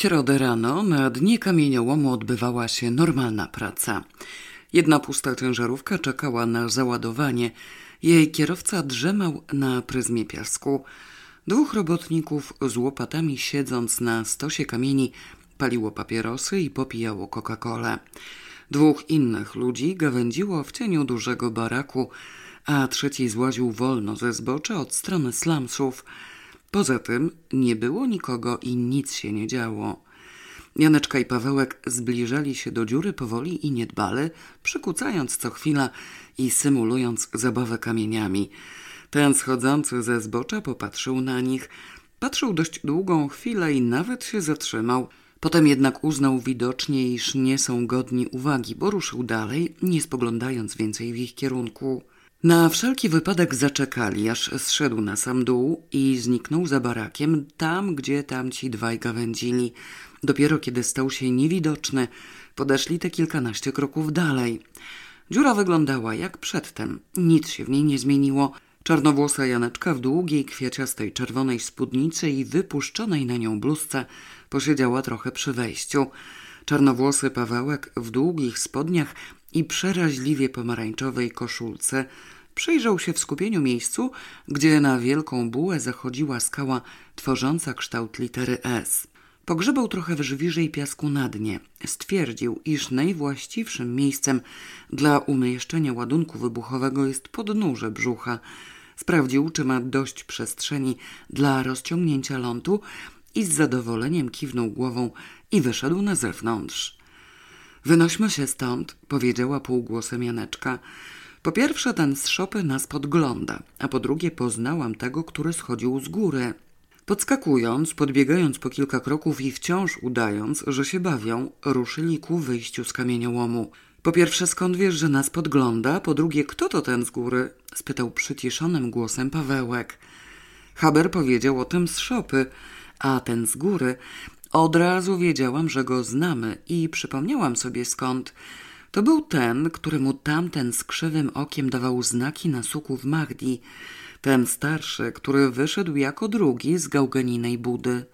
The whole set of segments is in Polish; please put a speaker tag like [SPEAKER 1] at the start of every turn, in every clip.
[SPEAKER 1] środę rano na dnie kamieniołomu odbywała się normalna praca. Jedna pusta ciężarówka czekała na załadowanie. Jej kierowca drzemał na pryzmie piasku. Dwóch robotników z łopatami siedząc na stosie kamieni paliło papierosy i popijało Coca-Colę. Dwóch innych ludzi gawędziło w cieniu dużego baraku, a trzeci złaził wolno ze zbocza od strony slumsów. Poza tym nie było nikogo i nic się nie działo. Janeczka i Pawełek zbliżali się do dziury powoli i niedbale, przykucając co chwila i symulując zabawę kamieniami. Ten schodzący ze zbocza popatrzył na nich. Patrzył dość długą chwilę i nawet się zatrzymał. Potem jednak uznał widocznie, iż nie są godni uwagi, bo ruszył dalej, nie spoglądając więcej w ich kierunku. Na wszelki wypadek zaczekali, aż zszedł na sam dół i zniknął za barakiem, tam gdzie tamci dwaj gawędzili. Dopiero kiedy stał się niewidoczny, podeszli te kilkanaście kroków dalej. Dziura wyglądała jak przedtem, nic się w niej nie zmieniło. Czarnowłosa Janeczka w długiej, kwiaciastej czerwonej spódnicy i wypuszczonej na nią bluzce posiedziała trochę przy wejściu. Czarnowłosy Pawełek w długich spodniach i przeraźliwie pomarańczowej koszulce przyjrzał się w skupieniu miejscu, gdzie na wielką bułę zachodziła skała tworząca kształt litery S. Pogrzebał trochę w żwirze i piasku na dnie. Stwierdził, iż najwłaściwszym miejscem dla umieszczenia ładunku wybuchowego jest podnóże brzucha. Sprawdził, czy ma dość przestrzeni dla rozciągnięcia lądu i z zadowoleniem kiwnął głową i wyszedł na zewnątrz. Wynośmy się stąd, powiedziała półgłosem Janeczka. Po pierwsze, ten z szopy nas podgląda, a po drugie poznałam tego, który schodził z góry. Podskakując, podbiegając po kilka kroków i wciąż udając, że się bawią, ruszyli ku wyjściu z kamieniołomu. Po pierwsze, skąd wiesz, że nas podgląda? Po drugie, kto to ten z góry? spytał przyciszonym głosem Pawełek. Haber powiedział o tym z szopy, a ten z góry od razu wiedziałam, że go znamy i przypomniałam sobie skąd. To był ten, któremu tamten z krzywym okiem dawał znaki na suku w Mahdi. Ten starszy, który wyszedł jako drugi z gałganinej budy.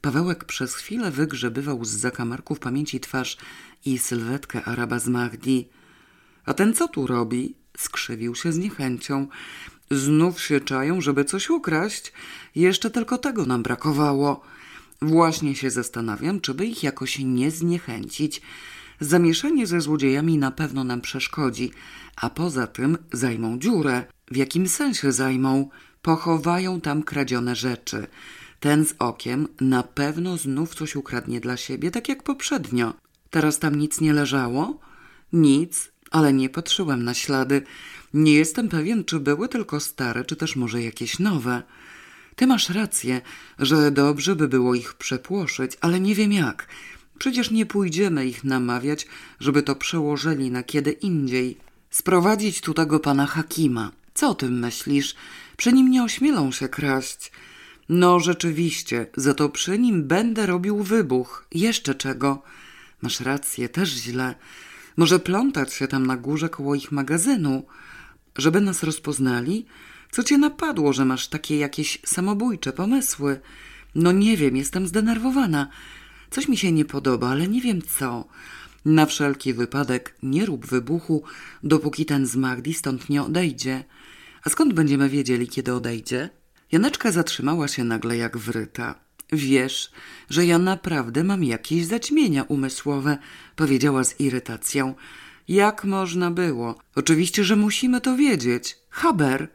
[SPEAKER 1] Pawełek przez chwilę wygrzebywał z zakamarków pamięci twarz i sylwetkę Araba z Mahdi. A ten co tu robi? Skrzywił się z niechęcią. Znów się czają, żeby coś ukraść? Jeszcze tylko tego nam brakowało. Właśnie się zastanawiam, czy by ich jakoś nie zniechęcić. Zamieszanie ze złodziejami na pewno nam przeszkodzi, a poza tym zajmą dziurę. W jakim sensie zajmą? Pochowają tam kradzione rzeczy. Ten z okiem na pewno znów coś ukradnie dla siebie, tak jak poprzednio. Teraz tam nic nie leżało? Nic, ale nie patrzyłem na ślady. Nie jestem pewien, czy były tylko stare, czy też może jakieś nowe. Ty masz rację, że dobrze by było ich przepłoszyć, ale nie wiem jak. Przecież nie pójdziemy ich namawiać, żeby to przełożyli na kiedy indziej. Sprowadzić tu tego pana Hakima. Co o tym myślisz? Przy nim nie ośmielą się kraść. No rzeczywiście, za to przy nim będę robił wybuch. Jeszcze czego? Masz rację, też źle. Może plątać się tam na górze koło ich magazynu, żeby nas rozpoznali? Co cię napadło, że masz takie jakieś samobójcze pomysły? No nie wiem, jestem zdenerwowana. Coś mi się nie podoba, ale nie wiem co. Na wszelki wypadek nie rób wybuchu, dopóki ten z Magdi stąd nie odejdzie. A skąd będziemy wiedzieli, kiedy odejdzie? Janeczka zatrzymała się nagle jak wryta. Wiesz, że ja naprawdę mam jakieś zaćmienia umysłowe, powiedziała z irytacją. Jak można było? Oczywiście, że musimy to wiedzieć. Haber!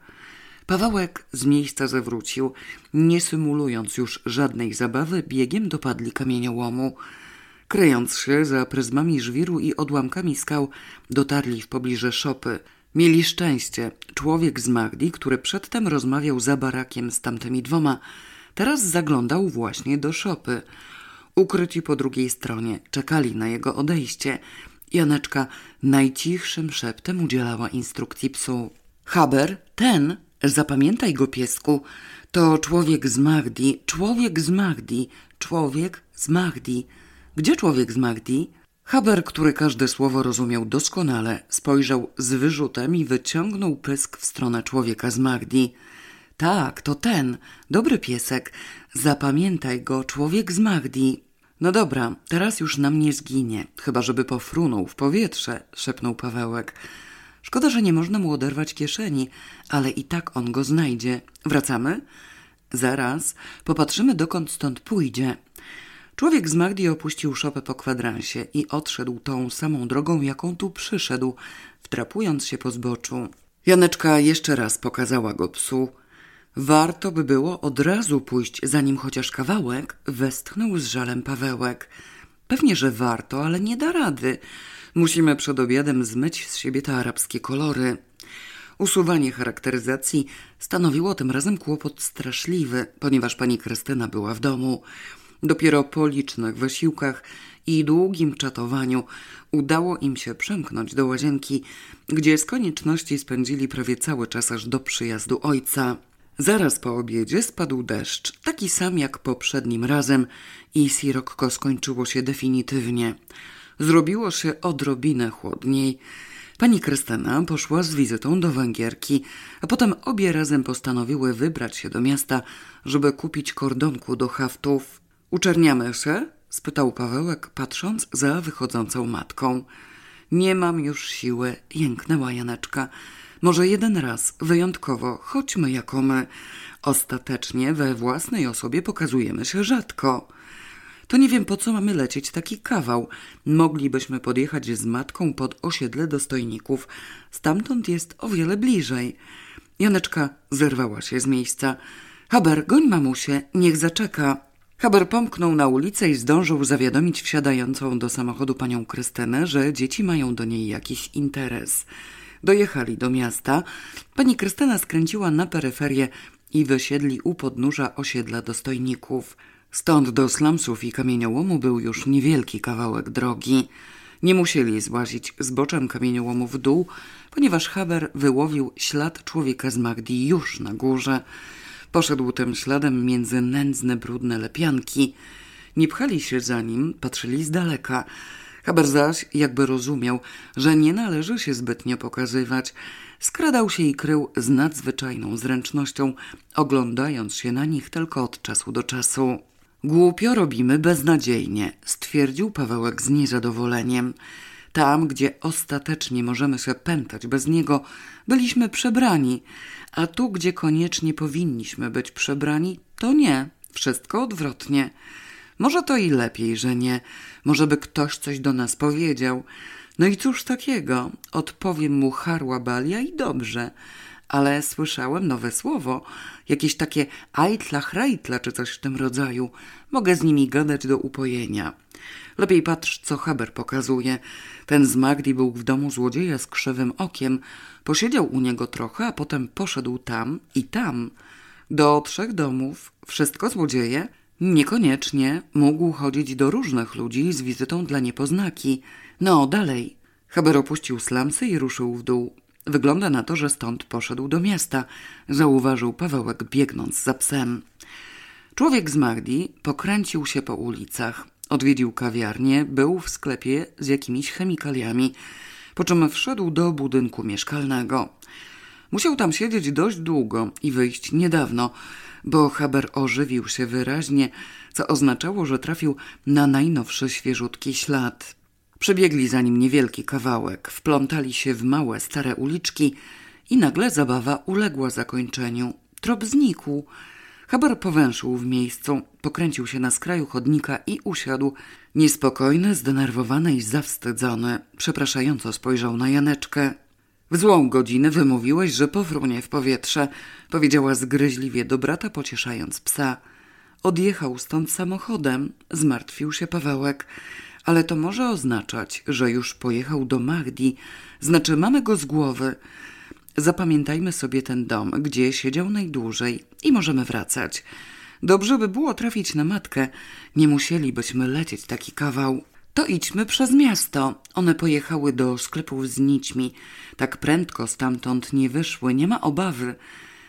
[SPEAKER 1] Pawełek z miejsca zawrócił. Nie symulując już żadnej zabawy, biegiem dopadli kamieniołomu. Kryjąc się za pryzmami żwiru i odłamkami skał, dotarli w pobliże szopy. Mieli szczęście. Człowiek z Magdi, który przedtem rozmawiał za barakiem z tamtymi dwoma, teraz zaglądał właśnie do szopy. Ukryci po drugiej stronie, czekali na jego odejście. Janeczka najcichszym szeptem udzielała instrukcji psu. Haber, ten, zapamiętaj go piesku, to człowiek z Magdi, człowiek z Magdi, człowiek z Magdi. Gdzie człowiek z Magdi? Haber, który każde słowo rozumiał doskonale, spojrzał z wyrzutem i wyciągnął pysk w stronę człowieka z Magdi. Tak, to ten, dobry piesek. Zapamiętaj go, człowiek z Magdi. No dobra, teraz już nam nie zginie, chyba żeby pofrunął w powietrze, szepnął Pawełek. Szkoda, że nie można mu oderwać kieszeni, ale i tak on go znajdzie. Wracamy? Zaraz, popatrzymy dokąd stąd pójdzie. Człowiek z Magdi opuścił szopę po kwadransie i odszedł tą samą drogą, jaką tu przyszedł, wtrapując się po zboczu. Janeczka jeszcze raz pokazała go psu. Warto by było od razu pójść za nim chociaż kawałek, westchnął z żalem Pawełek. Pewnie, że warto, ale nie da rady. Musimy przed obiadem zmyć z siebie te arabskie kolory. Usuwanie charakteryzacji stanowiło tym razem kłopot straszliwy, ponieważ pani Krystyna była w domu. Dopiero po licznych wysiłkach i długim czatowaniu udało im się przemknąć do łazienki, gdzie z konieczności spędzili prawie cały czas aż do przyjazdu ojca. Zaraz po obiedzie spadł deszcz, taki sam jak poprzednim razem i sirokko skończyło się definitywnie. Zrobiło się odrobinę chłodniej. Pani Krystyna poszła z wizytą do Węgierki, a potem obie razem postanowiły wybrać się do miasta, żeby kupić kordonku do haftów. Uczerniamy się? spytał Pawełek, patrząc za wychodzącą matką. Nie mam już siły, jęknęła Janeczka. Może jeden raz, wyjątkowo, chodźmy jako my. Ostatecznie we własnej osobie pokazujemy się rzadko. To nie wiem, po co mamy lecieć taki kawał. Moglibyśmy podjechać z matką pod osiedle dostojników. Stamtąd jest o wiele bliżej. Janeczka zerwała się z miejsca. Haber, goń mamusie, niech zaczeka. Haber pomknął na ulicę i zdążył zawiadomić wsiadającą do samochodu panią Krystynę, że dzieci mają do niej jakiś interes. Dojechali do miasta. Pani Krystyna skręciła na peryferię i wysiedli u podnóża osiedla dostojników. Stąd do slumsów i kamieniołomu był już niewielki kawałek drogi. Nie musieli złazić zboczem kamieniołomu w dół, ponieważ Haber wyłowił ślad człowieka z Magdi już na górze. Poszedł tym śladem między nędzne, brudne lepianki. Nie pchali się za nim, patrzyli z daleka. Haber zaś jakby rozumiał, że nie należy się zbytnio pokazywać. Skradał się i krył z nadzwyczajną zręcznością, oglądając się na nich tylko od czasu do czasu. Głupio robimy beznadziejnie, stwierdził Pawełek z niezadowoleniem. Tam, gdzie ostatecznie możemy się pętać bez niego, byliśmy przebrani, a tu, gdzie koniecznie powinniśmy być przebrani, to nie, wszystko odwrotnie. Może to i lepiej, że nie, może by ktoś coś do nas powiedział. No i cóż takiego, odpowiem mu harła balia i dobrze ale słyszałem nowe słowo, jakieś takie ajtla, chrajtla czy coś w tym rodzaju. Mogę z nimi gadać do upojenia. Lepiej patrz, co Haber pokazuje. Ten z Magdi był w domu złodzieja z krzywym okiem. Posiedział u niego trochę, a potem poszedł tam i tam. Do trzech domów. Wszystko złodzieje? Niekoniecznie. Mógł chodzić do różnych ludzi z wizytą dla niepoznaki. No, dalej. Haber opuścił slamsy i ruszył w dół. Wygląda na to, że stąd poszedł do miasta, zauważył Pawełek biegnąc za psem. Człowiek z Magdi pokręcił się po ulicach, odwiedził kawiarnię, był w sklepie z jakimiś chemikaliami, po czym wszedł do budynku mieszkalnego. Musiał tam siedzieć dość długo i wyjść niedawno, bo Haber ożywił się wyraźnie, co oznaczało, że trafił na najnowszy świeżutki ślad. Przebiegli za nim niewielki kawałek, wplątali się w małe, stare uliczki i nagle zabawa uległa zakończeniu. Trop znikł. Haber powęszył w miejscu, pokręcił się na skraju chodnika i usiadł. Niespokojny, zdenerwowany i zawstydzony, przepraszająco spojrzał na Janeczkę. W złą godzinę wymówiłeś, że powrónie w powietrze, powiedziała zgryźliwie do brata, pocieszając psa. Odjechał stąd samochodem, zmartwił się Pawełek ale to może oznaczać, że już pojechał do Magdi, znaczy mamy go z głowy. Zapamiętajmy sobie ten dom, gdzie siedział najdłużej i możemy wracać. Dobrze by było trafić na matkę, nie musielibyśmy lecieć taki kawał. To idźmy przez miasto. One pojechały do sklepów z nićmi. Tak prędko stamtąd nie wyszły, nie ma obawy.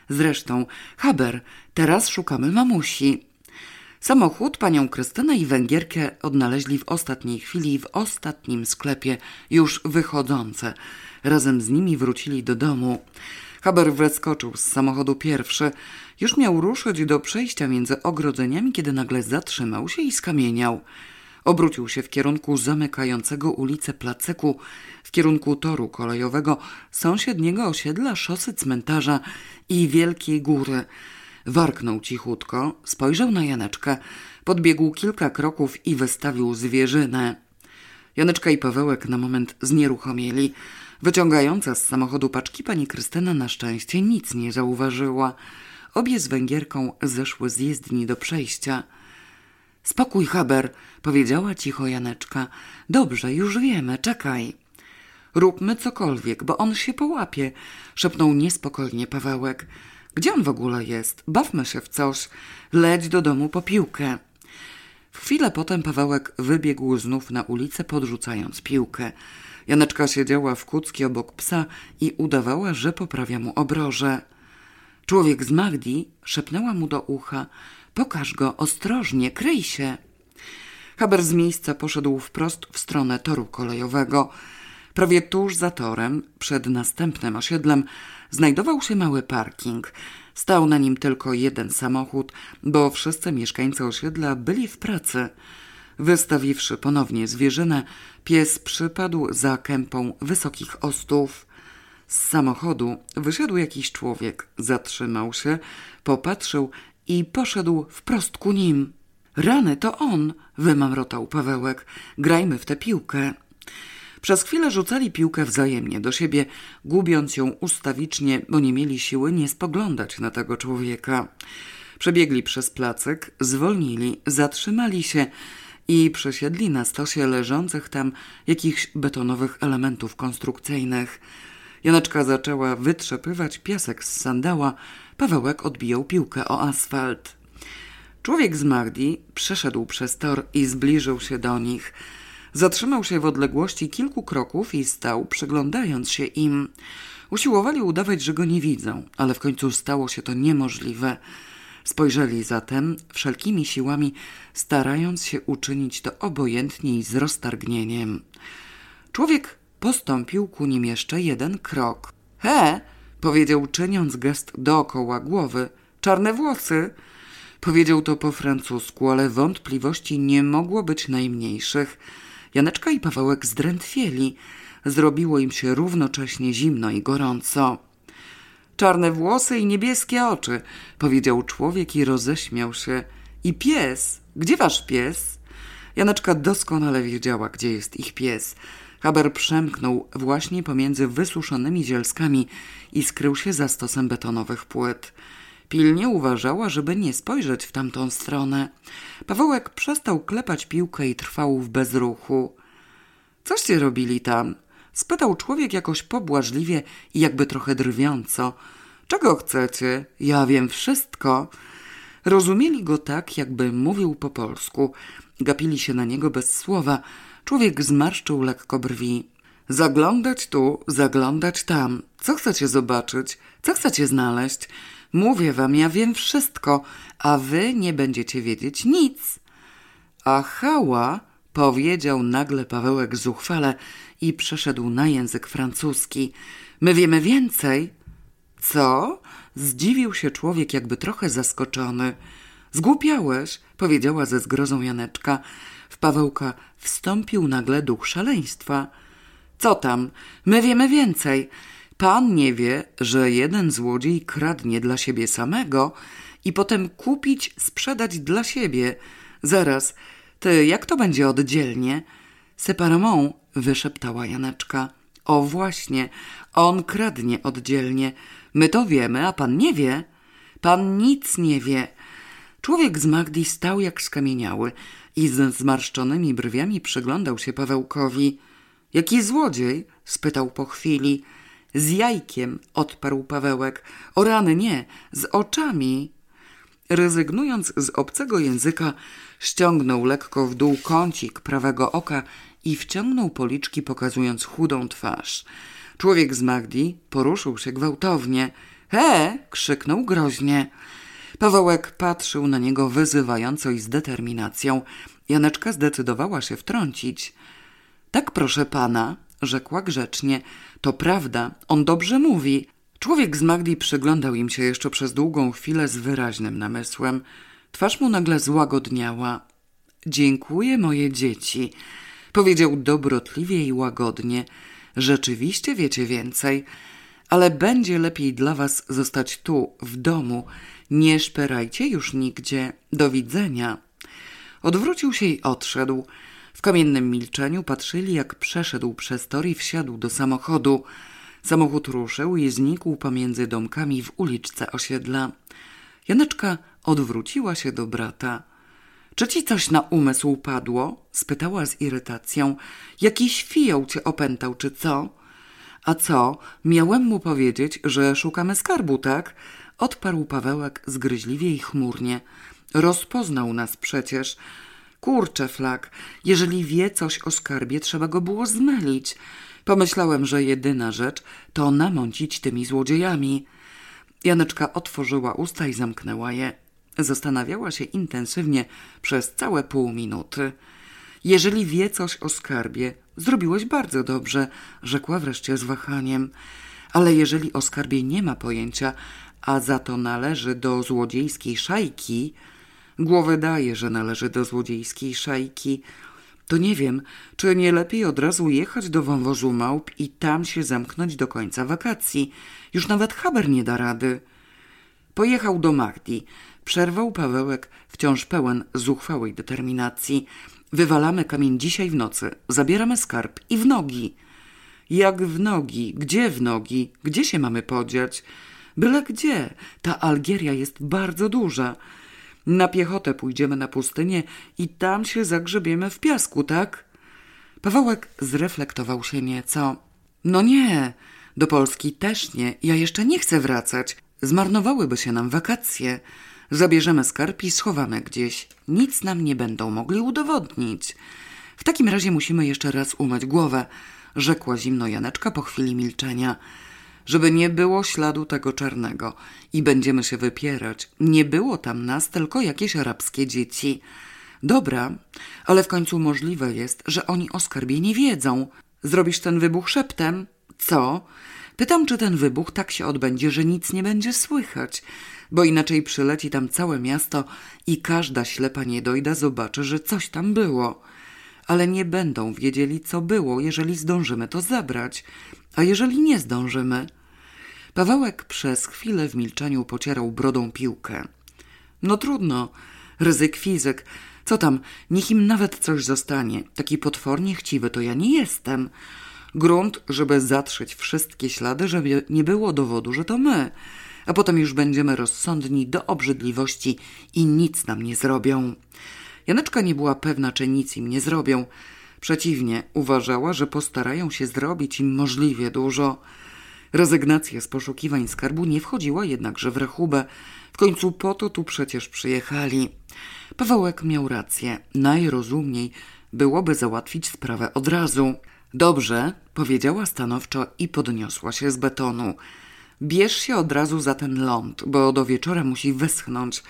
[SPEAKER 1] Zresztą, Haber, teraz szukamy mamusi. Samochód panią Krystynę i Węgierkę odnaleźli w ostatniej chwili w ostatnim sklepie, już wychodzące. Razem z nimi wrócili do domu. Haber wskoczył z samochodu pierwszy. Już miał ruszyć do przejścia między ogrodzeniami, kiedy nagle zatrzymał się i skamieniał. Obrócił się w kierunku zamykającego ulicę Placeku, w kierunku toru kolejowego, sąsiedniego osiedla, szosy cmentarza i Wielkiej Góry. Warknął cichutko, spojrzał na Janeczkę, podbiegł kilka kroków i wystawił zwierzynę. Janeczka i Pawełek na moment znieruchomieli. Wyciągająca z samochodu paczki pani Krystyna na szczęście nic nie zauważyła. Obie z Węgierką zeszły z jezdni do przejścia. Spokój, Haber, powiedziała cicho Janeczka. Dobrze, już wiemy, czekaj. Róbmy cokolwiek, bo on się połapie, szepnął niespokojnie Pawełek. Gdzie on w ogóle jest? Bawmy się w coś. Leć do domu po piłkę. W chwilę potem Pawełek wybiegł znów na ulicę, podrzucając piłkę. Janeczka siedziała w kucki obok psa i udawała, że poprawia mu obroże. Człowiek z Magdi szepnęła mu do ucha. Pokaż go, ostrożnie, kryj się. Haber z miejsca poszedł wprost w stronę toru kolejowego. Prawie tuż za torem, przed następnym osiedlem, znajdował się mały parking. Stał na nim tylko jeden samochód, bo wszyscy mieszkańcy osiedla byli w pracy. Wystawiwszy ponownie zwierzynę, pies przypadł za kępą wysokich ostów. Z samochodu wyszedł jakiś człowiek, zatrzymał się, popatrzył i poszedł wprost ku nim. Rany, to on, wymamrotał Pawełek. Grajmy w tę piłkę. Przez chwilę rzucali piłkę wzajemnie do siebie, gubiąc ją ustawicznie, bo nie mieli siły nie spoglądać na tego człowieka. Przebiegli przez placek, zwolnili, zatrzymali się i przesiedli na stosie leżących tam jakichś betonowych elementów konstrukcyjnych. Janeczka zaczęła wytrzepywać piasek z sandała, Pawełek odbijał piłkę o asfalt. Człowiek z Magdi przeszedł przez tor i zbliżył się do nich. Zatrzymał się w odległości kilku kroków i stał, przyglądając się im. Usiłowali udawać, że go nie widzą, ale w końcu stało się to niemożliwe. Spojrzeli zatem wszelkimi siłami, starając się uczynić to obojętnie i z roztargnieniem. Człowiek postąpił ku nim jeszcze jeden krok. He! powiedział, czyniąc gest dookoła głowy. Czarne włosy! Powiedział to po francusku, ale wątpliwości nie mogło być najmniejszych. Janeczka i Pawełek zdrętwieli. Zrobiło im się równocześnie zimno i gorąco. Czarne włosy i niebieskie oczy, powiedział człowiek i roześmiał się. I pies? Gdzie wasz pies? Janeczka doskonale wiedziała, gdzie jest ich pies. Haber przemknął właśnie pomiędzy wysuszonymi zielskami i skrył się za stosem betonowych płyt. Pilnie uważała, żeby nie spojrzeć w tamtą stronę. Pawełek przestał klepać piłkę i trwał w bezruchu. Coście robili tam? Spytał człowiek jakoś pobłażliwie i jakby trochę drwiąco. Czego chcecie? Ja wiem wszystko. Rozumieli go tak, jakby mówił po polsku. Gapili się na niego bez słowa. Człowiek zmarszczył lekko brwi. Zaglądać tu, zaglądać tam. Co chcecie zobaczyć? Co chcecie znaleźć? Mówię wam, ja wiem wszystko, a wy nie będziecie wiedzieć nic. A hała, powiedział nagle Pawełek zuchwale i przeszedł na język francuski. My wiemy więcej. Co? Zdziwił się człowiek, jakby trochę zaskoczony. Zgłupiałeś, powiedziała ze zgrozą Janeczka. W Pawełka wstąpił nagle duch szaleństwa. Co tam? My wiemy więcej. Pan nie wie, że jeden złodziej kradnie dla siebie samego i potem kupić, sprzedać dla siebie. Zaraz, ty, jak to będzie oddzielnie? Separamont, wyszeptała Janeczka. O właśnie, on kradnie oddzielnie. My to wiemy, a pan nie wie. Pan nic nie wie. Człowiek z Magdi stał jak skamieniały i z zmarszczonymi brwiami przyglądał się Pawełkowi. Jaki złodziej? spytał po chwili. Z jajkiem, odparł Pawełek. O rany nie, z oczami. Rezygnując z obcego języka, ściągnął lekko w dół kącik prawego oka i wciągnął policzki, pokazując chudą twarz. Człowiek z Magdi poruszył się gwałtownie. He! krzyknął groźnie. Pawełek patrzył na niego wyzywająco i z determinacją. Janeczka zdecydowała się wtrącić. Tak, proszę pana, rzekła grzecznie. To prawda, on dobrze mówi. Człowiek z Magdi przyglądał im się jeszcze przez długą chwilę z wyraźnym namysłem. Twarz mu nagle złagodniała. Dziękuję, moje dzieci. Powiedział dobrotliwie i łagodnie. Rzeczywiście wiecie więcej, ale będzie lepiej dla was zostać tu, w domu. Nie szperajcie już nigdzie. Do widzenia. Odwrócił się i odszedł. W kamiennym milczeniu patrzyli, jak przeszedł przez tor i wsiadł do samochodu. Samochód ruszył i znikł pomiędzy domkami w uliczce osiedla. Janeczka odwróciła się do brata. Czy ci coś na umysł padło? spytała z irytacją. Jakiś fioł cię opętał, czy co? A co? Miałem mu powiedzieć, że szukamy skarbu, tak? Odparł Pawełek zgryźliwie i chmurnie. Rozpoznał nas przecież. Kurczę, flak, jeżeli wie coś o skarbie, trzeba go było zmylić. Pomyślałem, że jedyna rzecz to namącić tymi złodziejami. Janeczka otworzyła usta i zamknęła je. Zastanawiała się intensywnie przez całe pół minuty. Jeżeli wie coś o skarbie, zrobiłeś bardzo dobrze, rzekła wreszcie z wahaniem. Ale jeżeli o skarbie nie ma pojęcia, a za to należy do złodziejskiej szajki, głowę daje, że należy do złodziejskiej szajki, to nie wiem, czy nie lepiej od razu jechać do wąwozu małp i tam się zamknąć do końca wakacji. Już nawet Haber nie da rady. Pojechał do Magdi. Przerwał Pawełek, wciąż pełen zuchwałej determinacji. Wywalamy kamień dzisiaj w nocy, zabieramy skarb i w nogi. Jak w nogi? Gdzie w nogi? Gdzie się mamy podziać? Byle gdzie. Ta Algieria jest bardzo duża. Na piechotę pójdziemy na pustynię i tam się zagrzebiemy w piasku, tak? Pawełek zreflektował się nieco. No nie, do Polski też nie. Ja jeszcze nie chcę wracać. Zmarnowałyby się nam wakacje. Zabierzemy skarb i schowamy gdzieś. Nic nam nie będą mogli udowodnić. W takim razie musimy jeszcze raz umyć głowę, rzekła zimno Janeczka po chwili milczenia. Żeby nie było śladu tego czarnego i będziemy się wypierać. Nie było tam nas, tylko jakieś arabskie dzieci. Dobra, ale w końcu możliwe jest, że oni o skarbie nie wiedzą. Zrobisz ten wybuch szeptem? Co? Pytam, czy ten wybuch tak się odbędzie, że nic nie będzie słychać, bo inaczej przyleci tam całe miasto i każda ślepa niedojda zobaczy, że coś tam było. Ale nie będą wiedzieli, co było, jeżeli zdążymy to zabrać. A jeżeli nie zdążymy? Pawełek przez chwilę w milczeniu pocierał brodą piłkę. No trudno, ryzyk fizyk. Co tam, niech im nawet coś zostanie. Taki potwornie chciwy to ja nie jestem. Grunt, żeby zatrzeć wszystkie ślady, żeby nie było dowodu, że to my. A potem już będziemy rozsądni do obrzydliwości i nic nam nie zrobią. Janeczka nie była pewna, czy nic im nie zrobią. Przeciwnie, uważała, że postarają się zrobić im możliwie dużo. Rezygnacja z poszukiwań skarbu nie wchodziła jednakże w rachubę. W końcu po to tu przecież przyjechali. Pawełek miał rację. Najrozumniej byłoby załatwić sprawę od razu. Dobrze, powiedziała stanowczo i podniosła się z betonu. Bierz się od razu za ten ląd, bo do wieczora musi wyschnąć.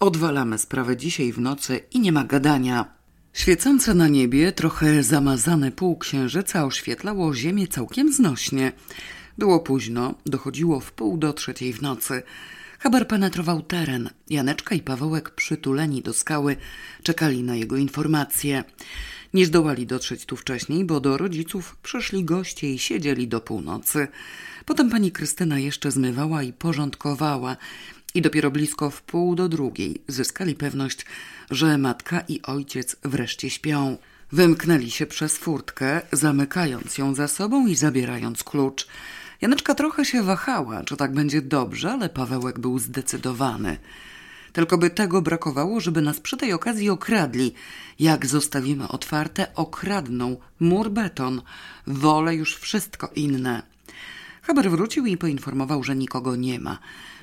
[SPEAKER 1] Odwalamy sprawę dzisiaj w nocy i nie ma gadania. Świecące na niebie, trochę zamazane pół księżyca oświetlało ziemię całkiem znośnie. Było późno, dochodziło w pół do trzeciej w nocy. Haber penetrował teren. Janeczka i Pawełek przytuleni do skały czekali na jego informacje. Nie zdołali dotrzeć tu wcześniej, bo do rodziców przyszli goście i siedzieli do północy. Potem pani Krystyna jeszcze zmywała i porządkowała i dopiero blisko w pół do drugiej zyskali pewność, że matka i ojciec wreszcie śpią. Wymknęli się przez furtkę, zamykając ją za sobą i zabierając klucz. Janeczka trochę się wahała, czy tak będzie dobrze, ale Pawełek był zdecydowany. Tylko by tego brakowało, żeby nas przy tej okazji okradli. Jak zostawimy otwarte, okradną mur beton. Wolę już wszystko inne. Haber wrócił i poinformował, że nikogo nie ma.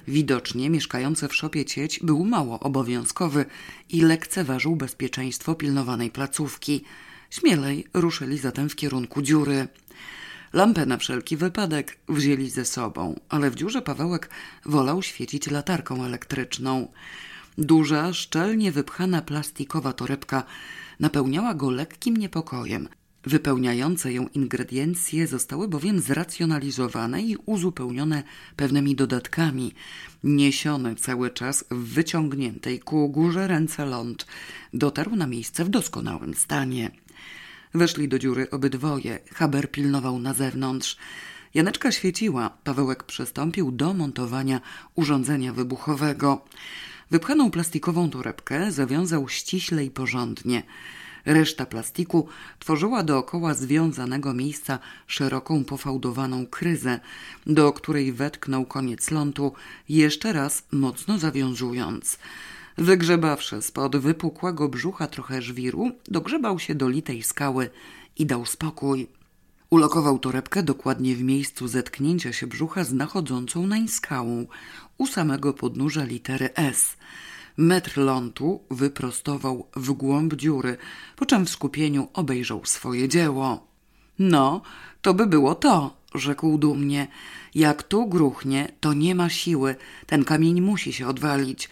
[SPEAKER 1] Widocznie mieszkający w szopie cieć był mało obowiązkowy i lekceważył bezpieczeństwo pilnowanej placówki. Śmielej ruszyli zatem w kierunku dziury. Lampę na wszelki wypadek wzięli ze sobą, ale w dziurze Pawełek wolał świecić latarką elektryczną. Duża, szczelnie wypchana plastikowa torebka napełniała go lekkim niepokojem. Wypełniające ją ingrediencje zostały bowiem zracjonalizowane i uzupełnione pewnymi dodatkami. Niesiony cały czas w wyciągniętej ku górze ręce ląd dotarł na miejsce w doskonałym stanie. Weszli do dziury obydwoje. Haber pilnował na zewnątrz. Janeczka świeciła. Pawełek przystąpił do montowania urządzenia wybuchowego. Wypchaną plastikową torebkę zawiązał ściśle i porządnie. Reszta plastiku tworzyła dookoła związanego miejsca szeroką pofałdowaną kryzę, do której wetknął koniec lądu, jeszcze raz mocno zawiązując. Wygrzebawszy spod wypukłego brzucha trochę żwiru, dogrzebał się do litej skały i dał spokój. Ulokował torebkę dokładnie w miejscu zetknięcia się brzucha z nachodzącą nań skałą, u samego podnóża litery S. Metr lądu wyprostował w głąb dziury, po czym w skupieniu obejrzał swoje dzieło. No, to by było to, rzekł dumnie. Jak tu gruchnie, to nie ma siły, ten kamień musi się odwalić.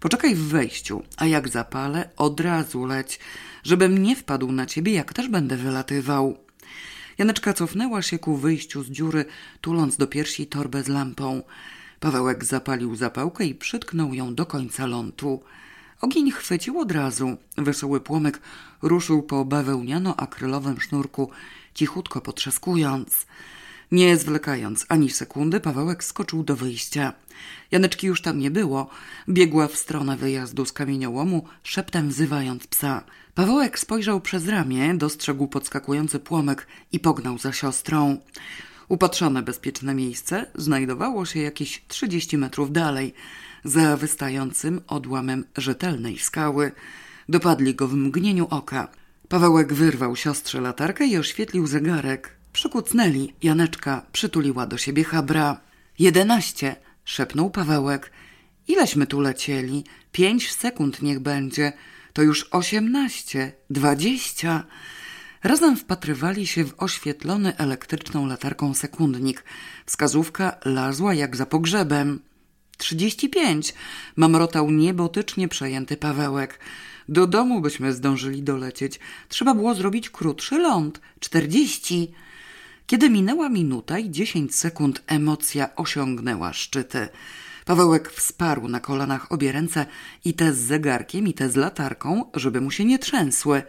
[SPEAKER 1] Poczekaj w wejściu, a jak zapalę, od razu leć, żebym nie wpadł na ciebie, jak też będę wylatywał. Janeczka cofnęła się ku wyjściu z dziury, tuląc do piersi torbę z lampą. Pawełek zapalił zapałkę i przytknął ją do końca lądu. Ogień chwycił od razu. Wesoły płomyk ruszył po bawełniano-akrylowym sznurku, cichutko potrzaskując. Nie zwlekając ani sekundy, Pawełek skoczył do wyjścia. Janeczki już tam nie było. Biegła w stronę wyjazdu z kamieniołomu, szeptem wzywając psa. Pawełek spojrzał przez ramię, dostrzegł podskakujący płomek i pognał za siostrą. Upatrzone bezpieczne miejsce znajdowało się jakieś trzydzieści metrów dalej, za wystającym odłamem rzetelnej skały. Dopadli go w mgnieniu oka. Pawełek wyrwał siostrze latarkę i oświetlił zegarek. Przykucnęli. Janeczka przytuliła do siebie Habra. Jedenaście, szepnął Pawełek. Ileśmy tu lecieli? Pięć sekund niech będzie. To już osiemnaście, dwadzieścia. Razem wpatrywali się w oświetlony elektryczną latarką sekundnik. Wskazówka lazła jak za pogrzebem. Trzydzieści pięć. Mamrotał niebotycznie przejęty Pawełek. Do domu byśmy zdążyli dolecieć. Trzeba było zrobić krótszy ląd. Czterdzieści. Kiedy minęła minuta i dziesięć sekund, emocja osiągnęła szczyty. Pawełek wsparł na kolanach obie ręce i te z zegarkiem, i te z latarką, żeby mu się nie trzęsły.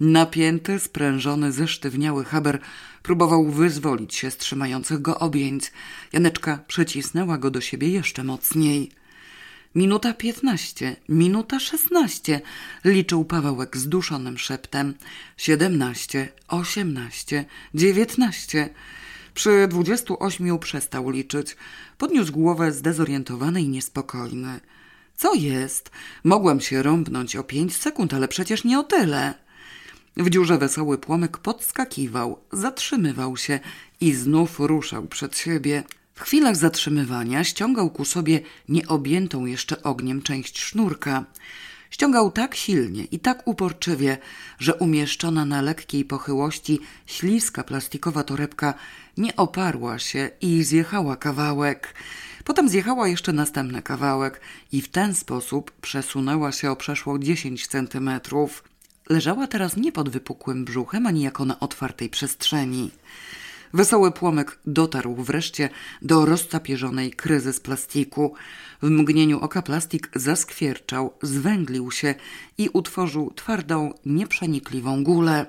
[SPEAKER 1] Napięty, sprężony, zesztywniały Haber próbował wyzwolić się z trzymających go objęć. Janeczka przycisnęła go do siebie jeszcze mocniej. Minuta piętnaście, minuta szesnaście, liczył Pawełek zduszonym szeptem. Siedemnaście, osiemnaście, dziewiętnaście. Przy dwudziestu ośmiu przestał liczyć. Podniósł głowę zdezorientowany i niespokojny. Co jest? Mogłem się rąbnąć o pięć sekund, ale przecież nie o tyle. W dziurze wesoły płomyk podskakiwał, zatrzymywał się i znów ruszał przed siebie. W chwilach zatrzymywania ściągał ku sobie nieobjętą jeszcze ogniem część sznurka. Ściągał tak silnie i tak uporczywie, że umieszczona na lekkiej pochyłości śliska plastikowa torebka nie oparła się i zjechała kawałek. Potem zjechała jeszcze następny kawałek i w ten sposób przesunęła się o przeszło dziesięć centymetrów. Leżała teraz nie pod wypukłym brzuchem, ani jako na otwartej przestrzeni. Wesoły płomyk dotarł wreszcie do roztapierzonej kryzy z plastiku. W mgnieniu oka plastik zaskwierczał, zwęglił się i utworzył twardą, nieprzenikliwą gulę.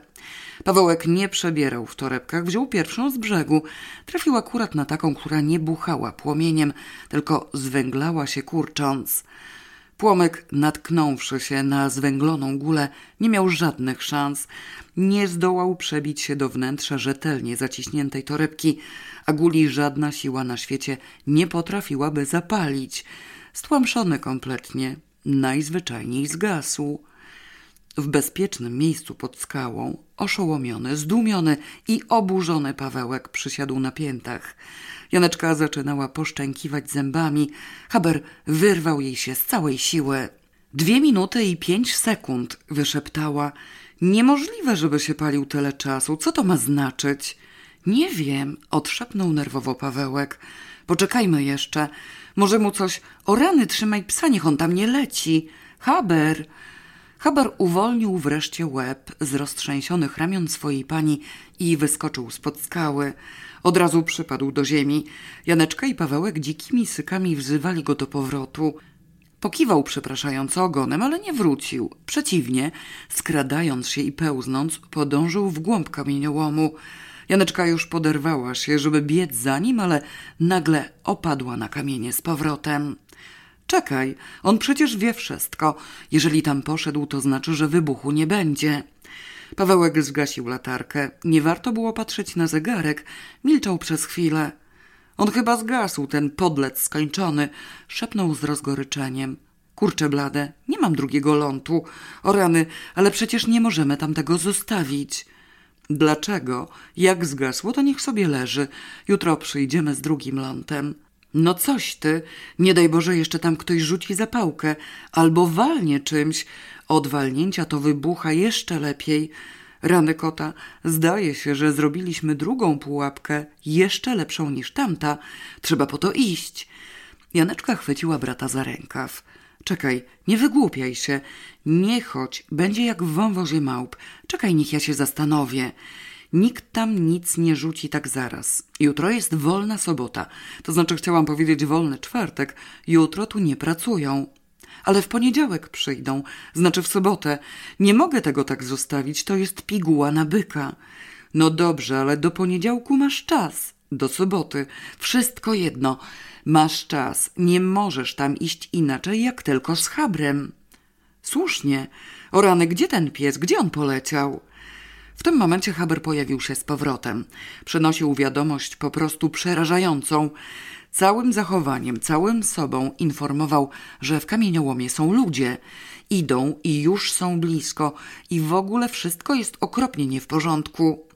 [SPEAKER 1] Pawełek nie przebierał w torebkach, wziął pierwszą z brzegu. Trafił akurat na taką, która nie buchała płomieniem, tylko zwęglała się kurcząc. Płomyk, natknąwszy się na zwęgloną gulę, nie miał żadnych szans. Nie zdołał przebić się do wnętrza rzetelnie zaciśniętej torebki, a guli żadna siła na świecie nie potrafiłaby zapalić. Stłamszony kompletnie, najzwyczajniej zgasł. W bezpiecznym miejscu pod skałą, oszołomiony, zdumiony i oburzony Pawełek przysiadł na piętach. Janeczka zaczynała poszczękiwać zębami. Haber wyrwał jej się z całej siły. Dwie minuty i pięć sekund, wyszeptała. Niemożliwe, żeby się palił tyle czasu. Co to ma znaczyć? Nie wiem, odszepnął nerwowo Pawełek. Poczekajmy jeszcze. Może mu coś... O rany, trzymaj psa, niech on tam nie leci. Haber! Haber uwolnił wreszcie łeb z roztrzęsionych ramion swojej pani i wyskoczył spod skały. Od razu przypadł do ziemi. Janeczka i Pawełek dzikimi sykami wzywali go do powrotu. Pokiwał przepraszająco ogonem, ale nie wrócił. Przeciwnie, skradając się i pełznąc, podążył w głąb kamieniołomu. Janeczka już poderwała się, żeby biec za nim, ale nagle opadła na kamienie z powrotem. Czekaj, on przecież wie wszystko. Jeżeli tam poszedł, to znaczy, że wybuchu nie będzie. Pawełek zgasił latarkę. Nie warto było patrzeć na zegarek. Milczał przez chwilę. On chyba zgasł, ten podlec skończony. Szepnął z rozgoryczeniem. Kurczę blade, nie mam drugiego lątu. O rany, ale przecież nie możemy tam tego zostawić. Dlaczego? Jak zgasło, to niech sobie leży. Jutro przyjdziemy z drugim lątem. No coś ty, nie daj Boże jeszcze tam ktoś rzuci zapałkę, albo walnie czymś. Od walnięcia to wybucha jeszcze lepiej. Rany kota, zdaje się, że zrobiliśmy drugą pułapkę, jeszcze lepszą niż tamta. Trzeba po to iść. Janeczka chwyciła brata za rękaw. Czekaj, nie wygłupiaj się. Nie chodź, będzie jak w wąwozie małp. Czekaj, niech ja się zastanowię. Nikt tam nic nie rzuci tak zaraz. Jutro jest wolna sobota. To znaczy chciałam powiedzieć wolny czwartek. Jutro tu nie pracują. Ale w poniedziałek przyjdą, znaczy w sobotę. Nie mogę tego tak zostawić, to jest piguła na byka. No dobrze, ale do poniedziałku masz czas. Do soboty. Wszystko jedno. Masz czas. Nie możesz tam iść inaczej, jak tylko z habrem. Słusznie. O rany, gdzie ten pies? Gdzie on poleciał? W tym momencie Haber pojawił się z powrotem. Przynosił wiadomość po prostu przerażającą. Całym zachowaniem, całym sobą informował, że w kamieniołomie są ludzie. Idą i już są blisko i w ogóle wszystko jest okropnie nie w porządku.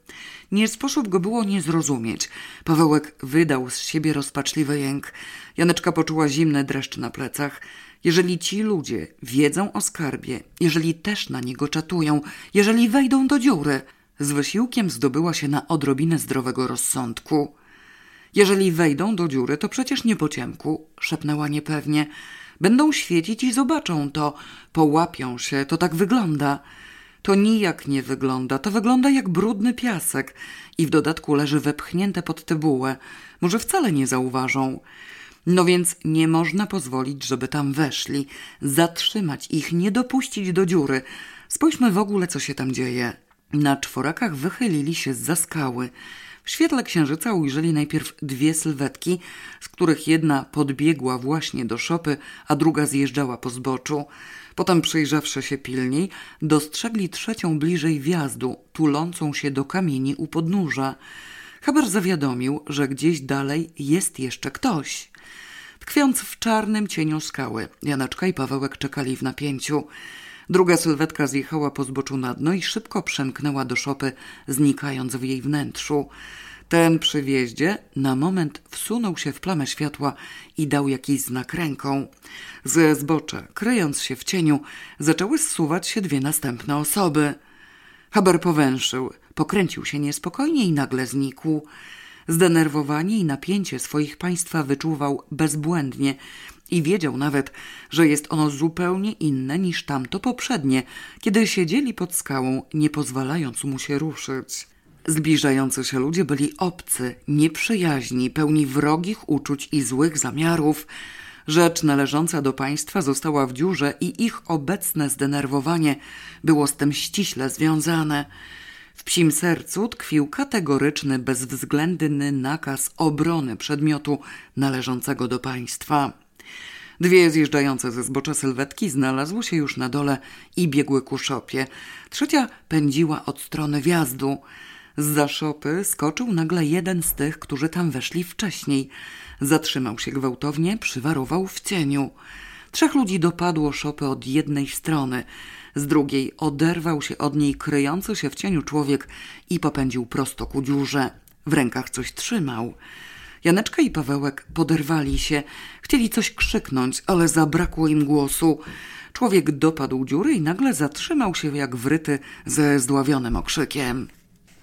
[SPEAKER 1] Nie sposób go było nie zrozumieć. Pawełek wydał z siebie rozpaczliwy jęk. Janeczka poczuła zimny dreszcz na plecach. Jeżeli ci ludzie wiedzą o skarbie, jeżeli też na niego czatują, jeżeli wejdą do dziury, z wysiłkiem zdobyła się na odrobinę zdrowego rozsądku. Jeżeli wejdą do dziury, to przecież nie po ciemku, szepnęła niepewnie. Będą świecić i zobaczą to, połapią się, to tak wygląda. To nijak nie wygląda, to wygląda jak brudny piasek i w dodatku leży wepchnięte pod tybułę. Może wcale nie zauważą. No więc nie można pozwolić, żeby tam weszli, zatrzymać ich, nie dopuścić do dziury. Spójrzmy w ogóle, co się tam dzieje. Na czworakach wychylili się za skały. W świetle księżyca ujrzeli najpierw dwie sylwetki, z których jedna podbiegła właśnie do szopy, a druga zjeżdżała po zboczu. Potem przyjrzawszy się pilniej, dostrzegli trzecią bliżej wjazdu, tulącą się do kamieni u podnóża. Haber zawiadomił, że gdzieś dalej jest jeszcze ktoś. Tkwiąc w czarnym cieniu skały, Janaczka i Pawełek czekali w napięciu. Druga sylwetka zjechała po zboczu na dno i szybko przemknęła do szopy, znikając w jej wnętrzu. Ten przy wjeździe na moment wsunął się w plamę światła i dał jakiś znak ręką. Ze zbocza, kryjąc się w cieniu, zaczęły zsuwać się dwie następne osoby. Haber powęszył, pokręcił się niespokojnie i nagle znikł. Zdenerwowanie i napięcie swoich państwa wyczuwał bezbłędnie i wiedział nawet, że jest ono zupełnie inne niż tamto poprzednie, kiedy siedzieli pod skałą, nie pozwalając mu się ruszyć. Zbliżający się ludzie byli obcy, nieprzyjaźni, pełni wrogich uczuć i złych zamiarów. Rzecz należąca do państwa została w dziurze i ich obecne zdenerwowanie było z tym ściśle związane. W psim sercu tkwił kategoryczny, bezwzględny nakaz obrony przedmiotu należącego do państwa. Dwie zjeżdżające ze zbocza sylwetki znalazły się już na dole i biegły ku szopie. Trzecia pędziła od strony wjazdu. Za szopy skoczył nagle jeden z tych, którzy tam weszli wcześniej. Zatrzymał się gwałtownie, przywarował w cieniu. Trzech ludzi dopadło szopy od jednej strony. Z drugiej oderwał się od niej kryjący się w cieniu człowiek i popędził prosto ku dziurze. W rękach coś trzymał. Janeczka i Pawełek poderwali się. Chcieli coś krzyknąć, ale zabrakło im głosu. Człowiek dopadł dziury i nagle zatrzymał się jak wryty ze zdławionym okrzykiem.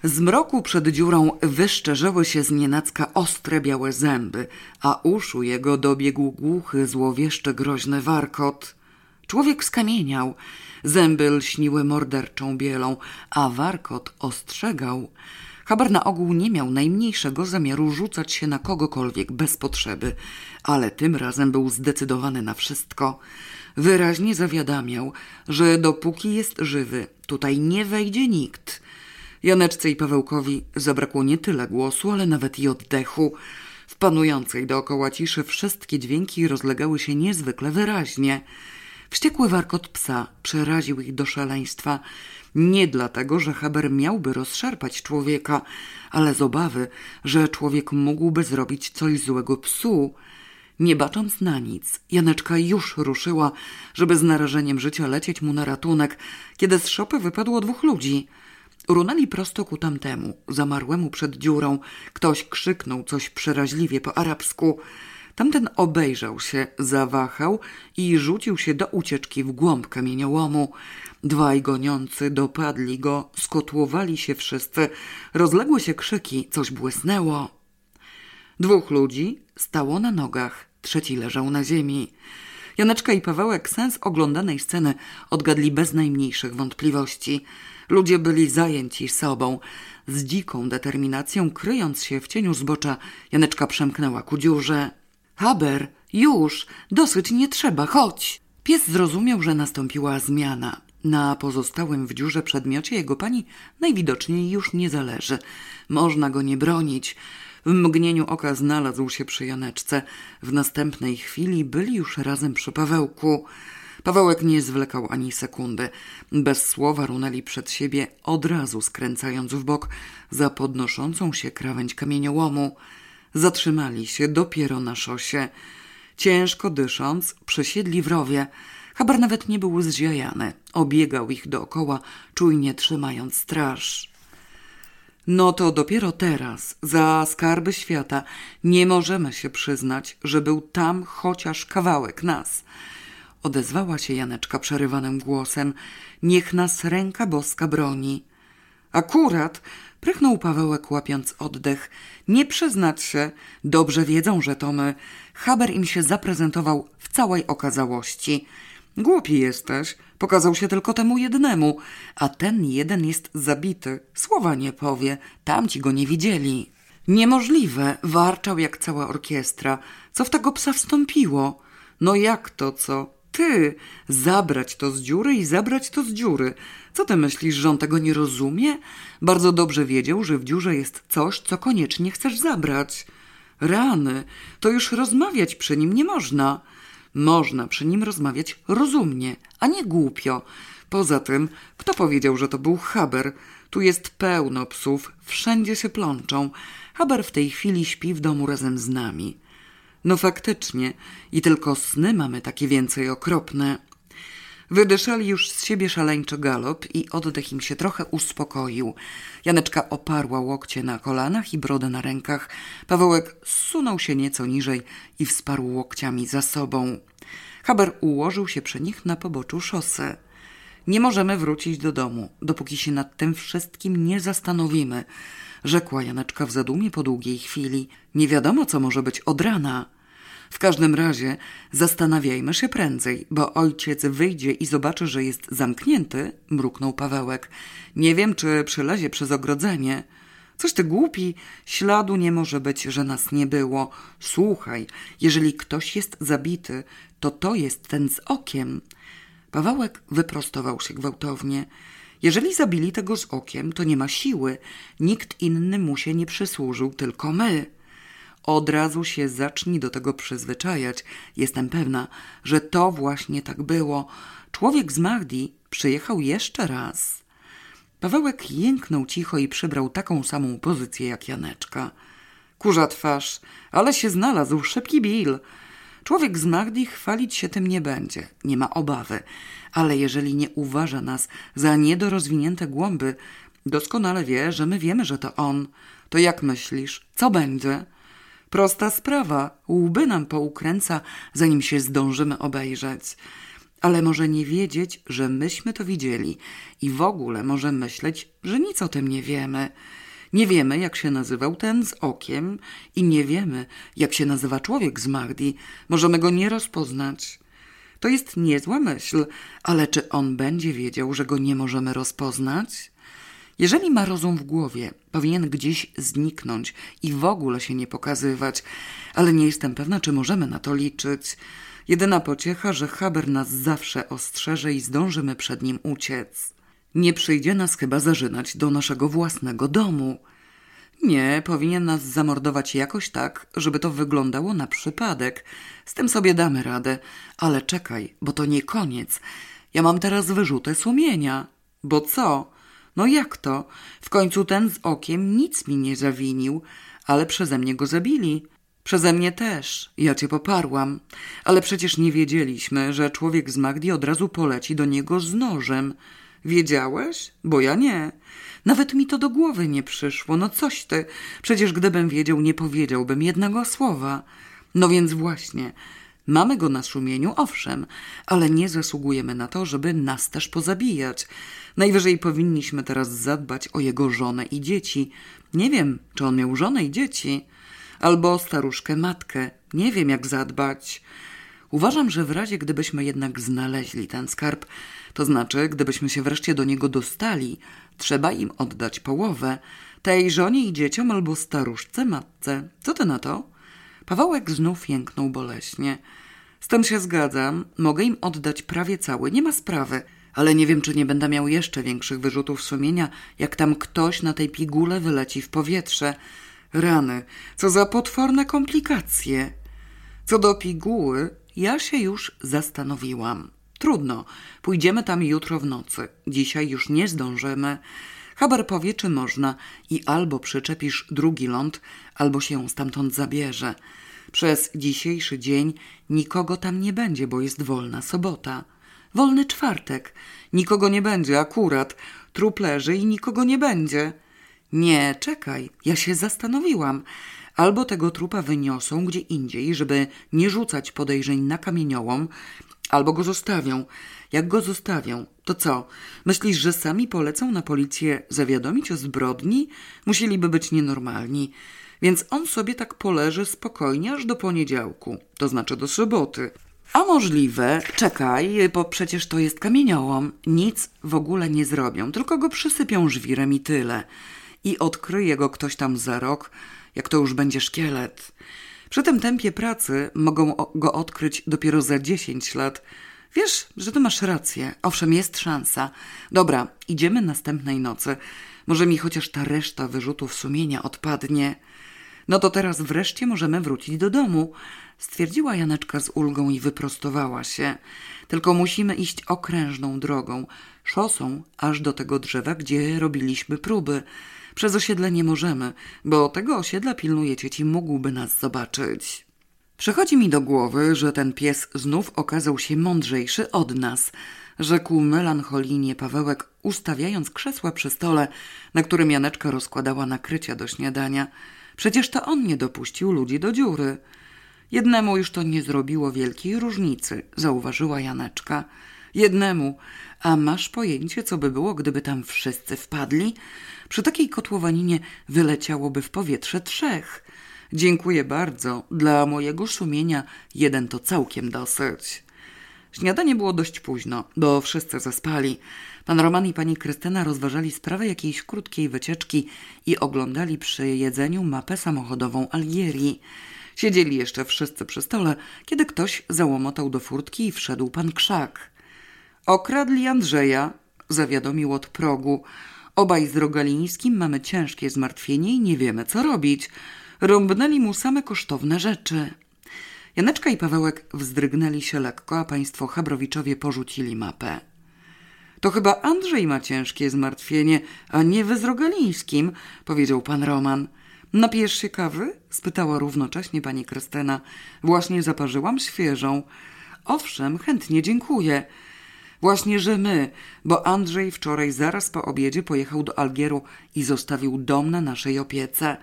[SPEAKER 1] Z mroku przed dziurą wyszczerzyły się znienacka ostre białe zęby, a uszu jego dobiegł głuchy, złowieszczy, groźny warkot. Człowiek skamieniał, zęby lśniły morderczą bielą, a warkot ostrzegał. Haber na ogół nie miał najmniejszego zamiaru rzucać się na kogokolwiek bez potrzeby, ale tym razem był zdecydowany na wszystko. Wyraźnie zawiadamiał, że dopóki jest żywy, tutaj nie wejdzie nikt. Janeczce i Pawełkowi zabrakło nie tyle głosu, ale nawet i oddechu. W panującej dookoła ciszy wszystkie dźwięki rozlegały się niezwykle wyraźnie. Wściekły warkot psa przeraził ich do szaleństwa. Nie dlatego, że Haber miałby rozszarpać człowieka, ale z obawy, że człowiek mógłby zrobić coś złego psu. Nie bacząc na nic, Janeczka już ruszyła, żeby z narażeniem życia lecieć mu na ratunek, kiedy z szopy wypadło dwóch ludzi. Runęli prosto ku tamtemu, zamarłemu przed dziurą. Ktoś krzyknął coś przeraźliwie po arabsku. Tamten obejrzał się, zawahał i rzucił się do ucieczki w głąb kamieniołomu. Dwaj goniący dopadli go, skotłowali się wszyscy. Rozległy się krzyki, coś błysnęło. Dwóch ludzi stało na nogach, trzeci leżał na ziemi. Janeczka i Pawełek sens oglądanej sceny odgadli bez najmniejszych wątpliwości. Ludzie byli zajęci sobą. Z dziką determinacją, kryjąc się w cieniu zbocza, Janeczka przemknęła ku dziurze. Haber, już, dosyć nie trzeba, chodź. Pies zrozumiał, że nastąpiła zmiana. Na pozostałym w dziurze przedmiocie jego pani najwidoczniej już nie zależy. Można go nie bronić. W mgnieniu oka znalazł się przy Janeczce. W następnej chwili byli już razem przy Pawełku. Pawełek nie zwlekał ani sekundy. Bez słowa runęli przed siebie, od razu skręcając w bok za podnoszącą się krawędź kamieniołomu. Zatrzymali się dopiero na szosie. Ciężko dysząc, przesiedli w rowie. Haber nawet nie był zziajany. Obiegał ich dookoła, czujnie trzymając straż. No to dopiero teraz, za skarby świata, nie możemy się przyznać, że był tam chociaż kawałek nas. Odezwała się Janeczka przerywanym głosem. Niech nas ręka boska broni. Akurat, prychnął Pawełek łapiąc oddech. Nie przyznać się, dobrze wiedzą, że to my. Haber im się zaprezentował w całej okazałości. Głupi jesteś, pokazał się tylko temu jednemu, a ten jeden jest zabity, słowa nie powie, tamci go nie widzieli. Niemożliwe, warczał jak cała orkiestra. Co w tego psa wstąpiło? No jak to co? Ty! Zabrać to z dziury i zabrać to z dziury. Co ty myślisz, że on tego nie rozumie? Bardzo dobrze wiedział, że w dziurze jest coś, co koniecznie chcesz zabrać. Rany, to już rozmawiać przy nim nie można. Można przy nim rozmawiać rozumnie, a nie głupio. Poza tym, kto powiedział, że to był Haber? Tu jest pełno psów, wszędzie się plączą. Haber w tej chwili śpi w domu razem z nami. No faktycznie, i tylko sny mamy takie więcej okropne. Wydyszali już z siebie szaleńczy galop i oddech im się trochę uspokoił. Janeczka oparła łokcie na kolanach i brodę na rękach. Pawełek zsunął się nieco niżej i wsparł łokciami za sobą. Haber ułożył się przy nich na poboczu szosy. Nie możemy wrócić do domu, dopóki się nad tym wszystkim nie zastanowimy, rzekła Janeczka w zadumie po długiej chwili. Nie wiadomo, co może być od rana. W każdym razie zastanawiajmy się prędzej, bo ojciec wyjdzie i zobaczy, że jest zamknięty, mruknął Pawełek. Nie wiem, czy przylezie przez ogrodzenie. Coś ty głupi, śladu nie może być, że nas nie było. Słuchaj, jeżeli ktoś jest zabity, to to jest ten z okiem. Pawełek wyprostował się gwałtownie. Jeżeli zabili tego z okiem, to nie ma siły. Nikt inny mu się nie przysłużył, tylko my. Od razu się zacznij do tego przyzwyczajać. Jestem pewna, że to właśnie tak było. Człowiek z Mahdi przyjechał jeszcze raz. Pawełek jęknął cicho i przybrał taką samą pozycję jak Janeczka. Kurza twarz, ale się znalazł, szybki Bill. Człowiek z Mahdi chwalić się tym nie będzie, nie ma obawy, ale jeżeli nie uważa nas za niedorozwinięte głąby, doskonale wie, że my wiemy, że to on. To jak myślisz, co będzie? Prosta sprawa, łby nam poukręca, zanim się zdążymy obejrzeć. Ale może nie wiedzieć, że myśmy to widzieli i w ogóle może myśleć, że nic o tym nie wiemy. Nie wiemy, jak się nazywał ten z okiem i nie wiemy, jak się nazywa człowiek z Magdi. Możemy go nie rozpoznać. To jest niezła myśl, ale czy on będzie wiedział, że go nie możemy rozpoznać? Jeżeli ma rozum w głowie, powinien gdzieś zniknąć i w ogóle się nie pokazywać, ale nie jestem pewna, czy możemy na to liczyć. Jedyna pociecha, że Haber nas zawsze ostrzeże i zdążymy przed nim uciec. Nie przyjdzie nas chyba zażynać do naszego własnego domu. Nie, powinien nas zamordować jakoś tak, żeby to wyglądało na przypadek. Z tym sobie damy radę. Ale czekaj, bo to nie koniec. Ja mam teraz wyrzutę sumienia. Bo co? No jak to? W końcu ten z okiem nic mi nie zawinił, ale przeze mnie go zabili. Przeze mnie też. Ja cię poparłam. Ale przecież nie wiedzieliśmy, że człowiek z Magdi od razu poleci do niego z nożem. Wiedziałeś? Bo ja nie. Nawet mi to do głowy nie przyszło. No coś ty. Przecież gdybym wiedział, nie powiedziałbym jednego słowa. No więc właśnie. Mamy go na sumieniu, owszem, ale nie zasługujemy na to, żeby nas też pozabijać. Najwyżej powinniśmy teraz zadbać o jego żonę i dzieci. Nie wiem, czy on miał żonę i dzieci. Albo staruszkę matkę. Nie wiem, jak zadbać. Uważam, że w razie gdybyśmy jednak znaleźli ten skarb, to znaczy, gdybyśmy się wreszcie do niego dostali, trzeba im oddać połowę. Tej żonie i dzieciom albo staruszce matce. Co ty na to? Pawełek znów jęknął boleśnie. Tym się zgadzam. Mogę im oddać prawie cały, nie ma sprawy. Ale nie wiem, czy nie będę miał jeszcze większych wyrzutów sumienia, jak tam ktoś na tej pigule wyleci w powietrze. Rany, co za potworne komplikacje. Co do piguły, ja się już zastanowiłam. Trudno, pójdziemy tam jutro w nocy. Dzisiaj już nie zdążymy. Haber powie, czy można i albo przyczepisz drugi ląd, albo się stamtąd zabierze. Przez dzisiejszy dzień nikogo tam nie będzie, bo jest wolna sobota. Wolny czwartek. Nikogo nie będzie akurat. Trup leży i nikogo nie będzie. Nie, czekaj, ja się zastanowiłam. Albo tego trupa wyniosą gdzie indziej, żeby nie rzucać podejrzeń na kamieniołom, albo go zostawią. Jak go zostawią, to co? Myślisz, że sami polecą na policję zawiadomić o zbrodni? Musieliby być nienormalni. Więc on sobie tak poleży spokojnie aż do poniedziałku, to znaczy do soboty. A możliwe, czekaj, bo przecież to jest kamieniołom. Nic w ogóle nie zrobią, tylko go przysypią żwirem i tyle. I odkryje go ktoś tam za rok, jak to już będzie szkielet. Przy tym tempie pracy mogą go odkryć dopiero za 10 lat. Wiesz, że ty masz rację. Owszem, jest szansa. Dobra, idziemy następnej nocy. Może mi chociaż ta reszta wyrzutów sumienia odpadnie. No to teraz wreszcie możemy wrócić do domu, stwierdziła Janeczka z ulgą i wyprostowała się. Tylko musimy iść okrężną drogą, szosą aż do tego drzewa, gdzie robiliśmy próby. Przez osiedle nie możemy, bo tego osiedla pilnuje cieci, mógłby nas zobaczyć. Przychodzi mi do głowy, że ten pies znów okazał się mądrzejszy od nas, rzekł melancholijnie Pawełek, ustawiając krzesła przy stole, na którym Janeczka rozkładała nakrycia do śniadania. Przecież to on nie dopuścił ludzi do dziury. Jednemu już to nie zrobiło wielkiej różnicy, zauważyła Janeczka. Jednemu. A masz pojęcie, co by było, gdyby tam wszyscy wpadli? Przy takiej kotłowaninie wyleciałoby w powietrze trzech. Dziękuję bardzo. Dla mojego szumienia jeden to całkiem dosyć. Śniadanie było dość późno, bo wszyscy zaspali. Pan Roman i pani Krystyna rozważali sprawę jakiejś krótkiej wycieczki i oglądali przy jedzeniu mapę samochodową Algierii. Siedzieli jeszcze wszyscy przy stole, kiedy ktoś załomotał do furtki i wszedł pan Krzak. Okradli Andrzeja, zawiadomił od progu. Obaj z Rogalińskim mamy ciężkie zmartwienie i nie wiemy, co robić. Rąbnęli mu same kosztowne rzeczy. Janeczka i Pawełek wzdrygnęli się lekko, a państwo Chabrowiczowie porzucili mapę. To chyba Andrzej ma ciężkie zmartwienie, a nie wy z Rogalińskim, powiedział pan Roman. Napijesz się kawy? spytała równocześnie pani Krystyna. Właśnie zaparzyłam świeżą. Owszem, chętnie dziękuję. Właśnie, że my, bo Andrzej wczoraj zaraz po obiedzie pojechał do Algieru i zostawił dom na naszej opiece.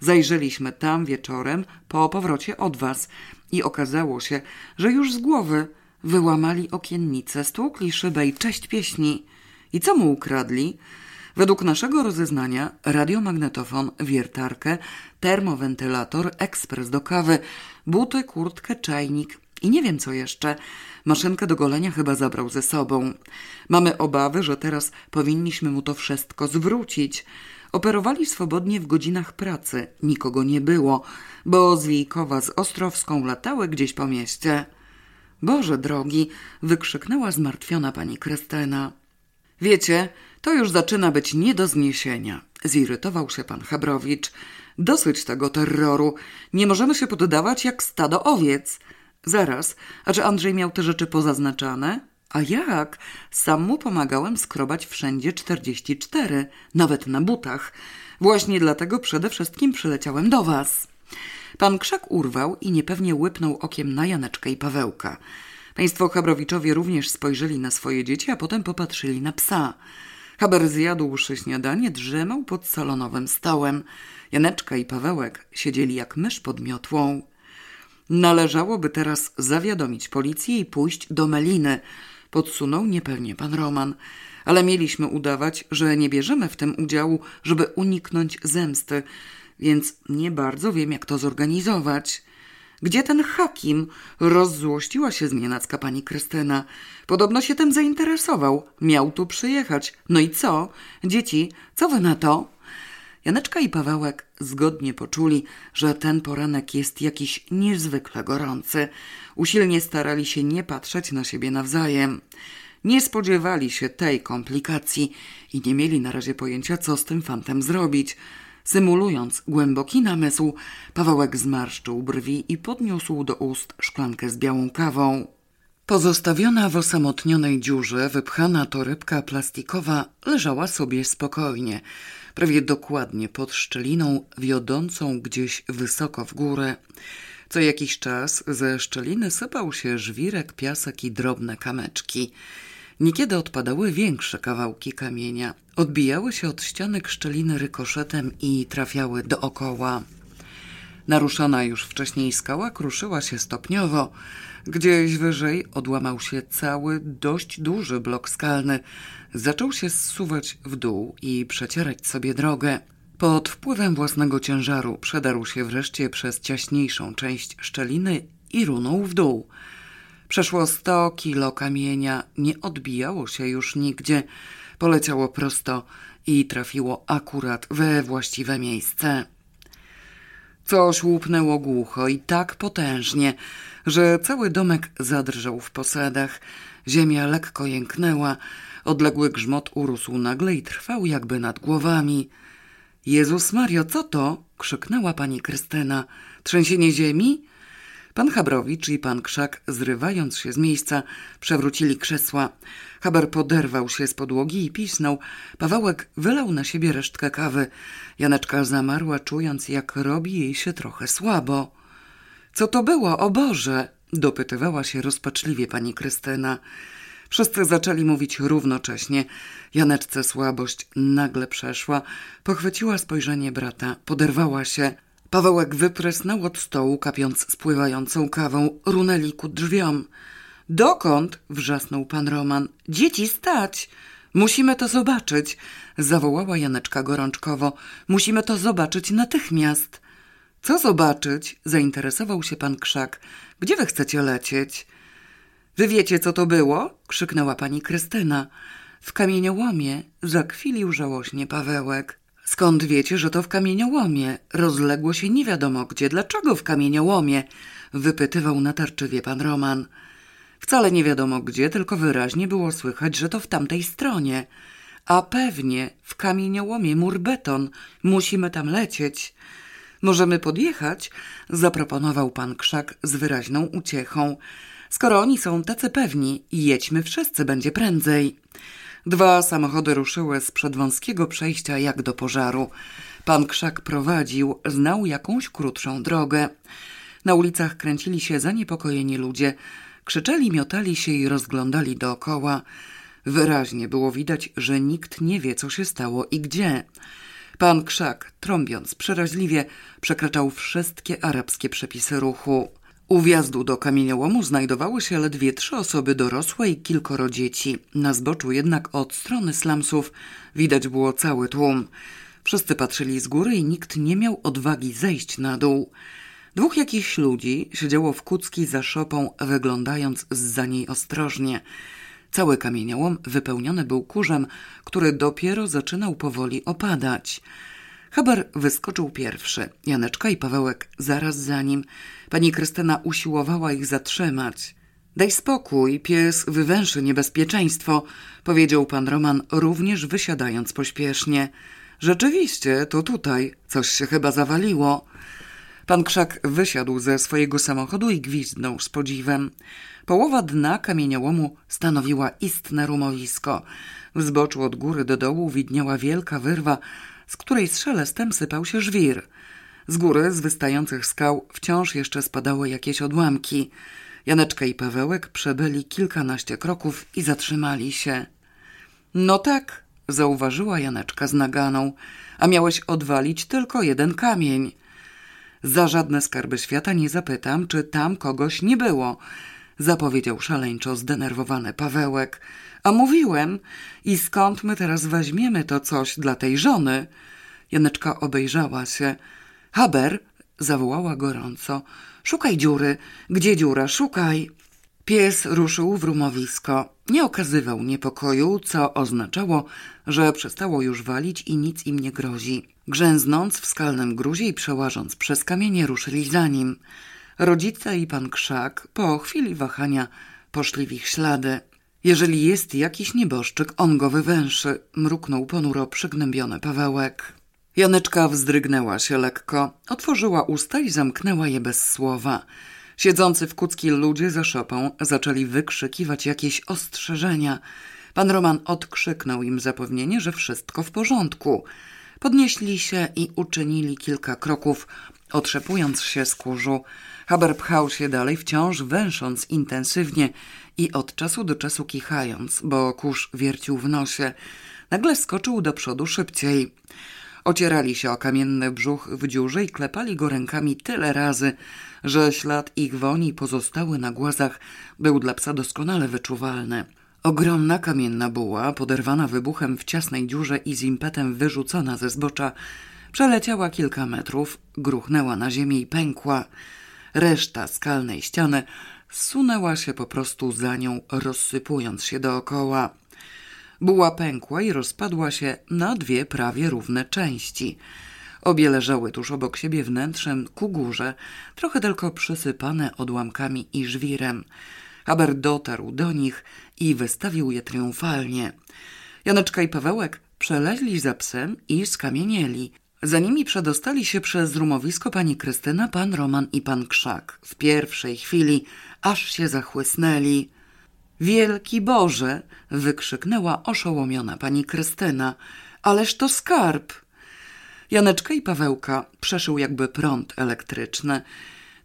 [SPEAKER 1] Zajrzeliśmy tam wieczorem po powrocie od was i okazało się, że już z głowy wyłamali okiennice, stłukli szybę i cześć pieśni. I co mu ukradli? Według naszego rozeznania radiomagnetofon, wiertarkę, termowentylator, ekspres do kawy, buty, kurtkę, czajnik I nie wiem co jeszcze. Maszynkę do golenia chyba zabrał ze sobą. Mamy obawy, że teraz powinniśmy mu to wszystko zwrócić. Operowali swobodnie w godzinach pracy. Nikogo nie było, bo Zwijkowa z Ostrowską latały gdzieś po mieście. Boże drogi, wykrzyknęła zmartwiona pani Krystyna. Wiecie, to już zaczyna być nie do zniesienia. Zirytował się pan Habrowicz. Dosyć tego terroru. Nie możemy się poddawać jak stado owiec. Zaraz, a czy Andrzej miał te rzeczy pozaznaczane? A jak? Sam mu pomagałem skrobać wszędzie 44, nawet na butach. Właśnie dlatego przede wszystkim przyleciałem do was. Pan Krzak urwał i niepewnie łypnął okiem na Janeczkę i Pawełka. Państwo Chabrowiczowie również spojrzeli na swoje dzieci, a potem popatrzyli na psa. Haber zjadłszy śniadanie, drzemał pod salonowym stołem. Janeczka i Pawełek siedzieli jak mysz pod miotłą. Należałoby teraz zawiadomić policję i pójść do Meliny, podsunął niepewnie pan Roman. Ale mieliśmy udawać, że nie bierzemy w tym udziału, żeby uniknąć zemsty, więc nie bardzo wiem, jak to zorganizować. Gdzie ten hakim? Rozzłościła się znienacka pani Krystyna. Podobno się tym zainteresował. Miał tu przyjechać. No i co? Dzieci, co wy na to? Janeczka i Pawełek zgodnie poczuli, że ten poranek jest jakiś niezwykle gorący. Usilnie starali się nie patrzeć na siebie nawzajem. Nie spodziewali się tej komplikacji i nie mieli na razie pojęcia, co z tym fantem zrobić. Symulując głęboki namysł, Pawełek zmarszczył brwi i podniósł do ust szklankę z białą kawą. Pozostawiona w osamotnionej dziurze, wypchana torebka plastikowa leżała sobie spokojnie, prawie dokładnie pod szczeliną wiodącą gdzieś wysoko w górę. Co jakiś czas ze szczeliny sypał się żwirek, piasek i drobne kameczki. Niekiedy odpadały większe kawałki kamienia. Odbijały się od ścianek szczeliny rykoszetem i trafiały dookoła. Naruszona już wcześniej skała kruszyła się stopniowo. Gdzieś wyżej odłamał się cały, dość duży blok skalny. Zaczął się zsuwać w dół i przecierać sobie drogę. Pod wpływem własnego ciężaru przedarł się wreszcie przez ciaśniejszą część szczeliny i runął w dół. Przeszło sto kilo kamienia, nie odbijało się już nigdzie. Poleciało prosto i trafiło akurat we właściwe miejsce. Coś łupnęło głucho i tak potężnie, że cały domek zadrżał w posadach. Ziemia lekko jęknęła, odległy grzmot urósł nagle i trwał jakby nad głowami. Jezus Mario, co to? krzyknęła pani Krystyna. Trzęsienie ziemi? Pan Habrowicz i pan Krzak, zrywając się z miejsca, przewrócili krzesła. Haber poderwał się z podłogi i pisnął. Pawełek wylał na siebie resztkę kawy. Janeczka zamarła, czując, jak robi jej się trochę słabo. Co to było, o Boże? dopytywała się rozpaczliwie pani Krystyna. Wszyscy zaczęli mówić równocześnie. Janeczce słabość nagle przeszła. Pochwyciła spojrzenie brata, poderwała się. Pawełek wyprysnął od stołu, kapiąc spływającą kawą, runęli ku drzwiom. Dokąd? wrzasnął pan Roman. Dzieci stać! Musimy to zobaczyć, zawołała Janeczka gorączkowo. Musimy to zobaczyć natychmiast. Co zobaczyć? zainteresował się pan Krzak. Gdzie wy chcecie lecieć? Wy wiecie, co to było? krzyknęła pani Krystyna. W kamieniołomie zakwilił żałośnie Pawełek. Skąd wiecie, że to w kamieniołomie? Rozległo się nie wiadomo gdzie. Dlaczego w kamieniołomie? Wypytywał natarczywie pan Roman. Wcale nie wiadomo gdzie, tylko wyraźnie było słychać, że to w tamtej stronie. A pewnie w kamieniołomie mur beton. Musimy tam lecieć. Możemy podjechać? Zaproponował pan Krzak z wyraźną uciechą. Skoro oni są tacy pewni, jedźmy wszyscy, będzie prędzej. Dwa samochody ruszyły z przedwąskiego przejścia jak do pożaru. Pan Krzak prowadził, znał jakąś krótszą drogę. Na ulicach kręcili się zaniepokojeni ludzie. Krzyczeli, miotali się i rozglądali dookoła. Wyraźnie było widać, że nikt nie wie, co się stało i gdzie. Pan Krzak, trąbiąc przeraźliwie, przekraczał wszystkie arabskie przepisy ruchu. U wjazdu do kamieniołomu znajdowały się ledwie trzy osoby dorosłe i kilkoro dzieci. Na zboczu jednak od strony slamsów widać było cały tłum. Wszyscy patrzyli z góry i nikt nie miał odwagi zejść na dół. Dwóch jakichś ludzi siedziało w kucki za szopą, wyglądając za niej ostrożnie. Cały kamieniołom wypełniony był kurzem, który dopiero zaczynał powoli opadać. Haber wyskoczył pierwszy, Janeczka i Pawełek zaraz za nim. Pani Krystyna usiłowała ich zatrzymać. Daj spokój, pies wywęszy niebezpieczeństwo, powiedział pan Roman, również wysiadając pośpiesznie. Rzeczywiście, to tutaj. Coś się chyba zawaliło. Pan Krzak wysiadł ze swojego samochodu i gwizdnął z podziwem. Połowa dna kamieniołomu stanowiła istne rumowisko. W zboczu od góry do dołu widniała wielka wyrwa, z której z szelestem sypał się żwir. Z góry, z wystających skał, wciąż jeszcze spadały jakieś odłamki. Janeczka i Pawełek przebyli kilkanaście kroków i zatrzymali się. No tak, zauważyła Janeczka z naganą, a miałeś odwalić tylko jeden kamień. Za żadne skarby świata nie zapytam, czy tam kogoś nie było, zapowiedział szaleńczo zdenerwowany Pawełek. A mówiłem, i skąd my teraz weźmiemy to coś dla tej żony? Janeczka obejrzała się. Haber, zawołała gorąco. Szukaj dziury. Gdzie dziura? Szukaj. Pies ruszył w rumowisko. Nie okazywał niepokoju, co oznaczało, że przestało już walić i nic im nie grozi. Grzęznąc w skalnym gruzie i przełażąc przez kamienie ruszyli za nim. Rodzice i pan Krzak po chwili wahania poszli w ich ślady. Jeżeli jest jakiś nieboszczyk, on go wywęszy, mruknął ponuro przygnębiony Pawełek. Janeczka wzdrygnęła się lekko, otworzyła usta i zamknęła je bez słowa. Siedzący w kucki ludzie za szopą zaczęli wykrzykiwać jakieś ostrzeżenia. Pan Roman odkrzyknął im zapewnienie, że wszystko w porządku. Podnieśli się i uczynili kilka kroków, otrzepując się z kurzu. Haber pchał się dalej, wciąż węsząc intensywnie i od czasu do czasu kichając, bo kurz wiercił w nosie. Nagle skoczył do przodu szybciej. Ocierali się o kamienny brzuch w dziurze i klepali go rękami tyle razy, że ślad ich woni pozostały na głazach był dla psa doskonale wyczuwalny. Ogromna kamienna buła, poderwana wybuchem w ciasnej dziurze i z impetem wyrzucona ze zbocza, przeleciała kilka metrów, gruchnęła na ziemię i pękła. Reszta skalnej ściany zsunęła się po prostu za nią, rozsypując się dookoła. Buła pękła i rozpadła się na dwie prawie równe części. Obie leżały tuż obok siebie wnętrzem ku górze, trochę tylko przysypane odłamkami i żwirem. Haber dotarł do nich i wystawił je triumfalnie. Janeczka i Pawełek przeleźli za psem i skamienieli. Za nimi przedostali się przez rumowisko pani Krystyna, pan Roman i pan Krzak. W pierwszej chwili aż się zachłysnęli. Wielki Boże! wykrzyknęła oszołomiona pani Krystyna. Ależ to skarb! Janeczka i Pawełka przeszył jakby prąd elektryczny.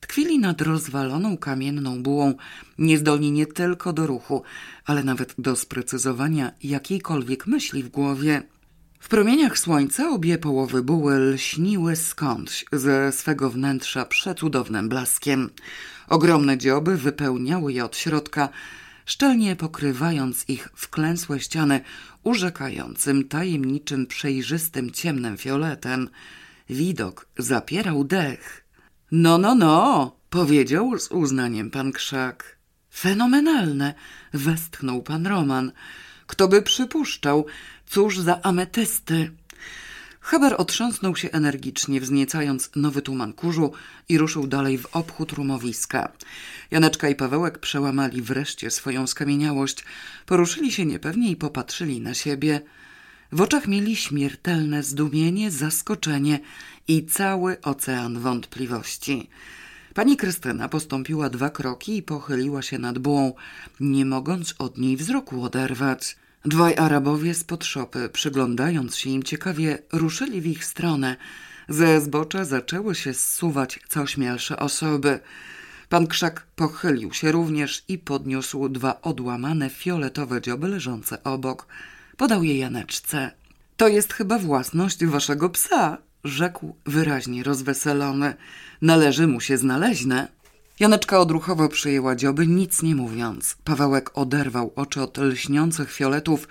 [SPEAKER 1] Tkwili nad rozwaloną kamienną bułą, niezdolni nie tylko do ruchu, ale nawet do sprecyzowania jakiejkolwiek myśli w głowie. W promieniach słońca obie połowy buły lśniły skądś ze swego wnętrza przecudownym blaskiem. Ogromne dzioby wypełniały je od środka, szczelnie pokrywając ich wklęsłe ściany urzekającym tajemniczym, przejrzystym, ciemnym fioletem. Widok zapierał dech. No, no, no, powiedział z uznaniem pan Krzak. Fenomenalne, westchnął pan Roman. Kto by przypuszczał, cóż za ametysty. Haber otrząsnął się energicznie, wzniecając nowy tuman kurzu i ruszył dalej w obchód rumowiska. Janeczka i Pawełek przełamali wreszcie swoją skamieniałość, poruszyli się niepewnie i popatrzyli na siebie. W oczach mieli śmiertelne zdumienie, zaskoczenie i cały ocean wątpliwości. Pani Krystyna postąpiła dwa kroki i pochyliła się nad bułą, nie mogąc od niej wzroku oderwać. Dwaj Arabowie spod szopy, przyglądając się im ciekawie, ruszyli w ich stronę. Ze zbocza zaczęły się zsuwać co śmielsze osoby. Pan Krzak pochylił się również i podniósł dwa odłamane fioletowe dzioby leżące obok. Podał je Janeczce. To jest chyba własność waszego psa, rzekł wyraźnie rozweselony. Należy mu się znaleźne. Janeczka odruchowo przyjęła dzioby, nic nie mówiąc. Pawełek oderwał oczy od lśniących fioletów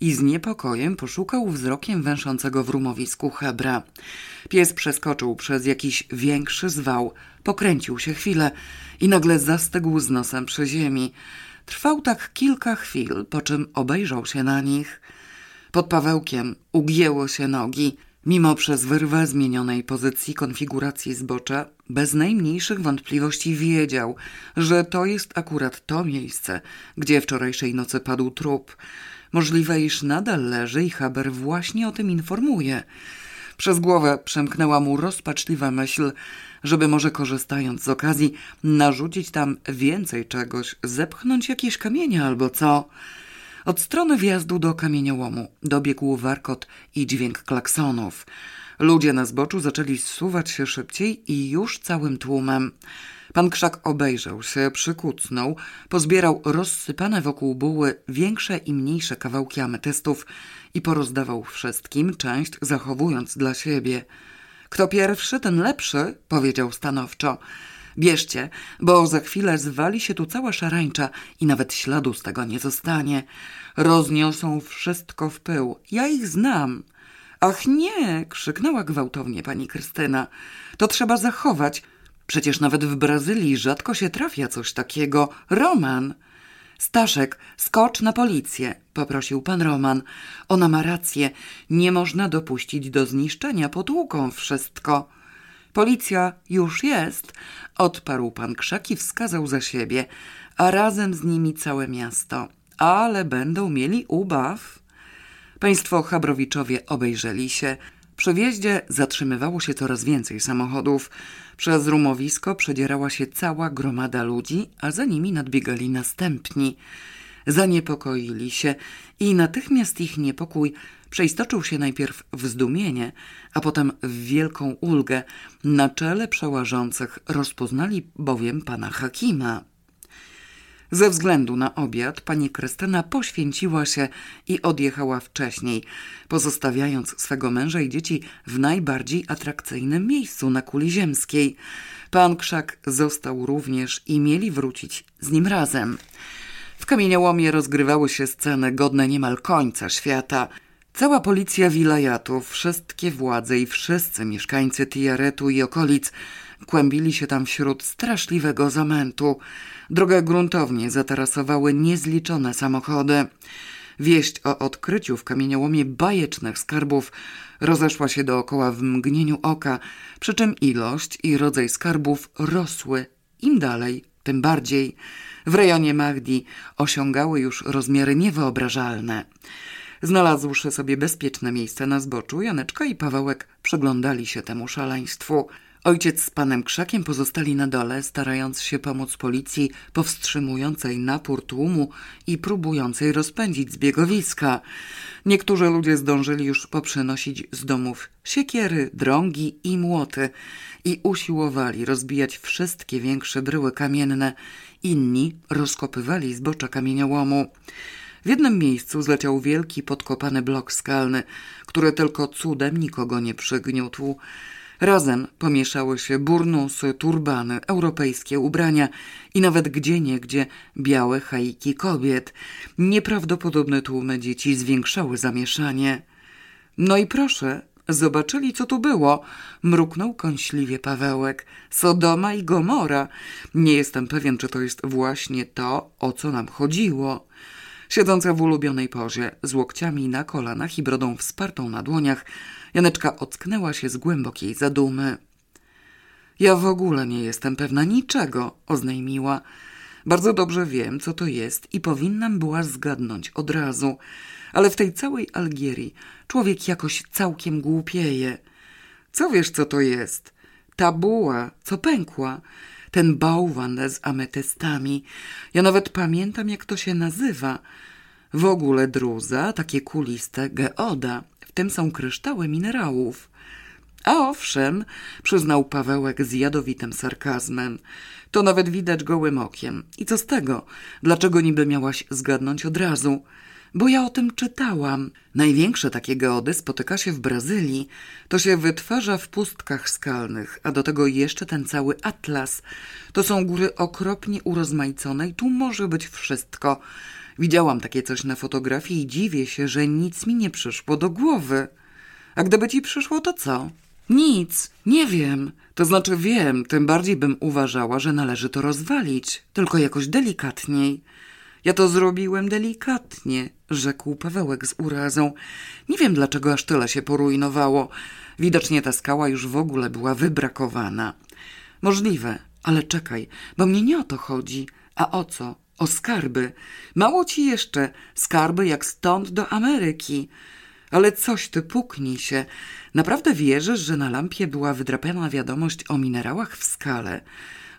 [SPEAKER 1] i z niepokojem poszukał wzrokiem węszącego w rumowisku hebra. Pies przeskoczył przez jakiś większy zwał, pokręcił się chwilę i nagle zastygł z nosem przy ziemi. Trwał tak kilka chwil, po czym obejrzał się na nich. Pod Pawełkiem ugięło się nogi. Mimo przez wyrwę zmienionej pozycji konfiguracji zbocza, bez najmniejszych wątpliwości wiedział, że to jest akurat to miejsce, gdzie wczorajszej nocy padł trup. Możliwe, iż nadal leży i Haber właśnie o tym informuje. Przez głowę przemknęła mu rozpaczliwa myśl, żeby może korzystając z okazji narzucić tam więcej czegoś, zepchnąć jakieś kamienie albo co. Od strony wjazdu do kamieniołomu dobiegł warkot i dźwięk klaksonów. Ludzie na zboczu zaczęli zsuwać się szybciej i już całym tłumem. Pan Krzak obejrzał się, przykucnął, pozbierał rozsypane wokół buły większe i mniejsze kawałki ametystów i porozdawał wszystkim, część zachowując dla siebie. Kto pierwszy, ten lepszy, powiedział stanowczo. Bierzcie, bo za chwilę zwali się tu cała szarańcza i nawet śladu z tego nie zostanie. Rozniosą wszystko w pył. Ja ich znam. Ach nie! krzyknęła gwałtownie pani Krystyna. To trzeba zachować. Przecież nawet w Brazylii rzadko się trafia coś takiego. Roman! Staszek, skocz na policję, poprosił pan Roman. Ona ma rację. Nie można dopuścić do zniszczenia. Potłuką wszystko. Policja już jest, odparł pan Krzak i wskazał za siebie, a razem z nimi całe miasto. Ale będą mieli ubaw. Państwo Chabrowiczowie obejrzeli się. Przy wjeździe zatrzymywało się coraz więcej samochodów. Przez rumowisko przedzierała się cała gromada ludzi, a za nimi nadbiegali następni. Zaniepokoili się i natychmiast ich niepokój przeistoczył się najpierw w zdumienie, a potem w wielką ulgę. Na czele przełażących rozpoznali bowiem pana Hakima. Ze względu na obiad pani Krystyna poświęciła się i odjechała wcześniej, pozostawiając swego męża i dzieci w najbardziej atrakcyjnym miejscu na kuli ziemskiej. Pan Krzak został również i mieli wrócić z nim razem. W kamieniołomie rozgrywały się sceny godne niemal końca świata. Cała policja wilajatów, wszystkie władze i wszyscy mieszkańcy Tiaretu i okolic kłębili się tam wśród straszliwego zamętu. Drogę gruntownie zatarasowały niezliczone samochody. Wieść o odkryciu w kamieniołomie bajecznych skarbów rozeszła się dookoła w mgnieniu oka, przy czym ilość i rodzaj skarbów rosły. Im dalej, tym bardziej. W rejonie Magdi osiągały już rozmiary niewyobrażalne. Znalazłszy sobie bezpieczne miejsce na zboczu, Janeczka i Pawełek przyglądali się temu szaleństwu – Ojciec z panem Krzakiem pozostali na dole, starając się pomóc policji powstrzymującej napór tłumu i próbującej rozpędzić zbiegowiska. Niektórzy ludzie zdążyli już poprzynosić z domów siekiery, drągi i młoty i usiłowali rozbijać wszystkie większe bryły kamienne. Inni rozkopywali zbocza kamieniołomu. W jednym miejscu zleciał wielki podkopany blok skalny, który tylko cudem nikogo nie przygniótł. Razem pomieszały się burnusy, turbany, europejskie ubrania i nawet gdzieniegdzie białe hajki kobiet. Nieprawdopodobne tłumy dzieci zwiększały zamieszanie. No i proszę, zobaczyli co tu było, mruknął kąśliwie Pawełek. Sodoma i Gomora. Nie jestem pewien, czy to jest właśnie to, o co nam chodziło. Siedząca w ulubionej pozie, z łokciami na kolanach i brodą wspartą na dłoniach, Janeczka ocknęła się z głębokiej zadumy. Ja w ogóle nie jestem pewna niczego, oznajmiła. Bardzo dobrze wiem, co to jest i powinnam była zgadnąć od razu. Ale w tej całej Algierii człowiek jakoś całkiem głupieje. Co wiesz, co to jest? Ta buła, co pękła. Ten bałwan z ametystami. Ja nawet pamiętam, jak to się nazywa. W ogóle druza, takie kuliste, geoda tym są kryształy minerałów. A owszem, przyznał Pawełek z jadowitym sarkazmem, to nawet widać gołym okiem. I co z tego? Dlaczego niby miałaś zgadnąć od razu? Bo ja o tym czytałam. Największe takie geody spotyka się w Brazylii. To się wytwarza w pustkach skalnych, a do tego jeszcze ten cały atlas. To są góry okropnie urozmaicone i tu może być wszystko. Widziałam takie coś na fotografii i dziwię się, że nic mi nie przyszło do głowy. A gdyby ci przyszło, to co? Nic, nie wiem. To znaczy wiem, tym bardziej bym uważała, że należy to rozwalić, tylko jakoś delikatniej. Ja to zrobiłem delikatnie, rzekł Pawełek z urazą. Nie wiem, dlaczego aż tyle się porujnowało. Widocznie ta skała już w ogóle była wybrakowana. Możliwe, ale czekaj, bo mnie nie o to chodzi. A o co? O skarby. Mało ci jeszcze skarby jak stąd do Ameryki. Ale coś ty puknij się. Naprawdę wierzysz, że na lampie była wydrapiana wiadomość o minerałach w skale?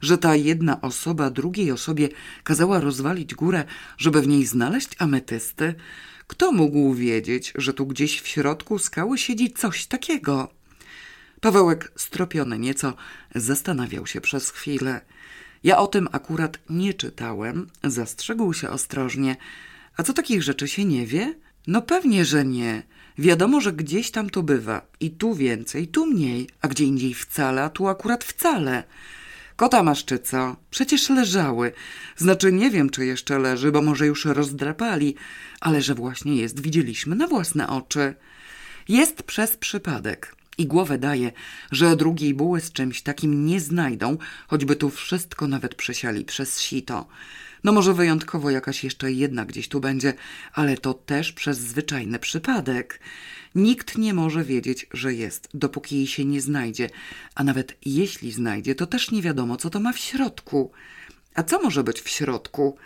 [SPEAKER 1] Że ta jedna osoba drugiej osobie kazała rozwalić górę, żeby w niej znaleźć ametysty? Kto mógł wiedzieć, że tu gdzieś w środku skały siedzi coś takiego? Pawełek, stropiony nieco, zastanawiał się przez chwilę. Ja o tym akurat nie czytałem, zastrzegł się ostrożnie. A co takich rzeczy się nie wie? No pewnie, że nie. Wiadomo, że gdzieś tam to bywa. I tu więcej, tu mniej, a gdzie indziej wcale, a tu akurat wcale. Kota masz czy co? Przecież leżały. Znaczy nie wiem, czy jeszcze leży, bo może już rozdrapali, ale że właśnie jest, widzieliśmy na własne oczy. Jest przez przypadek. I głowę daje, że drugiej buły z czymś takim nie znajdą, choćby tu wszystko nawet przesiali przez sito. No może wyjątkowo jakaś jeszcze jedna gdzieś tu będzie, ale to też przez zwyczajny przypadek. Nikt nie może wiedzieć, że jest, dopóki jej się nie znajdzie, a nawet jeśli znajdzie, to też nie wiadomo, co to ma w środku. A co może być w środku?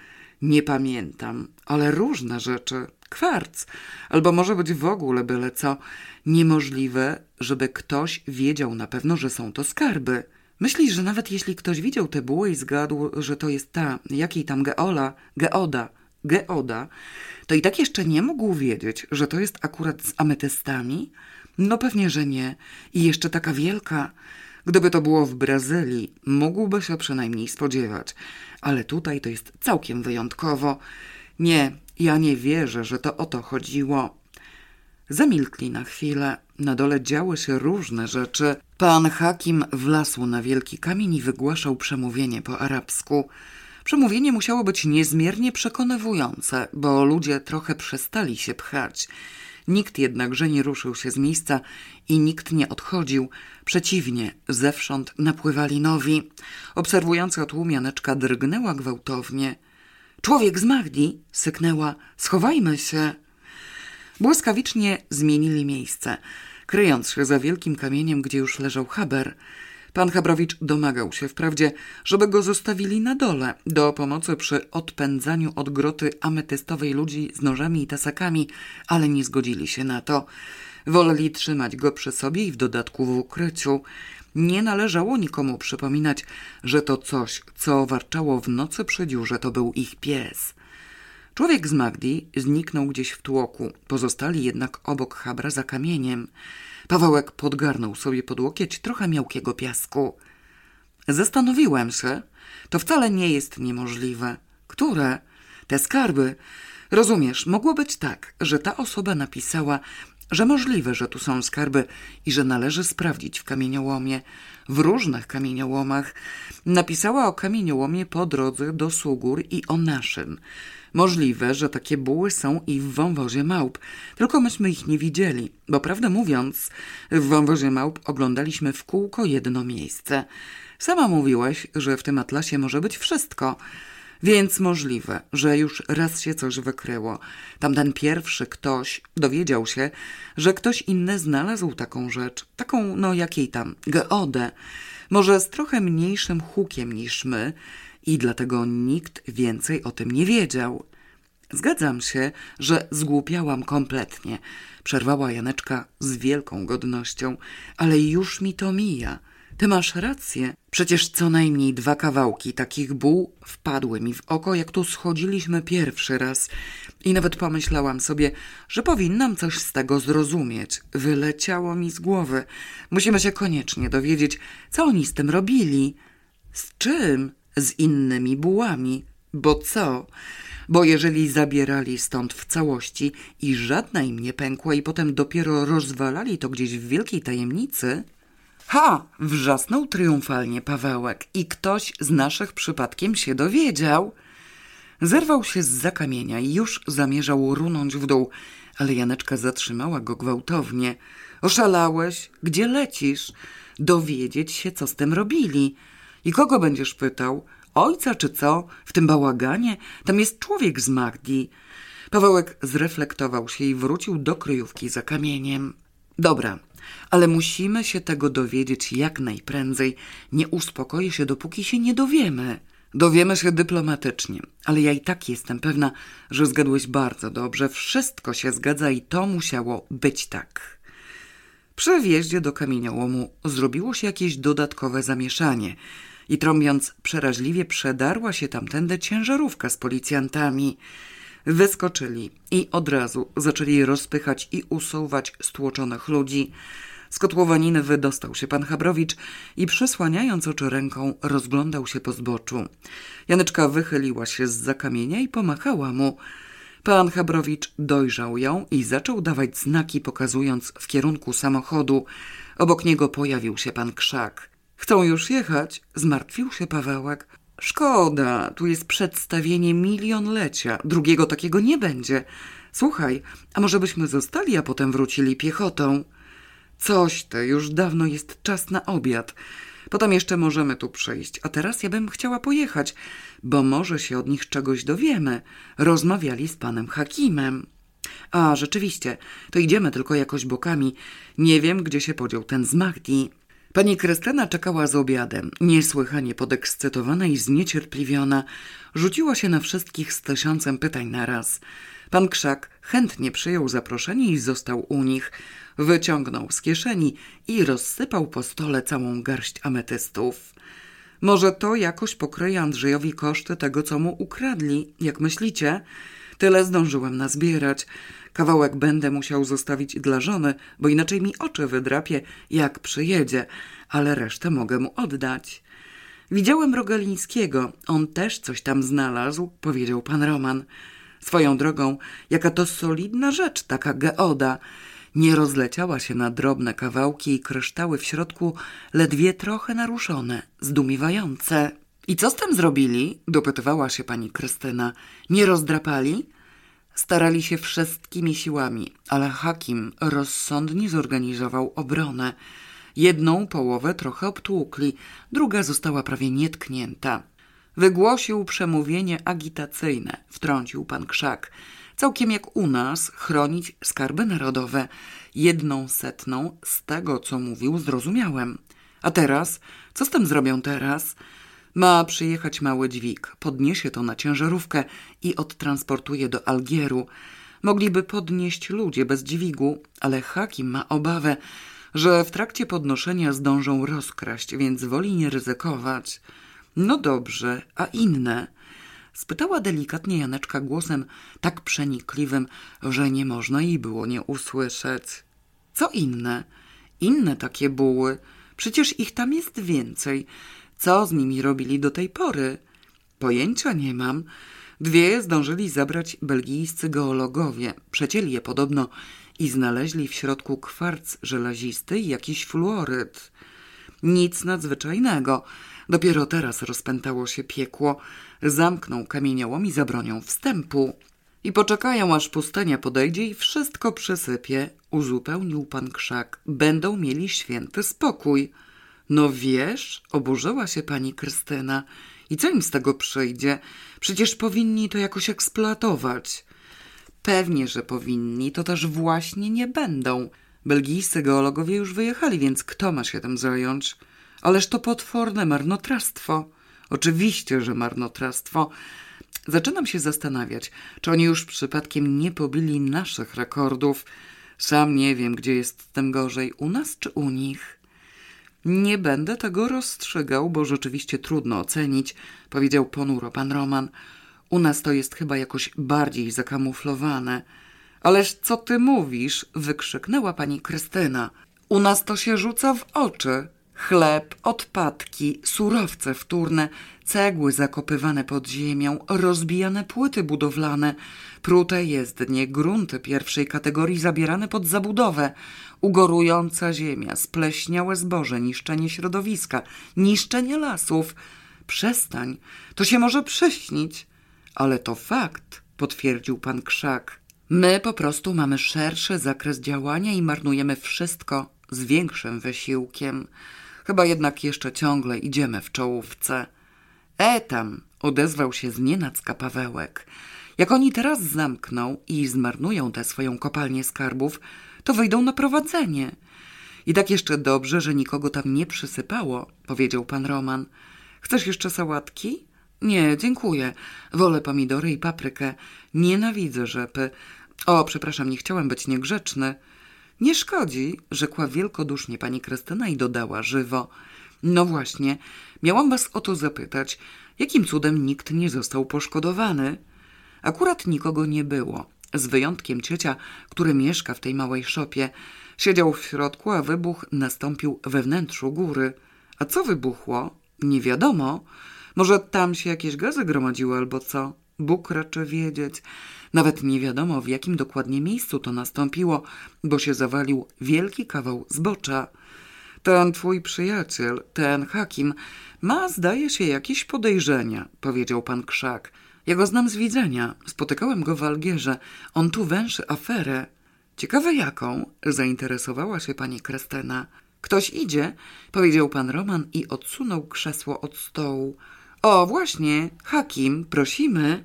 [SPEAKER 1] Nie pamiętam, ale różne rzeczy. Kwarc, albo może być w ogóle byle co. Niemożliwe, żeby ktoś wiedział na pewno, że są to skarby. Myślisz, że nawet jeśli ktoś widział tę bułę i zgadł, że to jest ta, jakiej tam geola, geoda, geoda, to i tak jeszcze nie mógł wiedzieć, że to jest akurat z ametystami? No pewnie, że nie. I jeszcze taka wielka. Gdyby to było w Brazylii, mógłby się przynajmniej spodziewać. Ale tutaj to jest całkiem wyjątkowo. Nie, ja nie wierzę, że to o to chodziło. Zamilkli na chwilę. Na dole działy się różne rzeczy. Pan Hakim wlasł na wielki kamień i wygłaszał przemówienie po arabsku. Przemówienie musiało być niezmiernie przekonywujące, bo ludzie trochę przestali się pchać. Nikt jednakże nie ruszył się z miejsca i nikt nie odchodził. Przeciwnie, zewsząd napływali nowi. Obserwująca tłumianeczka drgnęła gwałtownie. Człowiek z Magdi! syknęła. Schowajmy się! Błyskawicznie zmienili miejsce, kryjąc się za wielkim kamieniem, gdzie już leżał Haber. Pan Habrowicz domagał się wprawdzie, żeby go zostawili na dole do pomocy przy odpędzaniu od groty ametystowej ludzi z nożami i tasakami, ale nie zgodzili się na to. Woleli trzymać go przy sobie i w dodatku w ukryciu. Nie należało nikomu przypominać, że to coś, co warczało w nocy przy dziurze, to był ich pies. Człowiek z Magdi zniknął gdzieś w tłoku, pozostali jednak obok Habra za kamieniem. Pawełek podgarnął sobie pod łokieć trochę miałkiego piasku. Zastanowiłem się, to wcale nie jest niemożliwe. Które? Te skarby. Rozumiesz, mogło być tak, że ta osoba napisała, że możliwe, że tu są skarby i że należy sprawdzić w kamieniołomie, w różnych kamieniołomach. Napisała o kamieniołomie po drodze do Sugór i o naszym. Możliwe, że takie buły są i w wąwozie małp, tylko myśmy ich nie widzieli, bo prawdę mówiąc, w wąwozie małp oglądaliśmy w kółko jedno miejsce. Sama mówiłaś, że w tym atlasie może być wszystko, więc możliwe, że już raz się coś wykryło. Tamten pierwszy ktoś dowiedział się, że ktoś inny znalazł taką rzecz, taką, no jakiej tam, geodę, może z trochę mniejszym hukiem niż my, i dlatego nikt więcej o tym nie wiedział. Zgadzam się, że zgłupiałam kompletnie, przerwała Janeczka z wielką godnością, ale już mi to mija. Ty masz rację. Przecież co najmniej dwa kawałki takich buł wpadły mi w oko, jak tu schodziliśmy pierwszy raz. I nawet pomyślałam sobie, że powinnam coś z tego zrozumieć. Wyleciało mi z głowy. Musimy się koniecznie dowiedzieć, co oni z tym robili. Z czym? Z innymi bułami. Bo co? Bo jeżeli zabierali stąd w całości i żadna im nie pękła i potem dopiero rozwalali to gdzieś w wielkiej tajemnicy... Ha! Wrzasnął triumfalnie Pawełek i ktoś z naszych przypadkiem się dowiedział. Zerwał się z zakamienia i już zamierzał runąć w dół, ale Janeczka zatrzymała go gwałtownie. Oszalałeś? Gdzie lecisz? Dowiedzieć się, co z tym robili. I kogo będziesz pytał? Ojca czy co? W tym bałaganie? Tam jest człowiek z Magdi. Pawełek zreflektował się i wrócił do kryjówki za kamieniem. Dobra, ale musimy się tego dowiedzieć jak najprędzej. Nie uspokoję się, dopóki się nie dowiemy. Dowiemy się dyplomatycznie, ale ja i tak jestem pewna, że zgadłeś bardzo dobrze. Wszystko się zgadza i to musiało być tak. Przy wjeździe do kamieniołomu zrobiło się jakieś dodatkowe zamieszanie i trąbiąc przeraźliwie przedarła się tamtędy ciężarówka z policjantami. Wyskoczyli i od razu zaczęli rozpychać i usuwać stłoczonych ludzi. Z kotłowaniny wydostał się pan Chabrowicz i przysłaniając oczy ręką rozglądał się po zboczu. Janeczka wychyliła się z zakamienia i pomachała mu. Pan Chabrowicz dojrzał ją i zaczął dawać znaki, pokazując w kierunku samochodu. Obok niego pojawił się pan Krzak. Chcą już jechać? Zmartwił się Pawełek. Szkoda, tu jest przedstawienie milionlecia. Drugiego takiego nie będzie. Słuchaj, a może byśmy zostali, a potem wrócili piechotą? Coś te, już dawno jest czas na obiad. Potem jeszcze możemy tu przyjść, a teraz ja bym chciała pojechać, bo może się od nich czegoś dowiemy. Rozmawiali z panem Hakimem. A, rzeczywiście, to idziemy tylko jakoś bokami. Nie wiem, gdzie się podział ten z Magdi. Pani Krystyna czekała z obiadem, niesłychanie podekscytowana i zniecierpliwiona. Rzuciła się na wszystkich z tysiącem pytań na raz. Pan Krzak chętnie przyjął zaproszenie i został u nich. Wyciągnął z kieszeni i rozsypał po stole całą garść ametystów. Może to jakoś pokryje Andrzejowi koszty tego, co mu ukradli, jak myślicie? Tyle zdążyłem nazbierać. Kawałek będę musiał zostawić dla żony, bo inaczej mi oczy wydrapie, jak przyjedzie, ale resztę mogę mu oddać. Widziałem Rogalińskiego, on też coś tam znalazł, powiedział pan Roman. Swoją drogą, jaka to solidna rzecz, taka geoda. Nie rozleciała się na drobne kawałki i kryształy w środku ledwie trochę naruszone, zdumiewające. I co z tym zrobili? dopytywała się pani Krystyna. Nie rozdrapali? Starali się wszystkimi siłami, ale Hakim rozsądnie zorganizował obronę. Jedną połowę trochę obtłukli, druga została prawie nietknięta. Wygłosił przemówienie agitacyjne, wtrącił pan Krzak. Całkiem jak u nas chronić skarby narodowe. Jedną setną z tego, co mówił, zrozumiałem. A teraz? Co z tym zrobią teraz? Ma przyjechać mały dźwig, podniesie to na ciężarówkę i odtransportuje do Algieru. Mogliby podnieść ludzie bez dźwigu, ale Hakim ma obawę, że w trakcie podnoszenia zdążą rozkraść, więc woli nie ryzykować. No dobrze, a inne? Spytała delikatnie Janeczka głosem tak przenikliwym, że nie można jej było nie usłyszeć. Co inne? Inne takie buły. Przecież ich tam jest więcej. Co z nimi robili do tej pory? Pojęcia nie mam. Dwie zdążyli zabrać belgijscy geologowie. Przecięli je podobno i znaleźli w środku kwarc żelazisty i jakiś fluoryd. Nic nadzwyczajnego. Dopiero teraz rozpętało się piekło. Zamknął kamieniołom i zabronią wstępu. I poczekają, aż pustynia podejdzie i wszystko przysypie. Uzupełnił pan krzak. Będą mieli święty spokój. No wiesz, oburzyła się pani Krystyna. I co im z tego przyjdzie? Przecież powinni to jakoś eksploatować. Pewnie, że powinni, to też właśnie nie będą. Belgijscy geologowie już wyjechali, więc kto ma się tym zająć? Ależ to potworne marnotrawstwo. Oczywiście, że marnotrawstwo. Zaczynam się zastanawiać, czy oni już przypadkiem nie pobili naszych rekordów. Sam nie wiem, gdzie jest tym gorzej, u nas czy u nich. Nie będę tego rozstrzygał, bo rzeczywiście trudno ocenić, powiedział ponuro pan Roman. U nas to jest chyba jakoś bardziej zakamuflowane. Ależ co ty mówisz? wykrzyknęła pani Krystyna. U nas to się rzuca w oczy. Chleb, odpadki, surowce wtórne, cegły zakopywane pod ziemią, rozbijane płyty budowlane, prute jezdnie, grunty pierwszej kategorii zabierane pod zabudowę, ugorująca ziemia, spleśniałe zboże, niszczenie środowiska, niszczenie lasów. Przestań, to się może prześnić. Ale to fakt, potwierdził pan Krzak. My po prostu mamy szerszy zakres działania i marnujemy wszystko z większym wysiłkiem. Chyba jednak jeszcze ciągle idziemy w czołówce. E tam, odezwał się znienacka Pawełek. Jak oni teraz zamkną i zmarnują tę swoją kopalnię skarbów, to wyjdą na prowadzenie. I tak jeszcze dobrze, że nikogo tam nie przysypało, powiedział pan Roman. Chcesz jeszcze sałatki? Nie, dziękuję. Wolę pomidory i paprykę. Nienawidzę rzepy. O, przepraszam, nie chciałem być niegrzeczny. Nie szkodzi, rzekła wielkodusznie pani Krystyna i dodała żywo. No właśnie, miałam was o to zapytać, jakim cudem nikt nie został poszkodowany? Akurat nikogo nie było, z wyjątkiem ciecia, który mieszka w tej małej szopie. Siedział w środku, a wybuch nastąpił we wnętrzu góry. A co wybuchło? Nie wiadomo. Może tam się jakieś gazy gromadziły albo co? Bóg raczy wiedzieć. Nawet nie wiadomo, w jakim dokładnie miejscu to nastąpiło, bo się zawalił wielki kawał zbocza. Ten twój przyjaciel, ten Hakim, ma, zdaje się, jakieś podejrzenia, powiedział pan Krzak. Ja go znam z widzenia. Spotykałem go w Algierze. On tu węszy aferę. Ciekawe jaką? Zainteresowała się pani Krystyna. Ktoś idzie, powiedział pan Roman i odsunął krzesło od stołu. O, właśnie, Hakim, prosimy.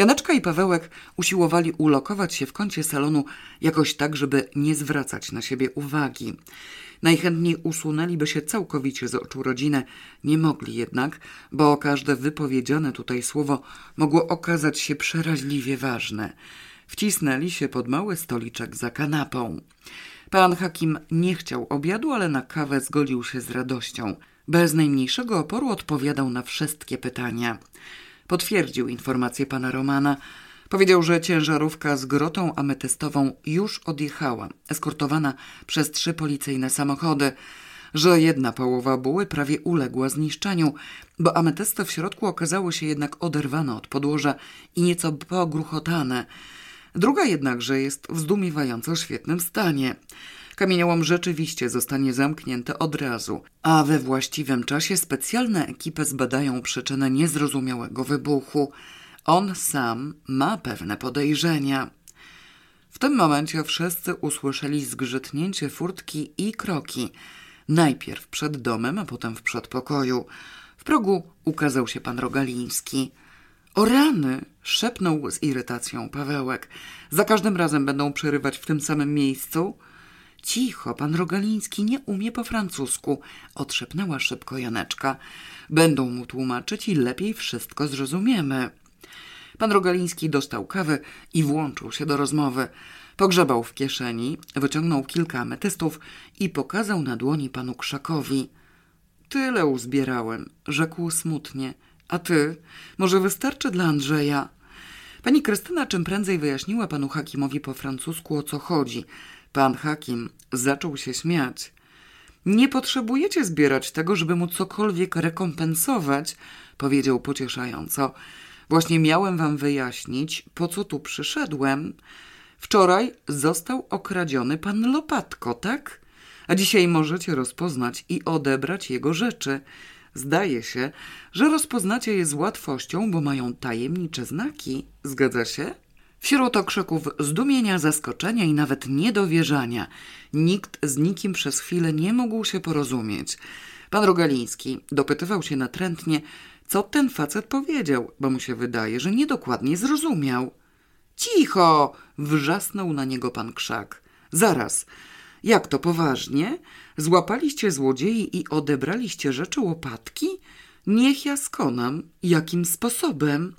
[SPEAKER 1] Janeczka i Pawełek usiłowali ulokować się w kącie salonu jakoś tak, żeby nie zwracać na siebie uwagi. Najchętniej usunęliby się całkowicie z oczu rodzinę, nie mogli jednak, bo każde wypowiedziane tutaj słowo mogło okazać się przeraźliwie ważne. Wcisnęli się pod mały stoliczek za kanapą. Pan Hakim nie chciał obiadu, ale na kawę zgodził się z radością. Bez najmniejszego oporu odpowiadał na wszystkie pytania. Potwierdził informację pana Romana. Powiedział, że ciężarówka z grotą ametystową już odjechała, eskortowana przez trzy policyjne samochody, że jedna połowa buły prawie uległa zniszczeniu, bo ametysty w środku okazały się jednak oderwane od podłoża i nieco pogruchotane. Druga jednakże jest w zdumiewająco świetnym stanie. Kamieniołom rzeczywiście zostanie zamknięty od razu, a we właściwym czasie specjalne ekipy zbadają przyczynę niezrozumiałego wybuchu. On sam ma pewne podejrzenia. W tym momencie wszyscy usłyszeli zgrzytnięcie furtki i kroki. Najpierw przed domem, a potem w przedpokoju. W progu ukazał się pan Rogaliński. O rany! szepnął z irytacją Pawełek. Za każdym razem będą przerywać w tym samym miejscu? Cicho, pan Rogaliński nie umie po francusku, odszepnęła szybko Janeczka. Będą mu tłumaczyć i lepiej wszystko zrozumiemy. Pan Rogaliński dostał kawę i włączył się do rozmowy. Pogrzebał w kieszeni, wyciągnął kilka ametystów i pokazał na dłoni panu Krzakowi. Tyle uzbierałem, rzekł smutnie. A ty? Może wystarczy dla Andrzeja? Pani Krystyna czym prędzej wyjaśniła panu Hakimowi po francusku o co chodzi. Pan Hakim zaczął się śmiać. Nie potrzebujecie zbierać tego, żeby mu cokolwiek rekompensować, powiedział pocieszająco. Właśnie miałem wam wyjaśnić, po co tu przyszedłem. Wczoraj został okradziony pan Lopatko, tak? A dzisiaj możecie rozpoznać i odebrać jego rzeczy. Zdaje się, że rozpoznacie je z łatwością, bo mają tajemnicze znaki. Zgadza się? Wśród okrzyków zdumienia, zaskoczenia i nawet niedowierzania nikt z nikim przez chwilę nie mógł się porozumieć. Pan Rogaliński dopytywał się natrętnie, co ten facet powiedział, bo mu się wydaje, że niedokładnie zrozumiał. Cicho! wrzasnął na niego pan Krzak. Zaraz, jak to poważnie? Złapaliście złodziei i odebraliście rzeczy łopatki? Niech ja skonam. Jakim sposobem?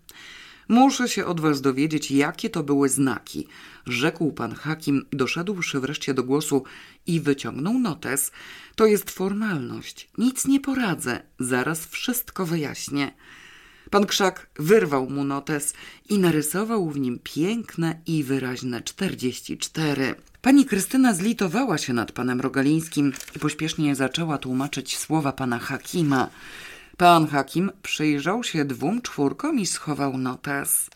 [SPEAKER 1] Muszę się od was dowiedzieć, jakie to były znaki. Rzekł pan Hakim, doszedłszy wreszcie do głosu i wyciągnął notes. To jest formalność. Nic nie poradzę. Zaraz wszystko wyjaśnię. Pan Krzak wyrwał mu notes i narysował w nim piękne i wyraźne czterdzieści cztery. Pani Krystyna zlitowała się nad panem Rogalińskim i pośpiesznie zaczęła tłumaczyć słowa pana Hakima. Pan Hakim przyjrzał się dwóm czwórkom i schował notes.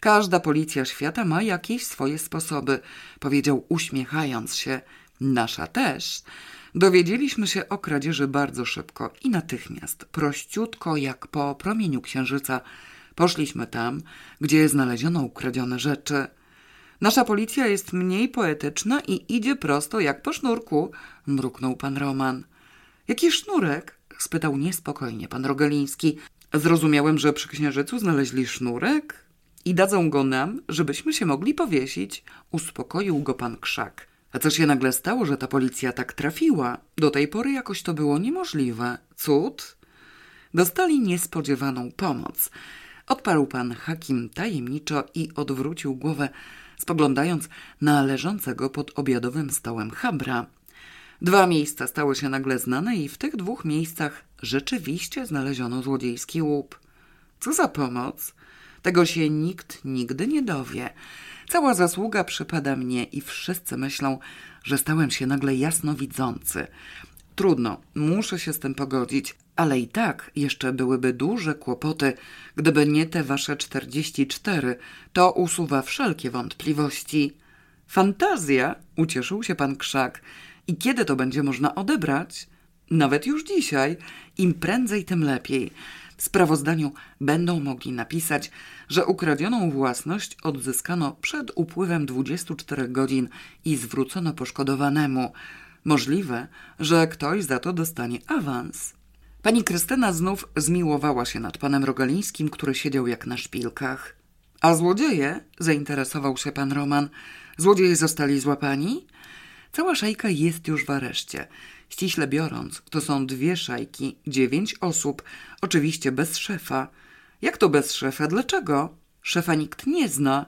[SPEAKER 1] Każda policja świata ma jakieś swoje sposoby, powiedział uśmiechając się. Nasza też. Dowiedzieliśmy się o kradzieży bardzo szybko i natychmiast, prościutko jak po promieniu księżyca, Poszliśmy tam, gdzie znaleziono ukradzione rzeczy. Nasza policja jest mniej poetyczna i idzie prosto jak po sznurku, mruknął pan Roman. Jaki sznurek? Spytał niespokojnie pan Rogaliński. Zrozumiałem, że przy księżycu znaleźli sznurek i dadzą go nam, żebyśmy się mogli powiesić. Uspokoił go pan Krzak. A co się nagle stało, że ta policja tak trafiła? Do tej pory jakoś to było niemożliwe. Cud? Dostali niespodziewaną pomoc. Odparł pan Hakim tajemniczo i odwrócił głowę, spoglądając na leżącego pod obiadowym stołem Habra. Dwa miejsca stały się nagle znane i w tych dwóch miejscach rzeczywiście znaleziono złodziejski łup. Co za pomoc? Tego się nikt nigdy nie dowie. Cała zasługa przypada mnie i wszyscy myślą, że stałem się nagle jasnowidzący. Trudno, muszę się z tym pogodzić, ale i tak jeszcze byłyby duże kłopoty, gdyby nie te wasze czterdzieści cztery. To usuwa wszelkie wątpliwości. Fantazja, ucieszył się pan Krzak. I kiedy to będzie można odebrać? Nawet już dzisiaj. Im prędzej, tym lepiej. W sprawozdaniu będą mogli napisać, że ukradzioną własność odzyskano przed upływem 24 godzin i zwrócono poszkodowanemu. Możliwe, że ktoś za to dostanie awans. Pani Krystyna znów zmiłowała się nad panem Rogalińskim, który siedział jak na szpilkach. A złodzieje? zainteresował się pan Roman. Złodzieje zostali złapani? Cała szajka jest już w areszcie. Ściśle biorąc, to są dwie szajki, dziewięć osób, oczywiście bez szefa. Jak to bez szefa? Dlaczego? Szefa nikt nie zna.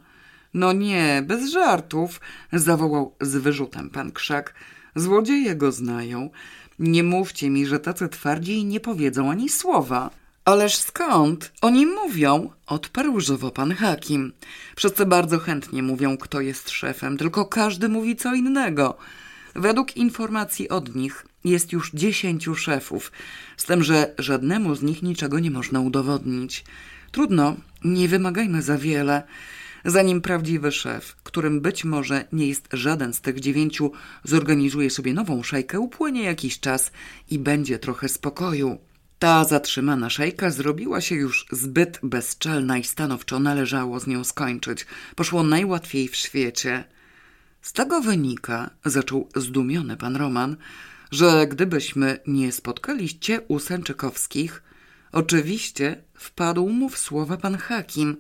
[SPEAKER 1] No nie, bez żartów, zawołał z wyrzutem pan Krzak. Złodzieje go znają. Nie mówcie mi, że tacy twardzi nie powiedzą ani słowa. Ależ skąd? Oni mówią, odparł żywo pan Hakim. Wszyscy bardzo chętnie mówią, kto jest szefem, tylko każdy mówi co innego. Według informacji od nich jest już dziesięciu szefów, z tym, że żadnemu z nich niczego nie można udowodnić. Trudno, nie wymagajmy za wiele. Zanim prawdziwy szef, którym być może nie jest żaden z tych dziewięciu, zorganizuje sobie nową szajkę, upłynie jakiś czas i będzie trochę spokoju. Ta zatrzymana szejka zrobiła się już zbyt bezczelna i stanowczo należało z nią skończyć. Poszło najłatwiej w świecie. Z tego wynika, zaczął zdumiony pan Roman, że gdybyśmy nie spotkali cię u Sęczykowskich, oczywiście wpadł mu w słowa pan Hakim.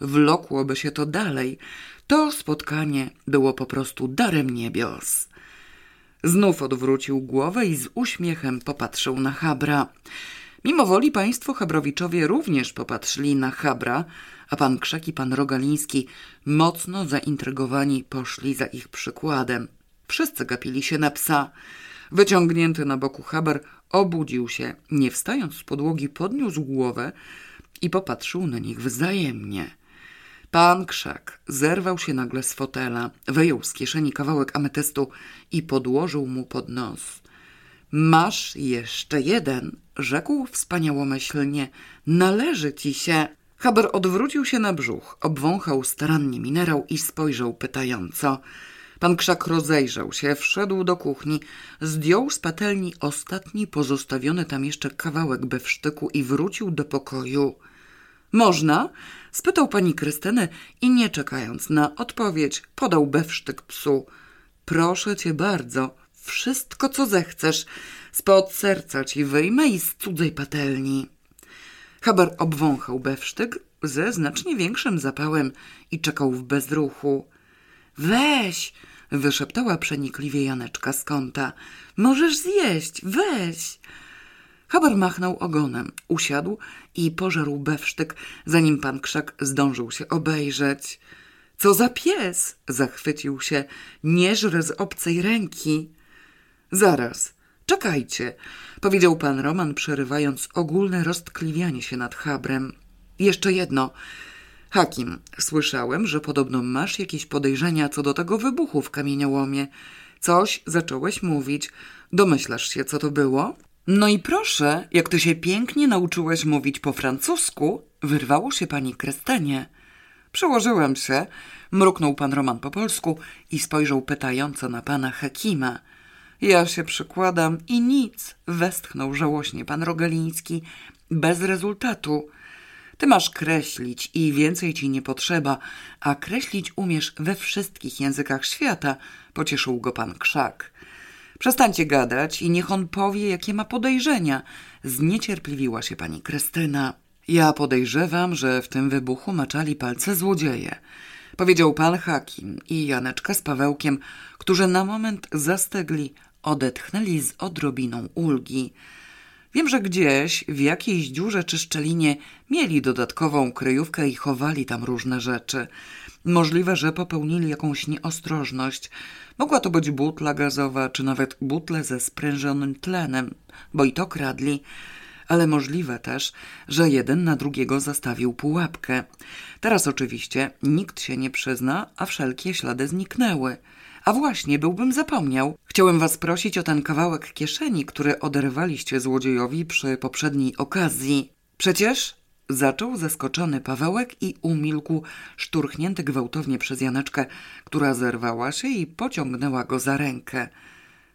[SPEAKER 1] Wlokłoby się to dalej. To spotkanie było po prostu darem niebios. Znów odwrócił głowę i z uśmiechem popatrzył na Habra. Mimo woli państwo Habrowiczowie również popatrzyli na Habra, a pan Krzak i pan Rogaliński, mocno zaintrygowani, poszli za ich przykładem. Wszyscy gapili się na psa. Wyciągnięty na boku Haber obudził się, nie wstając z podłogi, podniósł głowę i popatrzył na nich wzajemnie. Pan Krzak zerwał się nagle z fotela, wyjął z kieszeni kawałek ametystu i podłożył mu pod nos. Masz jeszcze jeden, rzekł wspaniałomyślnie. Należy ci się. Haber odwrócił się na brzuch, obwąchał starannie minerał i spojrzał pytająco. Pan Krzak rozejrzał się, wszedł do kuchni, zdjął z patelni ostatni pozostawiony tam jeszcze kawałek bewsztyku i wrócił do pokoju. Można? spytał pani Krystynę i nie czekając na odpowiedź, podał bewsztyk psu. Proszę cię bardzo, wszystko co zechcesz, spod serca ci wyjmę i z cudzej patelni. Haber obwąchał bewsztyk ze znacznie większym zapałem i czekał w bezruchu. Weź, wyszeptała przenikliwie Janeczka z kąta. Możesz zjeść, weź. Haber machnął ogonem, usiadł i pożarł bewsztyk, zanim pan Krzak zdążył się obejrzeć. Co za pies! zachwycił się. Nie żre z obcej ręki. Zaraz, czekajcie, powiedział pan Roman, przerywając ogólne roztkliwianie się nad Habrem. Jeszcze jedno. Hakim, słyszałem, że podobno masz jakieś podejrzenia co do tego wybuchu w kamieniołomie. Coś zacząłeś mówić. Domyślasz się, co to było? No i proszę, jak ty się pięknie nauczyłeś mówić po francusku, wyrwało się pani Krestenie. Przełożyłem się, mruknął pan Roman po polsku i spojrzał pytająco na pana Hakima. Ja się przykładam i nic, westchnął żałośnie pan Rogaliński. Bez rezultatu. Ty masz kreślić i więcej ci nie potrzeba, a kreślić umiesz we wszystkich językach świata, pocieszył go pan Krzak. Przestańcie gadać i niech on powie, jakie ma podejrzenia. Zniecierpliwiła się pani Krystyna. Ja podejrzewam, że w tym wybuchu maczali palce złodzieje. Powiedział pan Hakim i Janeczka z Pawełkiem, którzy na moment zastegli, odetchnęli z odrobiną ulgi. Wiem, że gdzieś w jakiejś dziurze czy szczelinie mieli dodatkową kryjówkę i chowali tam różne rzeczy. Możliwe, że popełnili jakąś nieostrożność. Mogła to być butla gazowa, czy nawet butle ze sprężonym tlenem, bo i to kradli. Ale możliwe też, że jeden na drugiego zastawił pułapkę. Teraz oczywiście nikt się nie przyzna, a wszelkie ślady zniknęły. A właśnie, byłbym zapomniał. Chciałem was prosić o ten kawałek kieszeni, który oderwaliście złodziejowi przy poprzedniej okazji. Przecież Zaczął zaskoczony Pawełek i umilkł, szturchnięty gwałtownie przez Janeczkę, która zerwała się i pociągnęła go za rękę.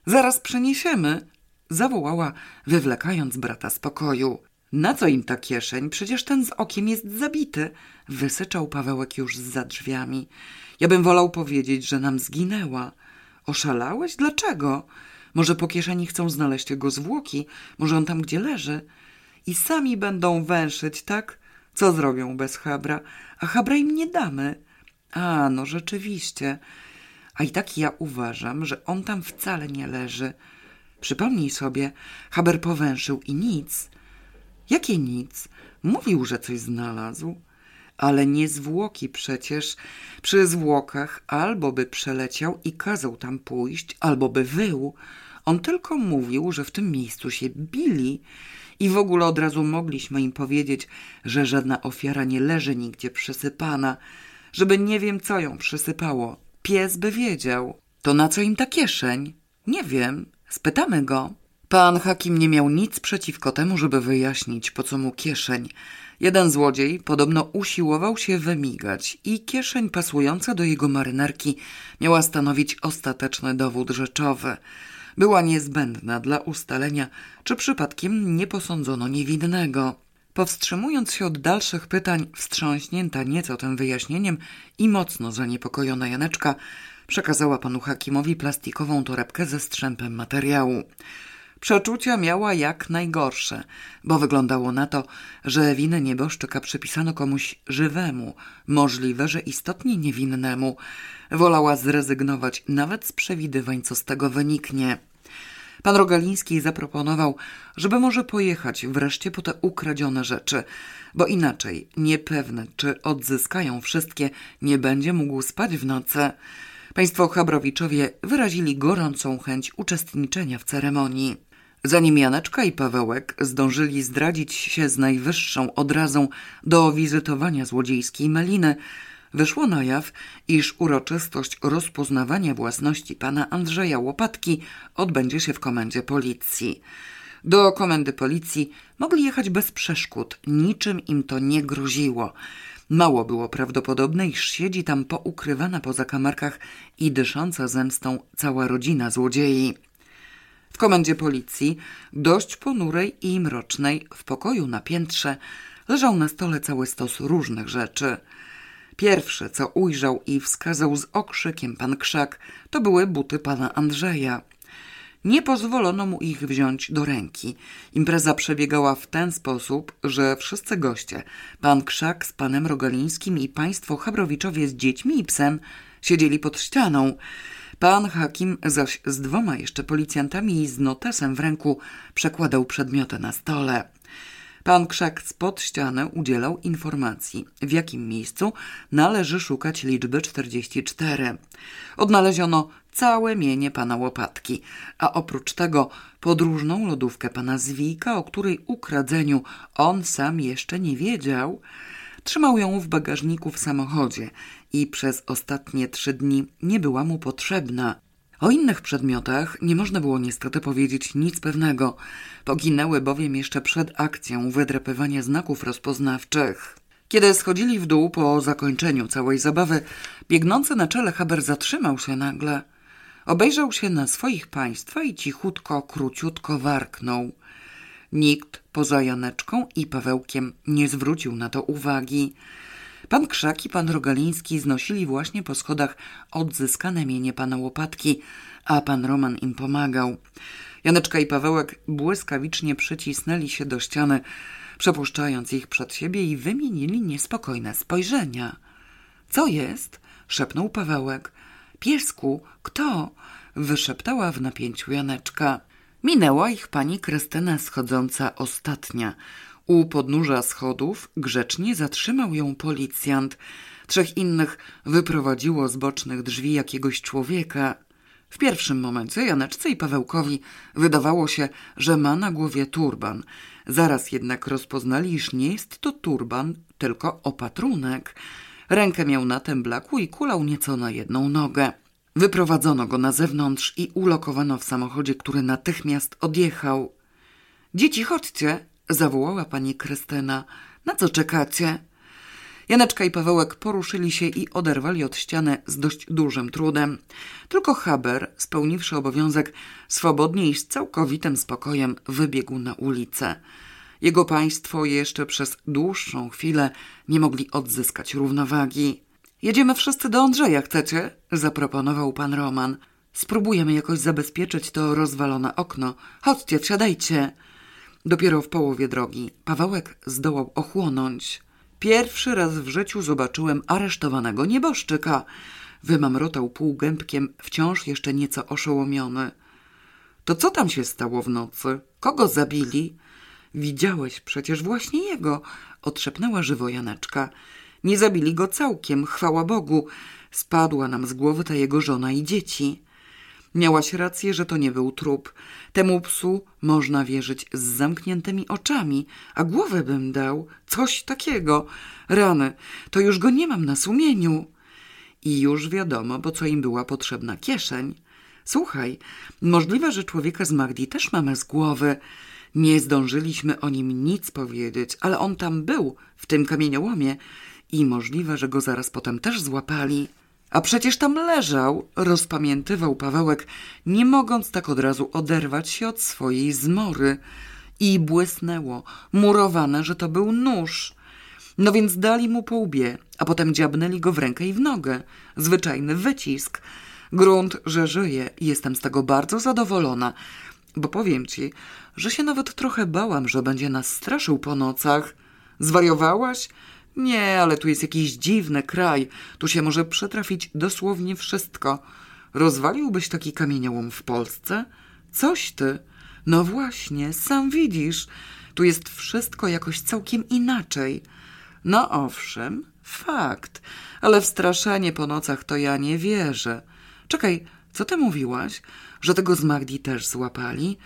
[SPEAKER 1] Zaraz przeniesiemy, zawołała, wywlekając brata z pokoju. Na co im ta kieszeń? Przecież ten z okiem jest zabity, wysyczał Pawełek już za drzwiami. Ja bym wolał powiedzieć, że nam zginęła. Oszalałeś? Dlaczego? Może po kieszeni chcą znaleźć jego zwłoki? Może on tam, gdzie leży? I sami będą węszyć, tak? Co zrobią bez Habra? A Habra im nie damy. A, no rzeczywiście. A i tak ja uważam, że on tam wcale nie leży. Przypomnij sobie, Haber powęszył i nic. Jakie nic? Mówił, że coś znalazł. Ale nie zwłoki przecież. Przy zwłokach albo by przeleciał i kazał tam pójść, albo by wył. On tylko mówił, że w tym miejscu się bili i w ogóle od razu mogliśmy im powiedzieć, że żadna ofiara nie leży nigdzie przysypana, żeby nie wiem, co ją przysypało. Pies by wiedział. To na co im ta kieszeń? Nie wiem. Spytamy go. Pan Hakim nie miał nic przeciwko temu, żeby wyjaśnić, po co mu kieszeń. Jeden złodziej podobno usiłował się wymigać i kieszeń pasująca do jego marynarki miała stanowić ostateczny dowód rzeczowy. Była niezbędna dla ustalenia, czy przypadkiem nie posądzono niewinnego. Powstrzymując się od dalszych pytań, wstrząśnięta nieco tym wyjaśnieniem i mocno zaniepokojona Janeczka przekazała panu Hakimowi plastikową torebkę ze strzępem materiału. Przeczucia miała jak najgorsze, bo wyglądało na to, że winę nieboszczyka przypisano komuś żywemu, możliwe, że istotnie niewinnemu. Wolała zrezygnować nawet z przewidywań, co z tego wyniknie. Pan Rogaliński zaproponował, żeby może pojechać wreszcie po te ukradzione rzeczy, bo inaczej, niepewne, czy odzyskają wszystkie, nie będzie mógł spać w nocy. Państwo Chabrowiczowie wyrazili gorącą chęć uczestniczenia w ceremonii. Zanim Janeczka i Pawełek zdążyli zdradzić się z najwyższą odrazą do wizytowania złodziejskiej Meliny, wyszło na jaw, iż uroczystość rozpoznawania własności pana Andrzeja Łopatki odbędzie się w komendzie policji. Do komendy policji mogli jechać bez przeszkód, niczym im to nie groziło. Mało było prawdopodobne, iż siedzi tam poukrywana po zakamarkach i dysząca zemstą cała rodzina złodziei. W komendzie policji, dość ponurej i mrocznej, w pokoju na piętrze, leżał na stole cały stos różnych rzeczy. Pierwsze, co ujrzał i wskazał z okrzykiem pan Krzak, to były buty pana Andrzeja. Nie pozwolono mu ich wziąć do ręki. Impreza przebiegała w ten sposób, że wszyscy goście, pan Krzak z panem Rogalińskim i państwo Chabrowiczowie z dziećmi i psem, siedzieli pod ścianą. Pan Hakim zaś z dwoma jeszcze policjantami i z notesem w ręku przekładał przedmioty na stole. Pan Krzak spod ściany udzielał informacji, w jakim miejscu należy szukać liczby 44. Odnaleziono całe mienie pana Łopatki, a oprócz tego podróżną lodówkę pana Zwijka, o której ukradzeniu on sam jeszcze nie wiedział. Trzymał ją w bagażniku w samochodzie i przez ostatnie trzy dni nie była mu potrzebna. O innych przedmiotach nie można było niestety powiedzieć nic pewnego. Poginęły bowiem jeszcze przed akcją wydrapywania znaków rozpoznawczych. Kiedy schodzili w dół po zakończeniu całej zabawy, biegnący na czele Haber zatrzymał się nagle. Obejrzał się na swoich państwa i cichutko, króciutko warknął. Nikt poza Janeczką i Pawełkiem nie zwrócił na to uwagi. Pan Krzak i pan Rogaliński znosili właśnie po schodach odzyskane mienie pana Łopatki, a pan Roman im pomagał. Janeczka i Pawełek błyskawicznie przycisnęli się do ściany, przepuszczając ich przed siebie i wymienili niespokojne spojrzenia. Co jest? szepnął Pawełek. Piesku, kto? wyszeptała w napięciu Janeczka. Minęła ich pani Krystyna schodząca ostatnia. U podnóża schodów grzecznie zatrzymał ją policjant. Trzech innych wyprowadziło z bocznych drzwi jakiegoś człowieka. W pierwszym momencie Janeczce i Pawełkowi wydawało się, że ma na głowie turban. Zaraz jednak rozpoznali, iż nie jest to turban, tylko opatrunek. Rękę miał na temblaku i kulał nieco na jedną nogę. Wyprowadzono go na zewnątrz i ulokowano w samochodzie, który natychmiast odjechał. Dzieci, chodźcie, zawołała pani Krystyna. Na co czekacie? Janeczka i Pawełek poruszyli się i oderwali od ściany z dość dużym trudem. Tylko Haber, spełniwszy obowiązek, swobodnie i z całkowitym spokojem wybiegł na ulicę. Jego państwo jeszcze przez dłuższą chwilę nie mogli odzyskać równowagi. Jedziemy wszyscy do Andrzeja, chcecie? zaproponował pan Roman. Spróbujemy jakoś zabezpieczyć to rozwalone okno. Chodźcie, wsiadajcie. Dopiero w połowie drogi Pawełek zdołał ochłonąć. Pierwszy raz w życiu zobaczyłem aresztowanego nieboszczyka. Wymamrotał półgębkiem, wciąż jeszcze nieco oszołomiony. To co tam się stało w nocy? Kogo zabili? Widziałeś przecież właśnie jego, otrzepnęła żywo Janeczka. Nie zabili go całkiem, chwała Bogu. Spadła nam z głowy ta jego żona i dzieci. Miałaś rację, że to nie był trup. Temu psu można wierzyć z zamkniętymi oczami, a głowę bym dał. Coś takiego. Rany, to już go nie mam na sumieniu. I już wiadomo, bo co im była potrzebna kieszeń. Słuchaj, możliwe, że człowieka z Magdi też mamy z głowy. Nie zdążyliśmy o nim nic powiedzieć, ale on tam był, w tym kamieniołomie i możliwe, że go zaraz potem też złapali. A przecież tam leżał, rozpamiętywał Pawełek, nie mogąc tak od razu oderwać się od swojej zmory. I błysnęło, murowane, że to był nóż. No więc dali mu po łbie, a potem dziabnęli go w rękę i w nogę. Zwyczajny wycisk. Grunt, że żyje i jestem z tego bardzo zadowolona, bo powiem ci, że się nawet trochę bałam, że będzie nas straszył po nocach. Zwariowałaś? Nie, ale tu jest jakiś dziwny kraj. Tu się może przetrafić dosłownie wszystko. Rozwaliłbyś taki kamieniołom w Polsce? Coś ty. No właśnie, sam widzisz. Tu jest wszystko jakoś całkiem inaczej. No owszem, fakt. Ale w po nocach to ja nie wierzę. Czekaj, co ty mówiłaś? Że tego z Magdi też złapali?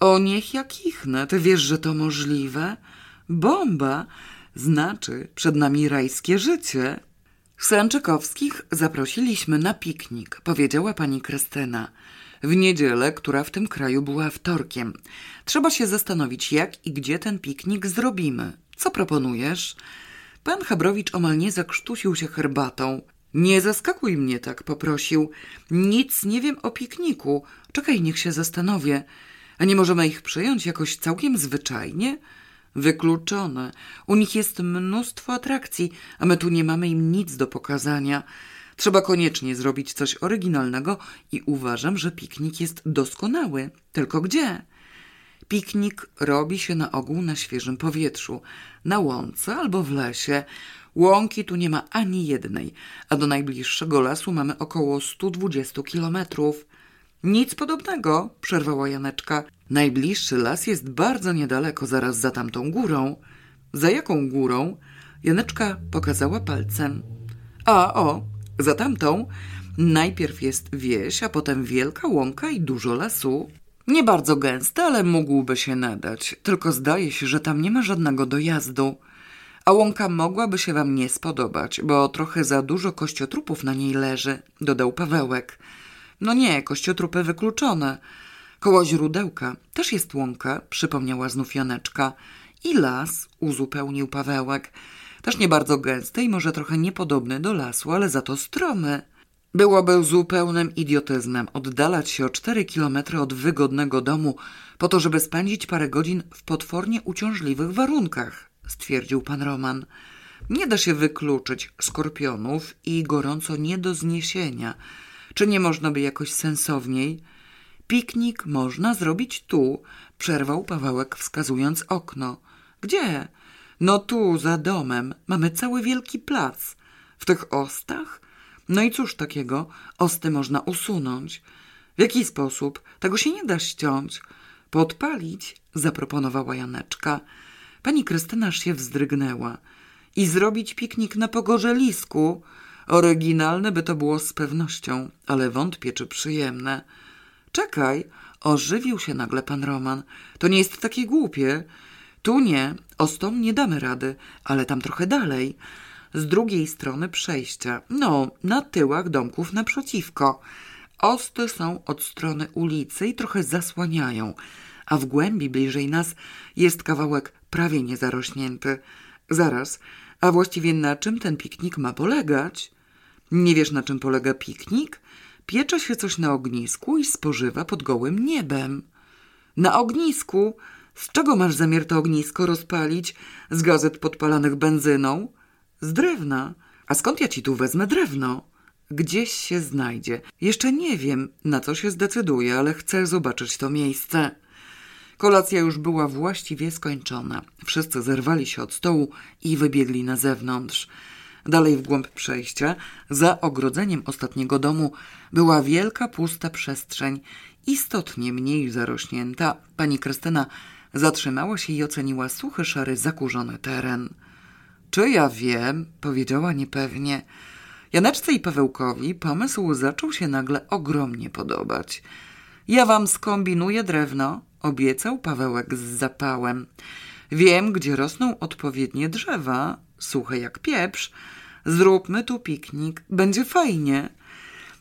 [SPEAKER 1] O niech jak ichnę, ty wiesz, że to możliwe? Bomba! Znaczy, przed nami rajskie życie. Sanczykowskich zaprosiliśmy na piknik, powiedziała pani Krystyna. W niedzielę, która w tym kraju była wtorkiem. Trzeba się zastanowić, jak i gdzie ten piknik zrobimy. Co proponujesz? Pan Chabrowicz omal nie zakrztusił się herbatą. Nie zaskakuj mnie tak, poprosił. Nic nie wiem o pikniku. Czekaj, niech się zastanowię. A nie możemy ich przyjąć jakoś całkiem zwyczajnie? Wykluczone. U nich jest mnóstwo atrakcji, a my tu nie mamy im nic do pokazania. Trzeba koniecznie zrobić coś oryginalnego i uważam, że piknik jest doskonały. Tylko gdzie? Piknik robi się na ogół na świeżym powietrzu, na łące albo w lesie. Łąki tu nie ma ani jednej, a do najbliższego lasu mamy około 120 kilometrów. Nic podobnego, przerwała Janeczka. Najbliższy las jest bardzo niedaleko, zaraz za tamtą górą. Za jaką górą? Janeczka pokazała palcem. A, o, za tamtą. Najpierw jest wieś, a potem wielka łąka i dużo lasu. Nie bardzo gęsty, ale mógłby się nadać. Tylko zdaje się, że tam nie ma żadnego dojazdu. A łąka mogłaby się wam nie spodobać, bo trochę za dużo kościotrupów na niej leży, dodał Pawełek. No nie, kościotrupy wykluczone. Koło źródełka też jest łąka, przypomniała znów Janeczka. I las, uzupełnił Pawełek. Też nie bardzo gęsty i może trochę niepodobny do lasu, ale za to stromy. Byłoby zupełnym idiotyzmem oddalać się o cztery kilometry od wygodnego domu po to, żeby spędzić parę godzin w potwornie uciążliwych warunkach, stwierdził pan Roman. Nie da się wykluczyć skorpionów i gorąco nie do zniesienia. Czy nie można by jakoś sensowniej? Piknik można zrobić tu, przerwał Pawełek wskazując okno. Gdzie? No tu, za domem. Mamy cały wielki plac. W tych ostach? No i cóż takiego? Osty można usunąć. W jaki sposób? Tego się nie da ściąć. Podpalić? Zaproponowała Janeczka. Pani Krystyna się wzdrygnęła. I zrobić piknik na pogorzelisku? Oryginalne by to było z pewnością, ale wątpię, czy przyjemne. Czekaj, ożywił się nagle pan Roman. To nie jest takie głupie. Tu nie, ostom nie damy rady, ale tam trochę dalej. Z drugiej strony przejścia, no, na tyłach domków naprzeciwko. Osty są od strony ulicy i trochę zasłaniają, a w głębi bliżej nas jest kawałek prawie niezarośnięty. Zaraz, a właściwie na czym ten piknik ma polegać? Nie wiesz, na czym polega piknik? Piecze się coś na ognisku i spożywa pod gołym niebem. Na ognisku? Z czego masz zamiar to ognisko rozpalić? Z gazet podpalanych benzyną? Z drewna. A skąd ja ci tu wezmę drewno? Gdzieś się znajdzie. Jeszcze nie wiem, na co się zdecyduję, ale chcę zobaczyć to miejsce. Kolacja już była właściwie skończona. Wszyscy zerwali się od stołu i wybiegli na zewnątrz. Dalej w głąb przejścia, za ogrodzeniem ostatniego domu, była wielka, pusta przestrzeń, istotnie mniej zarośnięta. Pani Krystyna zatrzymała się i oceniła suchy, szary, zakurzony teren. Czy ja wiem? powiedziała niepewnie. Janeczce i Pawełkowi pomysł zaczął się nagle ogromnie podobać. Ja wam skombinuję drewno, obiecał Pawełek z zapałem. Wiem, gdzie rosną odpowiednie drzewa, suche jak pieprz. Zróbmy tu piknik, będzie fajnie.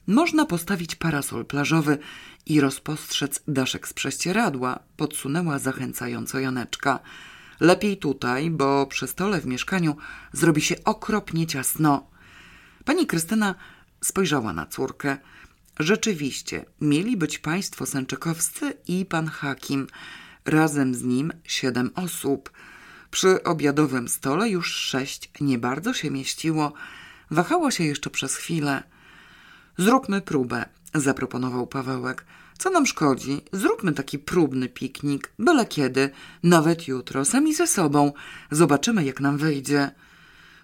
[SPEAKER 1] Można postawić parasol plażowy i rozpostrzec daszek z prześcieradła, podsunęła zachęcająco Janeczka. Lepiej tutaj, bo przy stole w mieszkaniu zrobi się okropnie ciasno. Pani Krystyna spojrzała na córkę. Rzeczywiście, mieli być państwo sęczykowscy i pan Hakim. Razem z nim siedem osób. Przy obiadowym stole już sześć nie bardzo się mieściło. Wahało się jeszcze przez chwilę. Zróbmy próbę, zaproponował Pawełek. Co nam szkodzi? Zróbmy taki próbny piknik, byle kiedy, nawet jutro, sami ze sobą. Zobaczymy, jak nam wyjdzie.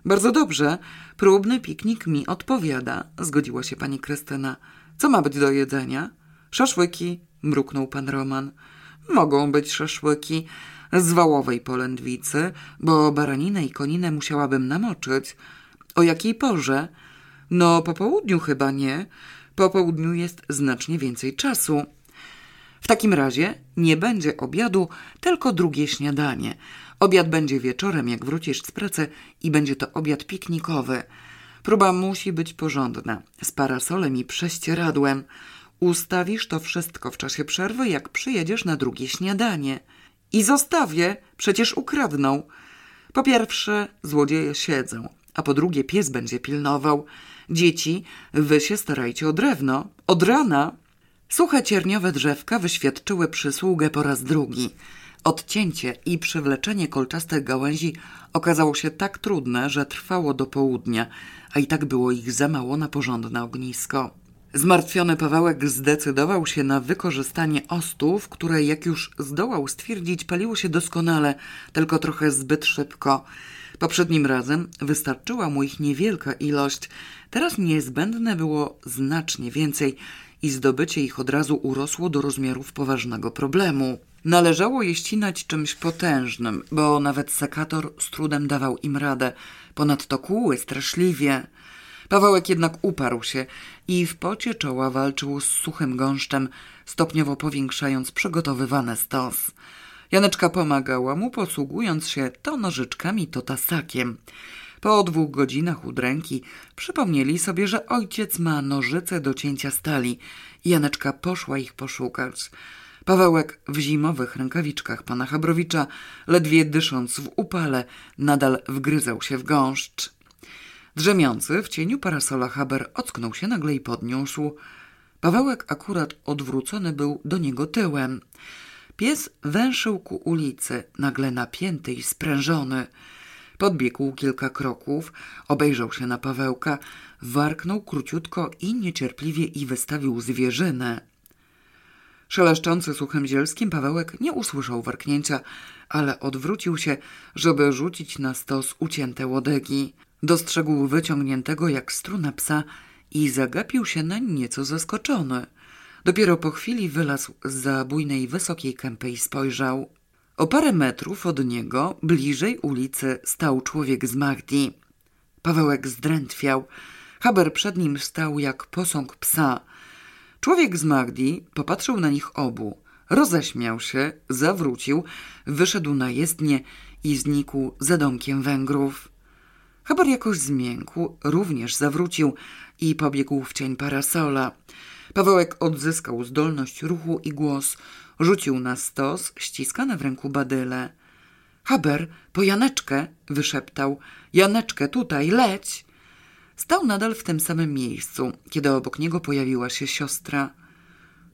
[SPEAKER 1] Bardzo dobrze, próbny piknik mi odpowiada, zgodziła się pani Krystyna. Co ma być do jedzenia? Szaszłyki, mruknął pan Roman. Mogą być szaszłyki z wałowej polędwicy, bo baraninę i koninę musiałabym namoczyć. O jakiej porze? No, po południu chyba nie. Po południu jest znacznie więcej czasu. W takim razie nie będzie obiadu, tylko drugie śniadanie. Obiad będzie wieczorem, jak wrócisz z pracy i będzie to obiad piknikowy. Próba musi być porządna, z parasolem i prześcieradłem. Ustawisz to wszystko w czasie przerwy, jak przyjedziesz na drugie śniadanie. I zostawię, przecież ukradną. Po pierwsze, złodzieje siedzą, a po drugie, pies będzie pilnował. Dzieci, wy się starajcie o drewno. Od rana. Suche cierniowe drzewka wyświadczyły przysługę po raz drugi. Odcięcie i przywleczenie kolczastych gałęzi okazało się tak trudne, że trwało do południa, a i tak było ich za mało na porządne ognisko. Zmartwiony Pawełek zdecydował się na wykorzystanie ostów, które, jak już zdołał stwierdzić, paliło się doskonale, tylko trochę zbyt szybko. Poprzednim razem wystarczyła mu ich niewielka ilość, teraz niezbędne było znacznie więcej i zdobycie ich od razu urosło do rozmiarów poważnego problemu. Należało je ścinać czymś potężnym, bo nawet sekator z trudem dawał im radę. Ponadto kłuły straszliwie. Pawełek jednak uparł się i w pocie czoła walczył z suchym gąszczem, stopniowo powiększając przygotowywany stos. Janeczka pomagała mu, posługując się to nożyczkami, to tasakiem. Po dwóch godzinach udręki przypomnieli sobie, że ojciec ma nożyce do cięcia stali. Janeczka poszła ich poszukać. Pawełek w zimowych rękawiczkach pana Chabrowicza, ledwie dysząc w upale, nadal wgryzał się w gąszcz. Drzemiący w cieniu parasola Haber ocknął się nagle i podniósł. Pawełek akurat odwrócony był do niego tyłem. Pies węszył ku ulicy, nagle napięty i sprężony. Podbiegł kilka kroków, obejrzał się na Pawełka, warknął króciutko i niecierpliwie i wystawił zwierzynę. Szeleszczący suchym zielskim Pawełek nie usłyszał warknięcia, ale odwrócił się, żeby rzucić na stos ucięte łodegi. Dostrzegł wyciągniętego jak struna psa i zagapił się nań nieco zaskoczony. Dopiero po chwili wylazł z za bujnej wysokiej kępy i spojrzał. O parę metrów od niego, bliżej ulicy, stał człowiek z Magdi. Pawełek zdrętwiał. Haber przed nim stał jak posąg psa. Człowiek z Magdi popatrzył na nich obu. Roześmiał się, zawrócił, wyszedł na jezdnię i znikł za domkiem Węgrów. Haber jakoś zmiękł, również zawrócił i pobiegł w cień parasola. Pawełek odzyskał zdolność ruchu i głos. Rzucił na stos ściskane w ręku badyle. Haber, po Janeczkę, wyszeptał. Janeczkę, tutaj, leć! Stał nadal w tym samym miejscu, kiedy obok niego pojawiła się siostra.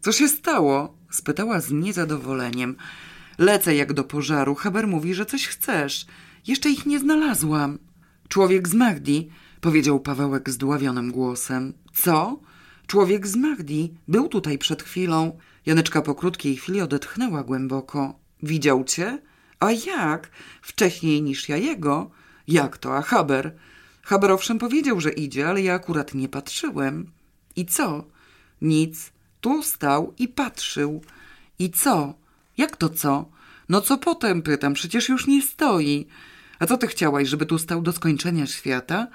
[SPEAKER 1] Co się stało? spytała z niezadowoleniem. Lecę jak do pożaru. Haber mówi, że coś chcesz. Jeszcze ich nie znalazłam. Człowiek z Magdi, powiedział Pawełek zdławionym głosem. Co? Człowiek z Magdi był tutaj przed chwilą. Janeczka po krótkiej chwili odetchnęła głęboko. Widział cię? A jak? Wcześniej niż ja jego? Jak to? A Haber? Haber owszem powiedział, że idzie, ale ja akurat nie patrzyłem. I co? Nic. Tu stał i patrzył. I co? Jak to co? No co potem, pytam, przecież już nie stoi. A co ty chciałaś, żeby tu stał do skończenia świata?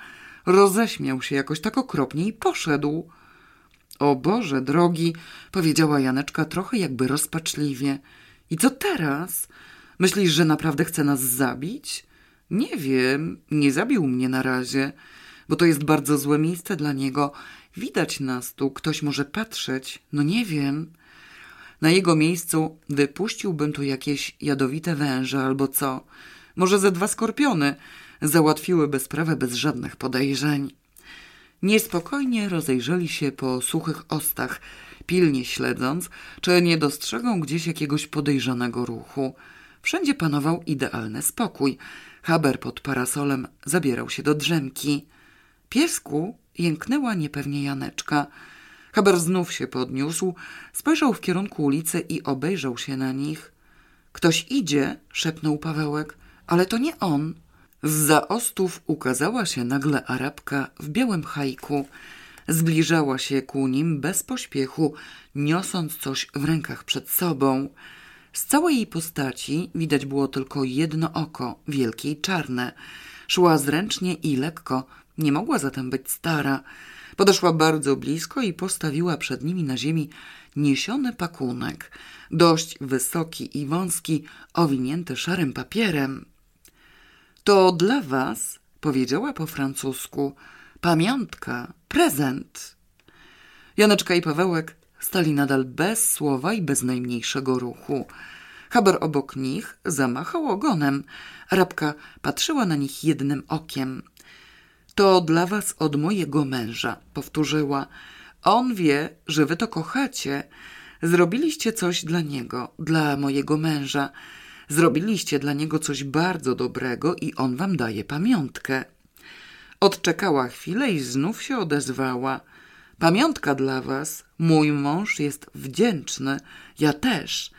[SPEAKER 1] Roześmiał się jakoś tak okropnie i poszedł. O Boże drogi, powiedziała Janeczka trochę jakby rozpaczliwie. I co teraz? Myślisz, że naprawdę chce nas zabić? Nie wiem, nie zabił mnie na razie, bo to jest bardzo złe miejsce dla niego. Widać nas tu, ktoś może patrzeć, no nie wiem. Na jego miejscu wypuściłbym tu jakieś jadowite węże albo co. Może ze dwa skorpiony załatwiłyby sprawę bez żadnych podejrzeń. Niespokojnie rozejrzeli się po suchych ostach, pilnie śledząc, czy nie dostrzegą gdzieś jakiegoś podejrzanego ruchu. Wszędzie panował idealny spokój. Haber pod parasolem zabierał się do drzemki. Piesku jęknęła niepewnie Janeczka. Haber znów się podniósł, spojrzał w kierunku ulicy i obejrzał się na nich. Ktoś idzie, szepnął Pawełek, ale to nie on. Z ostów ukazała się nagle Arabka w białym hajku. Zbliżała się ku nim bez pośpiechu, niosąc coś w rękach przed sobą. Z całej jej postaci widać było tylko jedno oko, wielkie i czarne. Szła zręcznie i lekko, nie mogła zatem być stara. Podeszła bardzo blisko i postawiła przed nimi na ziemi niesiony pakunek, dość wysoki i wąski, owinięty szarym papierem. To dla was, powiedziała po francusku, pamiątka, prezent. Janeczka i Pawełek stali nadal bez słowa i bez najmniejszego ruchu. Haber obok nich zamachał ogonem. Rabka patrzyła na nich jednym okiem. To dla was od mojego męża, powtórzyła. On wie, że wy to kochacie. Zrobiliście coś dla niego, dla mojego męża. Zrobiliście dla niego coś bardzo dobrego i on wam daje pamiątkę. Odczekała chwilę i znów się odezwała. Pamiątka dla was. Mój mąż jest wdzięczny. Ja też.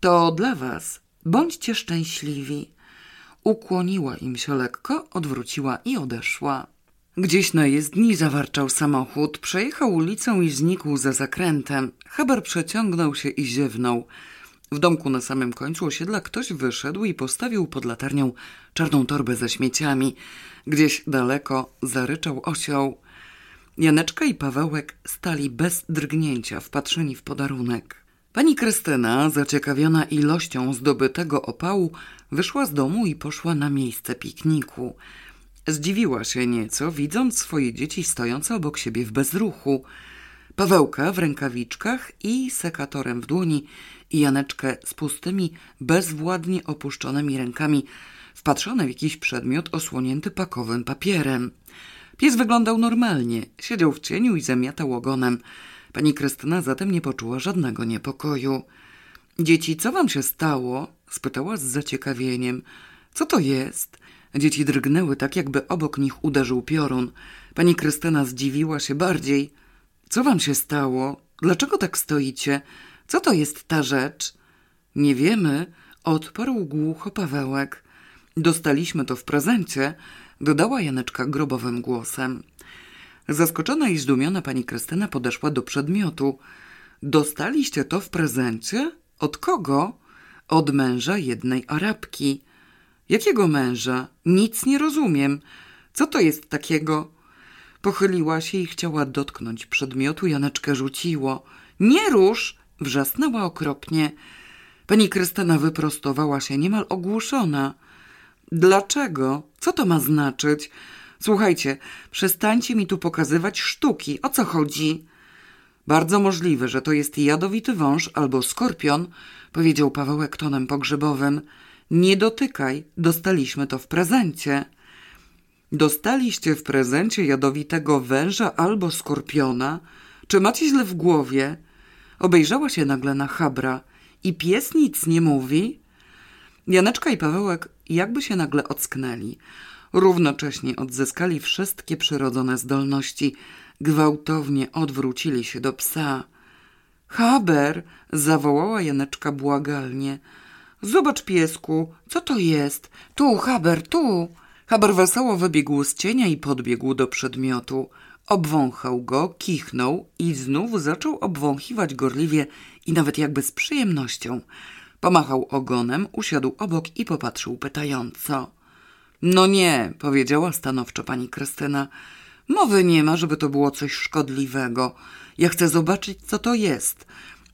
[SPEAKER 1] To dla was. Bądźcie szczęśliwi. Ukłoniła im się lekko, odwróciła i odeszła. Gdzieś na jezdni zawarczał samochód, przejechał ulicę i znikł za zakrętem. Haber przeciągnął się i ziewnął. W domku na samym końcu osiedla ktoś wyszedł i postawił pod latarnią czarną torbę ze śmieciami. Gdzieś daleko zaryczał osioł. Janeczka i Pawełek stali bez drgnięcia, wpatrzeni w podarunek. Pani Krystyna, zaciekawiona ilością zdobytego opału, wyszła z domu i poszła na miejsce pikniku. Zdziwiła się nieco, widząc swoje dzieci stojące obok siebie w bezruchu. Pawełka w rękawiczkach i sekatorem w dłoni i Janeczkę z pustymi, bezwładnie opuszczonymi rękami, wpatrzone w jakiś przedmiot osłonięty pakowym papierem. Pies wyglądał normalnie, siedział w cieniu i zamiatał ogonem. Pani Krystyna zatem nie poczuła żadnego niepokoju. Dzieci, co wam się stało? spytała z zaciekawieniem. Co to jest? Dzieci drgnęły tak, jakby obok nich uderzył piorun. Pani Krystyna zdziwiła się bardziej. Co wam się stało? Dlaczego tak stoicie? Co to jest ta rzecz? Nie wiemy, odparł głucho Pawełek. Dostaliśmy to w prezencie, dodała Janeczka grobowym głosem. Zaskoczona i zdumiona pani Krystyna podeszła do przedmiotu. Dostaliście to w prezencie? Od kogo? Od męża jednej Arabki. Jakiego męża? Nic nie rozumiem. Co to jest takiego? Pochyliła się i chciała dotknąć przedmiotu. Janeczkę rzuciło. Nie rusz! Wrzasnęła okropnie. Pani Krystyna wyprostowała się, niemal ogłuszona. Dlaczego? Co to ma znaczyć? Słuchajcie, przestańcie mi tu pokazywać sztuki. O co chodzi? Bardzo możliwe, że to jest jadowity wąż albo skorpion, powiedział Pawełek tonem pogrzebowym. Nie dotykaj, dostaliśmy to w prezencie. Dostaliście w prezencie jadowitego węża albo skorpiona? Czy macie źle w głowie? Obejrzała się nagle na Habra. I pies nic nie mówi? Janeczka i Pawełek jakby się nagle ocknęli. Równocześnie odzyskali wszystkie przyrodzone zdolności. Gwałtownie odwrócili się do psa. Haber! zawołała Janeczka błagalnie. Zobacz, piesku, co to jest? Tu, Haber, tu! Haber wesoło wybiegł z cienia i podbiegł do przedmiotu. Obwąchał go, kichnął i znów zaczął obwąchiwać gorliwie i nawet jakby z przyjemnością. Pomachał ogonem, usiadł obok i popatrzył pytająco. No nie, powiedziała stanowczo pani Krystyna. Mowy nie ma, żeby to było coś szkodliwego. Ja chcę zobaczyć, co to jest.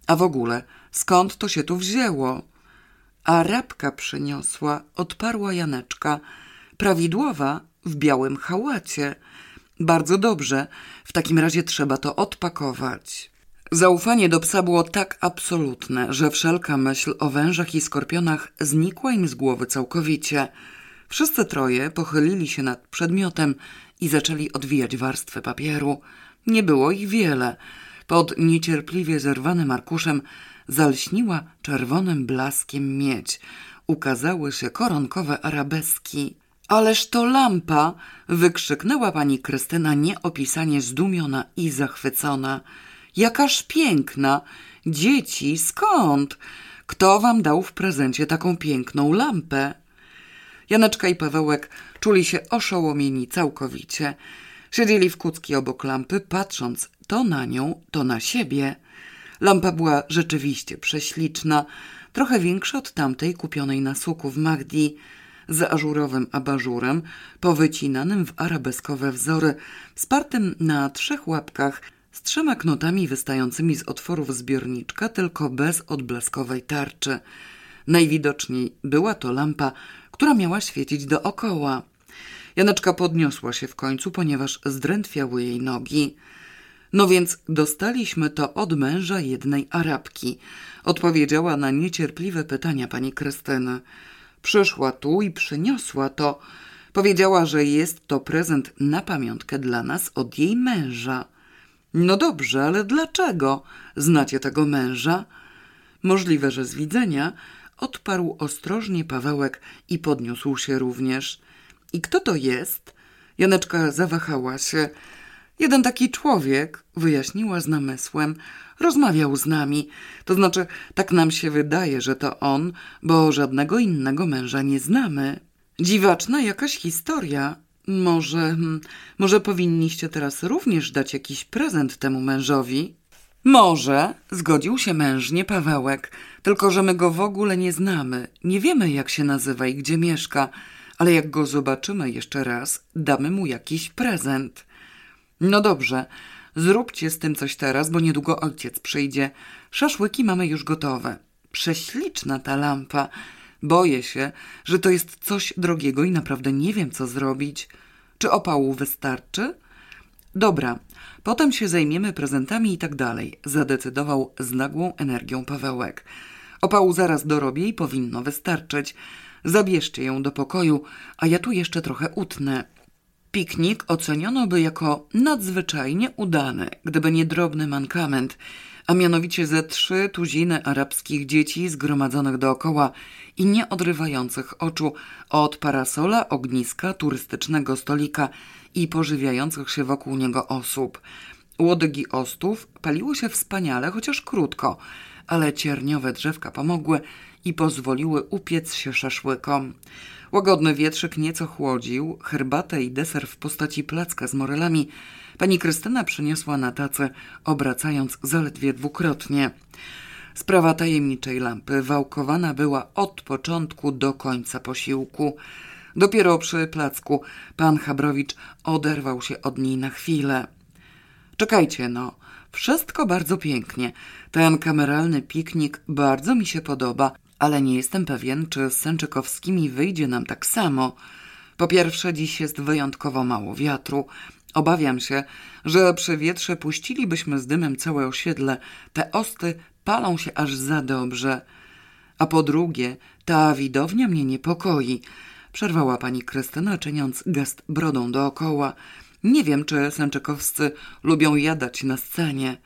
[SPEAKER 1] A w ogóle, skąd to się tu wzięło? Arabka przyniosła, odparła Janeczka. Prawidłowa, w białym hałacie. Bardzo dobrze, w takim razie trzeba to odpakować. Zaufanie do psa było tak absolutne, że wszelka myśl o wężach i skorpionach znikła im z głowy całkowicie. Wszyscy troje pochylili się nad przedmiotem i zaczęli odwijać warstwę papieru. Nie było ich wiele. Pod niecierpliwie zerwanym arkuszem zalśniła czerwonym blaskiem miedź. Ukazały się koronkowe arabeski. Ależ to lampa! wykrzyknęła pani Krystyna nieopisanie zdumiona i zachwycona. Jakaż piękna! Dzieci, skąd? Kto wam dał w prezencie taką piękną lampę? Janeczka i Pawełek czuli się oszołomieni całkowicie. Siedzieli w kucki obok lampy, patrząc to na nią, to na siebie. Lampa była rzeczywiście prześliczna, trochę większa od tamtej kupionej na suku w Magdi, z ażurowym abażurem, powycinanym w arabeskowe wzory, spartym na trzech łapkach, z trzema knotami wystającymi z otworów zbiorniczka, tylko bez odblaskowej tarczy. Najwidoczniej była to lampa, która miała świecić dookoła. Janeczka podniosła się w końcu, ponieważ zdrętwiały jej nogi. No więc dostaliśmy to od męża jednej Arabki, odpowiedziała na niecierpliwe pytania pani Krystyny. Przyszła tu i przyniosła to. Powiedziała, że jest to prezent na pamiątkę dla nas od jej męża. No dobrze, ale dlaczego? Znacie tego męża? Możliwe, że z widzenia, odparł ostrożnie Pawełek i podniósł się również. I kto to jest? Janeczka zawahała się. Jeden taki człowiek, wyjaśniła z namysłem, rozmawiał z nami. To znaczy, tak nam się wydaje, że to on, bo żadnego innego męża nie znamy. Dziwaczna jakaś historia. Może, hmm, może powinniście teraz również dać jakiś prezent temu mężowi? Może, zgodził się mężnie Pawełek, tylko że my go w ogóle nie znamy. Nie wiemy, jak się nazywa i gdzie mieszka, ale jak go zobaczymy jeszcze raz, damy mu jakiś prezent. No dobrze, zróbcie z tym coś teraz, bo niedługo ojciec przyjdzie. Szaszłyki mamy już gotowe. Prześliczna ta lampa. Boję się, że to jest coś drogiego i naprawdę nie wiem, co zrobić. Czy opału wystarczy? Dobra, potem się zajmiemy prezentami i tak dalej, zadecydował z nagłą energią Pawełek. Opału zaraz dorobię i powinno wystarczyć. Zabierzcie ją do pokoju, a ja tu jeszcze trochę utnę. Piknik oceniono by jako nadzwyczajnie udany, gdyby nie drobny mankament, a mianowicie ze trzy tuziny arabskich dzieci zgromadzonych dookoła i nie odrywających oczu od parasola, ogniska, turystycznego stolika i pożywiających się wokół niego osób. Łodygi ostów paliły się wspaniale, chociaż krótko, ale cierniowe drzewka pomogły i pozwoliły upiec się szaszłykom. Łagodny wietrzyk nieco chłodził, herbatę i deser w postaci placka z morelami pani Krystyna przyniosła na tacę, obracając zaledwie dwukrotnie. Sprawa tajemniczej lampy wałkowana była od początku do końca posiłku. Dopiero przy placku pan Chabrowicz oderwał się od niej na chwilę. Czekajcie no, wszystko bardzo pięknie. Ten kameralny piknik bardzo mi się podoba, ale nie jestem pewien, czy z Sęczykowskimi wyjdzie nam tak samo. Po pierwsze, dziś jest wyjątkowo mało wiatru. Obawiam się, że przy wietrze puścilibyśmy z dymem całe osiedle. Te osty palą się aż za dobrze. A po drugie, ta widownia mnie niepokoi. Przerwała pani Krystyna, czyniąc gest brodą dookoła. Nie wiem, czy Sęczykowscy lubią jadać na scenie.